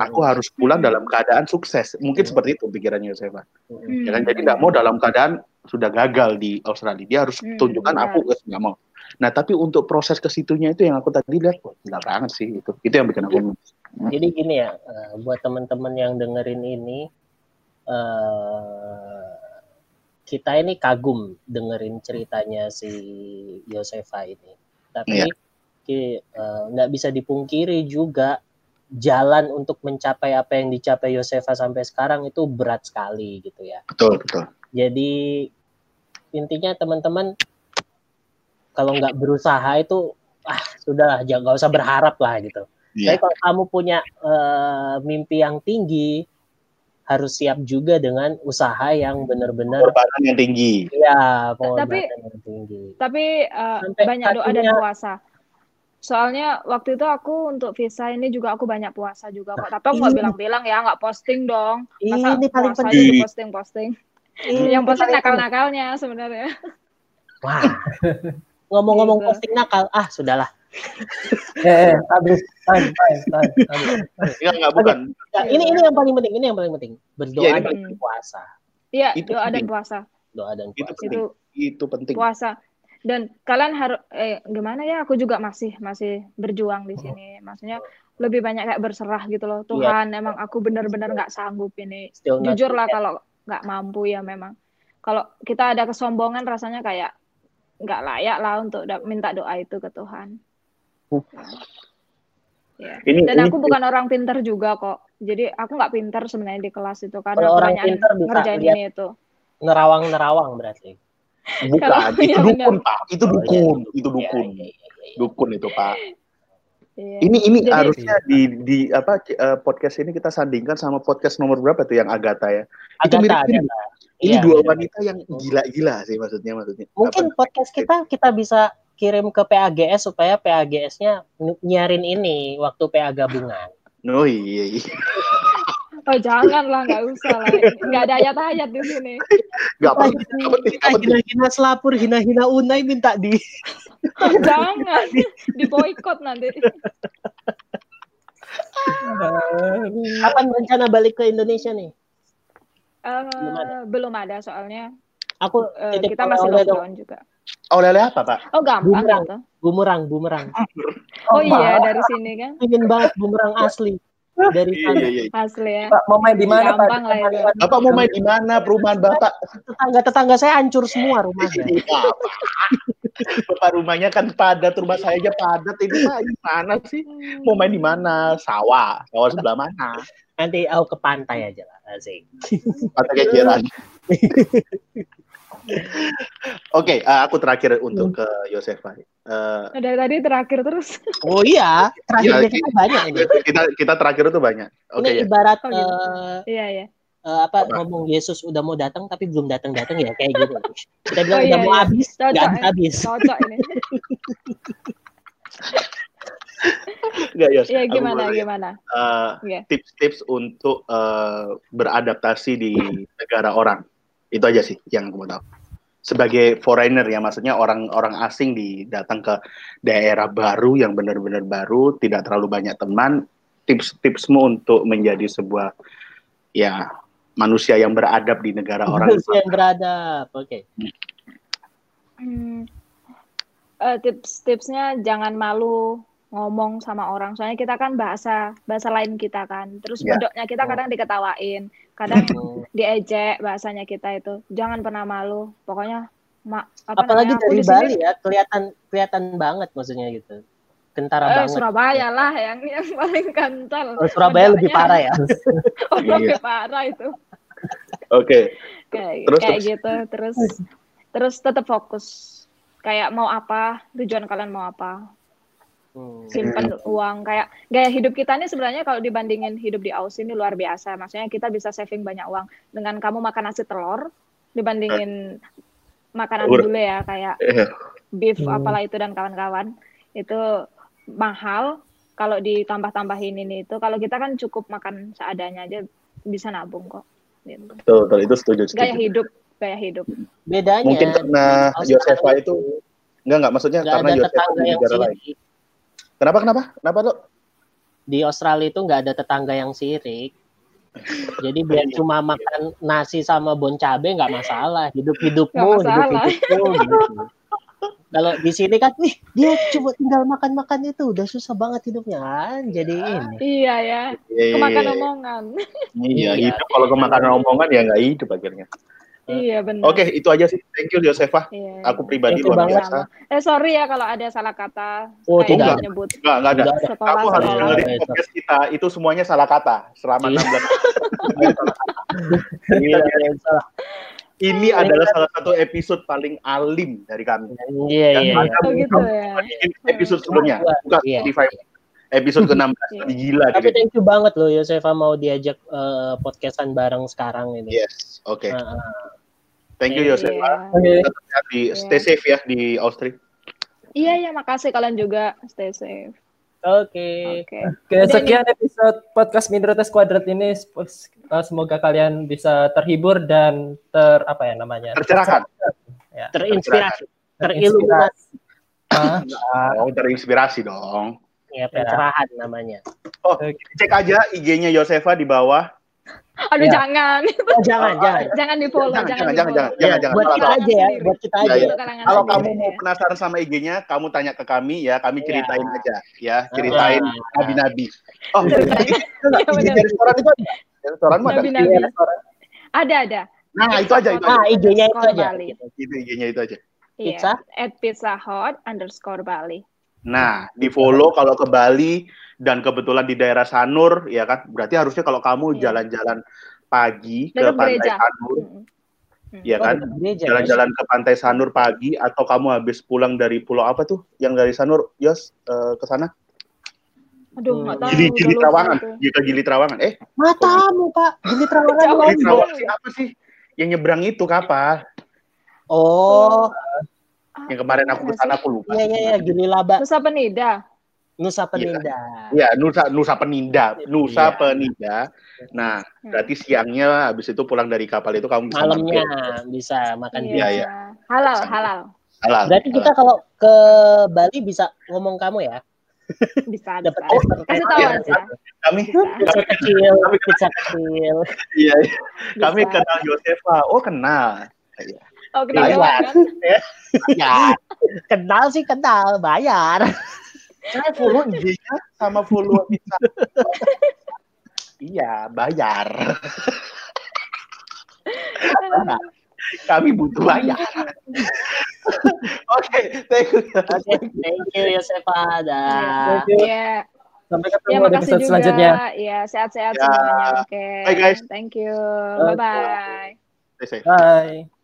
Speaker 3: Aku harus pulang
Speaker 4: Hmm.
Speaker 3: dalam keadaan sukses. Mungkin
Speaker 2: Hmm.
Speaker 3: seperti itu pikirannya Yosefa.
Speaker 2: mm.
Speaker 3: ya kan jadi nggak mau dalam keadaan sudah gagal di Australia dia harus
Speaker 4: Hmm,
Speaker 3: tunjukkan
Speaker 4: benar.
Speaker 3: aku nggak mau nah tapi untuk proses ke situnya itu yang aku tadi lihat wah, gila banget sih itu itu yang bikin aku
Speaker 2: Jadi gini ya, eh, buat teman-teman yang dengerin ini, eh, kita ini kagum dengerin ceritanya si Yosefa ini. Tapi
Speaker 3: Iya.
Speaker 2: eh, nggak bisa dipungkiri juga jalan untuk mencapai apa yang dicapai Yosefa sampai sekarang itu berat sekali gitu ya.
Speaker 3: betul betul
Speaker 2: Jadi intinya teman-teman kalau nggak berusaha itu ah sudah jangan nggak usah berharap lah gitu.
Speaker 3: Iya.
Speaker 2: Tapi kalau kamu punya eh, mimpi yang tinggi, harus siap juga dengan usaha yang benar-benar
Speaker 3: pengorbanan yang tinggi
Speaker 2: ya pengorbanan yang tinggi.
Speaker 4: Tapi uh,
Speaker 2: Sampai
Speaker 4: banyak doa dan puasa. Soalnya waktu itu aku untuk visa ini juga aku banyak puasa juga kok. Tapi aku nggak
Speaker 2: ini-
Speaker 4: bilang-bilang ya, nggak posting dong. Masa
Speaker 2: Ini paling penting.
Speaker 4: aja posting-posting.
Speaker 2: Ini
Speaker 4: Yang posting nakal-nakalnya sebenarnya.
Speaker 2: Wah. <laughs> Ngomong-ngomong
Speaker 4: Gitu.
Speaker 2: posting nakal, ah sudahlah. <laughs>
Speaker 1: Eh, eh, habis time, time, time. habis.
Speaker 3: Enggak enggak bukan
Speaker 2: Ya, ini ini yang paling penting, ini yang paling penting. Berdoa
Speaker 3: Iya, ini
Speaker 2: dan berpuasa. puasa.
Speaker 4: Iya,
Speaker 3: Itu
Speaker 4: doa dan
Speaker 3: penting.
Speaker 4: puasa.
Speaker 2: Doa dan
Speaker 3: itu
Speaker 2: puasa.
Speaker 3: penting
Speaker 4: Itu
Speaker 3: itu penting
Speaker 4: puasa. Dan kalian harus eh gimana ya? Aku juga masih masih berjuang di sini. Maksudnya lebih banyak kayak berserah gitu loh.
Speaker 2: Iya.
Speaker 4: Tuhan, emang aku benar-benar nggak sanggup ini.
Speaker 2: Still
Speaker 4: Jujur lah kalau nggak mampu ya memang. Kalau kita ada kesombongan rasanya kayak nggak layak lah untuk minta doa itu ke Tuhan. Ya.
Speaker 3: ini
Speaker 4: Dan
Speaker 3: ini
Speaker 4: aku bukan orang pinter juga kok. Jadi aku nggak pinter sebenarnya di kelas itu karena
Speaker 2: orang pinter bisa
Speaker 4: ngerjain ini itu.
Speaker 2: Nerawang-nerawang berarti.
Speaker 3: Bukan
Speaker 4: Kalau-
Speaker 3: itu
Speaker 4: iya,
Speaker 3: dukun pak itu
Speaker 2: Oh, iya.
Speaker 3: dukun itu
Speaker 2: Iya,
Speaker 3: dukun
Speaker 2: iya, iya, iya.
Speaker 3: dukun itu pak
Speaker 4: Iya.
Speaker 3: ini ini
Speaker 4: Jadi-
Speaker 3: harusnya di di apa eh, podcast ini kita sandingkan sama podcast nomor berapa tuh yang Agatha ya itu
Speaker 2: Agatha,
Speaker 3: mirip-mirip
Speaker 2: Agatha.
Speaker 3: ini
Speaker 2: Iya,
Speaker 3: dua
Speaker 2: mirip.
Speaker 3: wanita yang gila-gila sih maksudnya maksudnya
Speaker 2: Mungkin
Speaker 3: Apa-
Speaker 2: podcast kita kita bisa kirim ke PAGS supaya PAGS-nya ny- nyarin ini waktu PA gabungan.
Speaker 3: oh iya, iya. <laughs>
Speaker 4: Oh jangan lah, nggak usah lah. Nggak ada ayat-ayat di sini.
Speaker 3: Gak penting, gak penting,
Speaker 2: Kita hina-hina selapur, hina-hina Unai minta di <laughs>
Speaker 4: jangan, di boykot nanti.
Speaker 2: Kapan rencana balik ke Indonesia nih?
Speaker 4: Eh,
Speaker 2: Belum ada.
Speaker 4: belum ada soalnya.
Speaker 2: Aku titip
Speaker 4: kita masih
Speaker 2: oleh-oleh dong.
Speaker 4: lockdown juga.
Speaker 3: Oh, lele apa, Pak?
Speaker 4: Oh gampang
Speaker 2: Bumerang.
Speaker 4: gitu.
Speaker 2: Bumerang, bumerang.
Speaker 4: Oh iya dari sini kan
Speaker 2: Ingin banget bumerang asli dari
Speaker 3: Iya,
Speaker 2: sana.
Speaker 3: iya, iya.
Speaker 4: asli ya.
Speaker 1: Pak mau main di mana Pak?
Speaker 4: Itu.
Speaker 3: Bapak mau main di mana perumahan Bapak?
Speaker 2: Tetangga-tetangga saya hancur semua rumahnya.
Speaker 3: Iya, Bapak. Bapak rumahnya kan padat, rumah saya aja padat. Ini Pak, gimana sih? Mau main di mana? Sawah. Sawah sebelah mana?
Speaker 2: Nanti aku ke pantai aja lah. Asik.
Speaker 3: Pantai Keciran. <laughs> <laughs> Oke, eh, aku terakhir untuk ke Yosefa. Eh,
Speaker 4: Dari tadi terakhir terus.
Speaker 2: Oh iya, terakhir
Speaker 3: Iya,
Speaker 2: biasanya banyak ini. <laughs>
Speaker 3: kita kita terakhir itu banyak. Oke
Speaker 2: ini
Speaker 3: ya.
Speaker 2: ibarat
Speaker 4: Oh, gitu.
Speaker 2: eh,
Speaker 4: Iya ya.
Speaker 2: eh, apa
Speaker 3: Apa?
Speaker 2: ngomong Yesus udah mau datang tapi belum datang datang ya kayak gitu. Kita bilang
Speaker 4: Oh, iya,
Speaker 2: udah mau
Speaker 4: iya.
Speaker 2: habis, nggak
Speaker 4: ya.
Speaker 2: habis habis.
Speaker 4: Cocok ini. <laughs>
Speaker 3: Enggak, Yos.
Speaker 4: Iya gimana gimana.
Speaker 3: Eh,
Speaker 4: Iya.
Speaker 3: tips-tips untuk eh, beradaptasi di negara orang. Itu aja sih yang aku mau tahu. Sebagai foreigner ya, maksudnya orang-orang asing di datang ke daerah baru yang benar-benar baru, tidak terlalu banyak teman. Tips-tipsmu untuk menjadi sebuah ya manusia yang beradab di negara <laughs> orang.
Speaker 2: Manusia yang beradab. Oke.
Speaker 4: Hmm. Eh, tips-tipsnya jangan malu ngomong sama orang. Soalnya kita kan bahasa bahasa lain kita kan. Terus
Speaker 3: Ya.
Speaker 4: bedoknya kita kadang diketawain, kadang <laughs> diejek bahasanya kita itu. Jangan pernah malu. Pokoknya mak apa
Speaker 2: Apalagi
Speaker 4: namanya,
Speaker 2: dari Bali ya, kelihatan kelihatan banget maksudnya gitu. Kentara
Speaker 4: eh,
Speaker 2: banget.
Speaker 4: Surabaya lah yang yang paling kental.
Speaker 2: Oh, Surabaya lebih parah ya. <laughs>
Speaker 4: Oh,
Speaker 3: Iya.
Speaker 4: lebih parah itu.
Speaker 3: Oke,
Speaker 4: Kayak
Speaker 3: Terus,
Speaker 4: kayak
Speaker 3: terus.
Speaker 4: gitu. Terus terus tetap fokus. Kayak mau apa, tujuan kalian mau apa.
Speaker 2: Hmm.
Speaker 4: simpan uang kayak gaya hidup kita ini sebenarnya kalau dibandingin hidup di Aussie ini luar biasa maksudnya kita bisa saving banyak uang dengan kamu makan nasi telur dibandingin makanan
Speaker 3: Telur.
Speaker 4: bule ya kayak
Speaker 3: Eh,
Speaker 4: beef
Speaker 1: Hmm.
Speaker 4: apalah itu dan kawan-kawan itu mahal kalau ditambah-tambahin ini itu kalau kita kan cukup makan seadanya aja bisa nabung kok gitu.
Speaker 3: betul, betul, itu setuju,
Speaker 4: gaya
Speaker 3: setuju.
Speaker 4: hidup gaya hidup
Speaker 2: Bedanya
Speaker 3: Mungkin karena Yosefa itu enggak enggak maksudnya
Speaker 2: nggak
Speaker 3: karena
Speaker 2: yang
Speaker 3: negara lain. Kenapa kenapa? Kenapa tuh?
Speaker 2: Di Australia itu nggak ada tetangga yang sirik. Jadi biar cuma makan nasi sama bon cabe nggak masalah. Hidup hidupmu,
Speaker 4: Nggak
Speaker 2: hidup
Speaker 4: masalah.
Speaker 2: hidupmu. Gitu. Kalau di sini kan, nih dia cuma tinggal makan-makan itu udah susah banget hidupnya kan. Jadi ini.
Speaker 4: iya ya
Speaker 3: Iya,
Speaker 4: kemakan
Speaker 3: iya,
Speaker 4: omongan
Speaker 3: Iya,
Speaker 2: Iya.
Speaker 3: hidup kalau kemakanan omongan ya nggak hidup akhirnya.
Speaker 4: Iya benar
Speaker 3: Oke, itu aja sih. Thank you Yosefa.
Speaker 4: Iya,
Speaker 3: Aku
Speaker 4: iya.
Speaker 3: pribadi
Speaker 2: Thank you
Speaker 3: luar
Speaker 2: banget.
Speaker 3: biasa.
Speaker 4: Eh sorry ya kalau ada salah kata.
Speaker 2: Oh,
Speaker 3: tidak.
Speaker 4: nyebut
Speaker 3: Enggak, enggak ada.
Speaker 2: Tidak ada.
Speaker 4: sekolah
Speaker 3: Kamu harus
Speaker 4: sekolah.
Speaker 3: dengerin
Speaker 2: Iya.
Speaker 3: podcast kita. Itu semuanya salah kata selama
Speaker 2: Iya.
Speaker 3: 16
Speaker 2: Iya, iya, salah.
Speaker 3: Ini adalah salah satu episode paling alim dari kami.
Speaker 2: Iya, iya.
Speaker 3: mana
Speaker 4: Oh gitu ya.
Speaker 3: bandingin episode sebelumnya. Bukan
Speaker 2: Iya.
Speaker 3: Spotify. Episode ke-16.
Speaker 4: Iya.
Speaker 3: Lebih gila.
Speaker 2: Tapi
Speaker 3: gitu.
Speaker 2: thank you banget loh Yosefa mau diajak eh, podcastan bareng sekarang ini.
Speaker 3: Yes, oke.
Speaker 2: Nah,
Speaker 3: Thank you
Speaker 2: Iya.
Speaker 3: Yosefa.
Speaker 1: Oke.
Speaker 3: Tetap sehat di stay
Speaker 4: Iya.
Speaker 3: safe ya di Austria.
Speaker 4: Iya ya makasih kalian juga stay safe.
Speaker 2: Oke.
Speaker 4: Oke.
Speaker 1: Oke,
Speaker 4: Udah
Speaker 1: sekian episode podcast Minoritas Kuadrat ini. Uh, Semoga kalian bisa terhibur dan ter apa ya namanya?
Speaker 3: Tercerahkan.
Speaker 1: Ya.
Speaker 2: Terinspirasi,
Speaker 1: Terinspirasi.
Speaker 2: teriluminasi.
Speaker 1: Ah,
Speaker 3: Oh, terinspirasi dong.
Speaker 2: Ya, pencerahan namanya.
Speaker 3: Oh, cek aja IG-nya Yosefa di bawah.
Speaker 4: Aduh
Speaker 1: Ya.
Speaker 4: jangan.
Speaker 2: Oh, jangan, jangan. <laughs>
Speaker 4: jangan di follow,
Speaker 3: Jangan,
Speaker 4: jangan,
Speaker 3: jangan,
Speaker 4: di
Speaker 3: jangan,
Speaker 4: follow.
Speaker 3: jangan, jangan, jangan.
Speaker 2: buat
Speaker 3: Salah,
Speaker 2: kita
Speaker 3: salah.
Speaker 2: aja ya, buat kita
Speaker 3: Iya,
Speaker 2: aja.
Speaker 3: iya.
Speaker 4: Untuk kalangan
Speaker 3: Kalau
Speaker 4: sendiri,
Speaker 3: kamu mau
Speaker 4: ya.
Speaker 3: penasaran sama IG-nya, kamu tanya ke kami ya, kami
Speaker 2: Iya.
Speaker 3: ceritain aja ya, ceritain
Speaker 2: Ah.
Speaker 3: nabi-nabi. Oh,
Speaker 4: Ceritain.
Speaker 3: enggak,
Speaker 4: Iya, <laughs>
Speaker 3: IG
Speaker 4: benar.
Speaker 3: di restoran itu ada. Di restoran mah ada.
Speaker 4: Nabi-nabi.
Speaker 1: Iya, restoran.
Speaker 4: Ada ada.
Speaker 3: Nah, itu aja, itu aja.
Speaker 2: Ah, IG-nya itu
Speaker 4: Skor
Speaker 2: aja.
Speaker 4: Bali.
Speaker 3: Itu IG-nya itu aja.
Speaker 2: Pizza?
Speaker 4: Iya. At pizza hot underscore Bali.
Speaker 3: Nah, di follow kalau ke Bali dan kebetulan di daerah Sanur, ya kan? Berarti harusnya kalau kamu
Speaker 4: Iya.
Speaker 3: jalan-jalan pagi ke pantai
Speaker 4: gereja.
Speaker 3: Sanur,
Speaker 4: Mm-mm. Mm.
Speaker 3: ya
Speaker 2: Oh,
Speaker 3: kan? Jalan-jalan ke pantai Sanur pagi atau kamu habis pulang dari pulau apa tuh? Yang dari Sanur, Yos, eh, ke sana?
Speaker 4: Aduh, nggak tahu.
Speaker 3: Gili, Gili Trawangan. Gili, Gili Trawangan. Eh,
Speaker 2: Matamu, Pak. Gili <laughs> terowongan
Speaker 4: Jauh.
Speaker 3: Gili. Trawangan sih apa sih? Yang nyebrang itu kapal.
Speaker 2: Oh,
Speaker 3: Yang kemarin aku ke sana aku lupa.
Speaker 2: iya iya iya, Gili Laba.
Speaker 4: Nusa Penida.
Speaker 2: Nusa Peninda.
Speaker 3: Iya, Nusa Nusa Peninda, Nusa
Speaker 2: Iya.
Speaker 3: Peninda. Nah,
Speaker 4: Hmm.
Speaker 3: berarti siangnya habis itu pulang dari kapal itu kamu bisa
Speaker 2: Malamnya
Speaker 3: mampir.
Speaker 2: bisa makan
Speaker 4: Iya.
Speaker 2: di
Speaker 3: Iya, iya.
Speaker 4: Halal, halal.
Speaker 3: Halal.
Speaker 2: Berarti kita kalau ke Bali bisa ngomong kamu ya?
Speaker 4: Bisa,
Speaker 2: Dapat order
Speaker 4: Kasih tahu
Speaker 3: Iya.
Speaker 4: aja.
Speaker 3: kami
Speaker 4: Bisa.
Speaker 2: pizza kecil, pizza kecil.
Speaker 3: iya, iya. kami kenal Yosefa. Oh, kenal. Iya.
Speaker 4: Oh,
Speaker 2: Bayar.
Speaker 4: kedengeran kan?
Speaker 3: Ya,
Speaker 2: Kenal sih kenal, bayar.
Speaker 3: saya follow IG-nya sama follow Instagram. Iya, bayar. Kami butuh bayar. Oke, thank you.
Speaker 2: Oke, thank you Yosefa. Dah.
Speaker 1: Thank you.
Speaker 4: Iya.
Speaker 1: Sampai
Speaker 4: Ya,
Speaker 1: ketemu di
Speaker 4: makasih
Speaker 1: episode
Speaker 4: juga.
Speaker 1: selanjutnya.
Speaker 4: Ya, sehat-sehat
Speaker 3: Ya.
Speaker 4: semuanya. Oke.
Speaker 3: Bye, guys.
Speaker 4: Thank you. Bye-bye.
Speaker 3: Stay safe.
Speaker 1: Bye.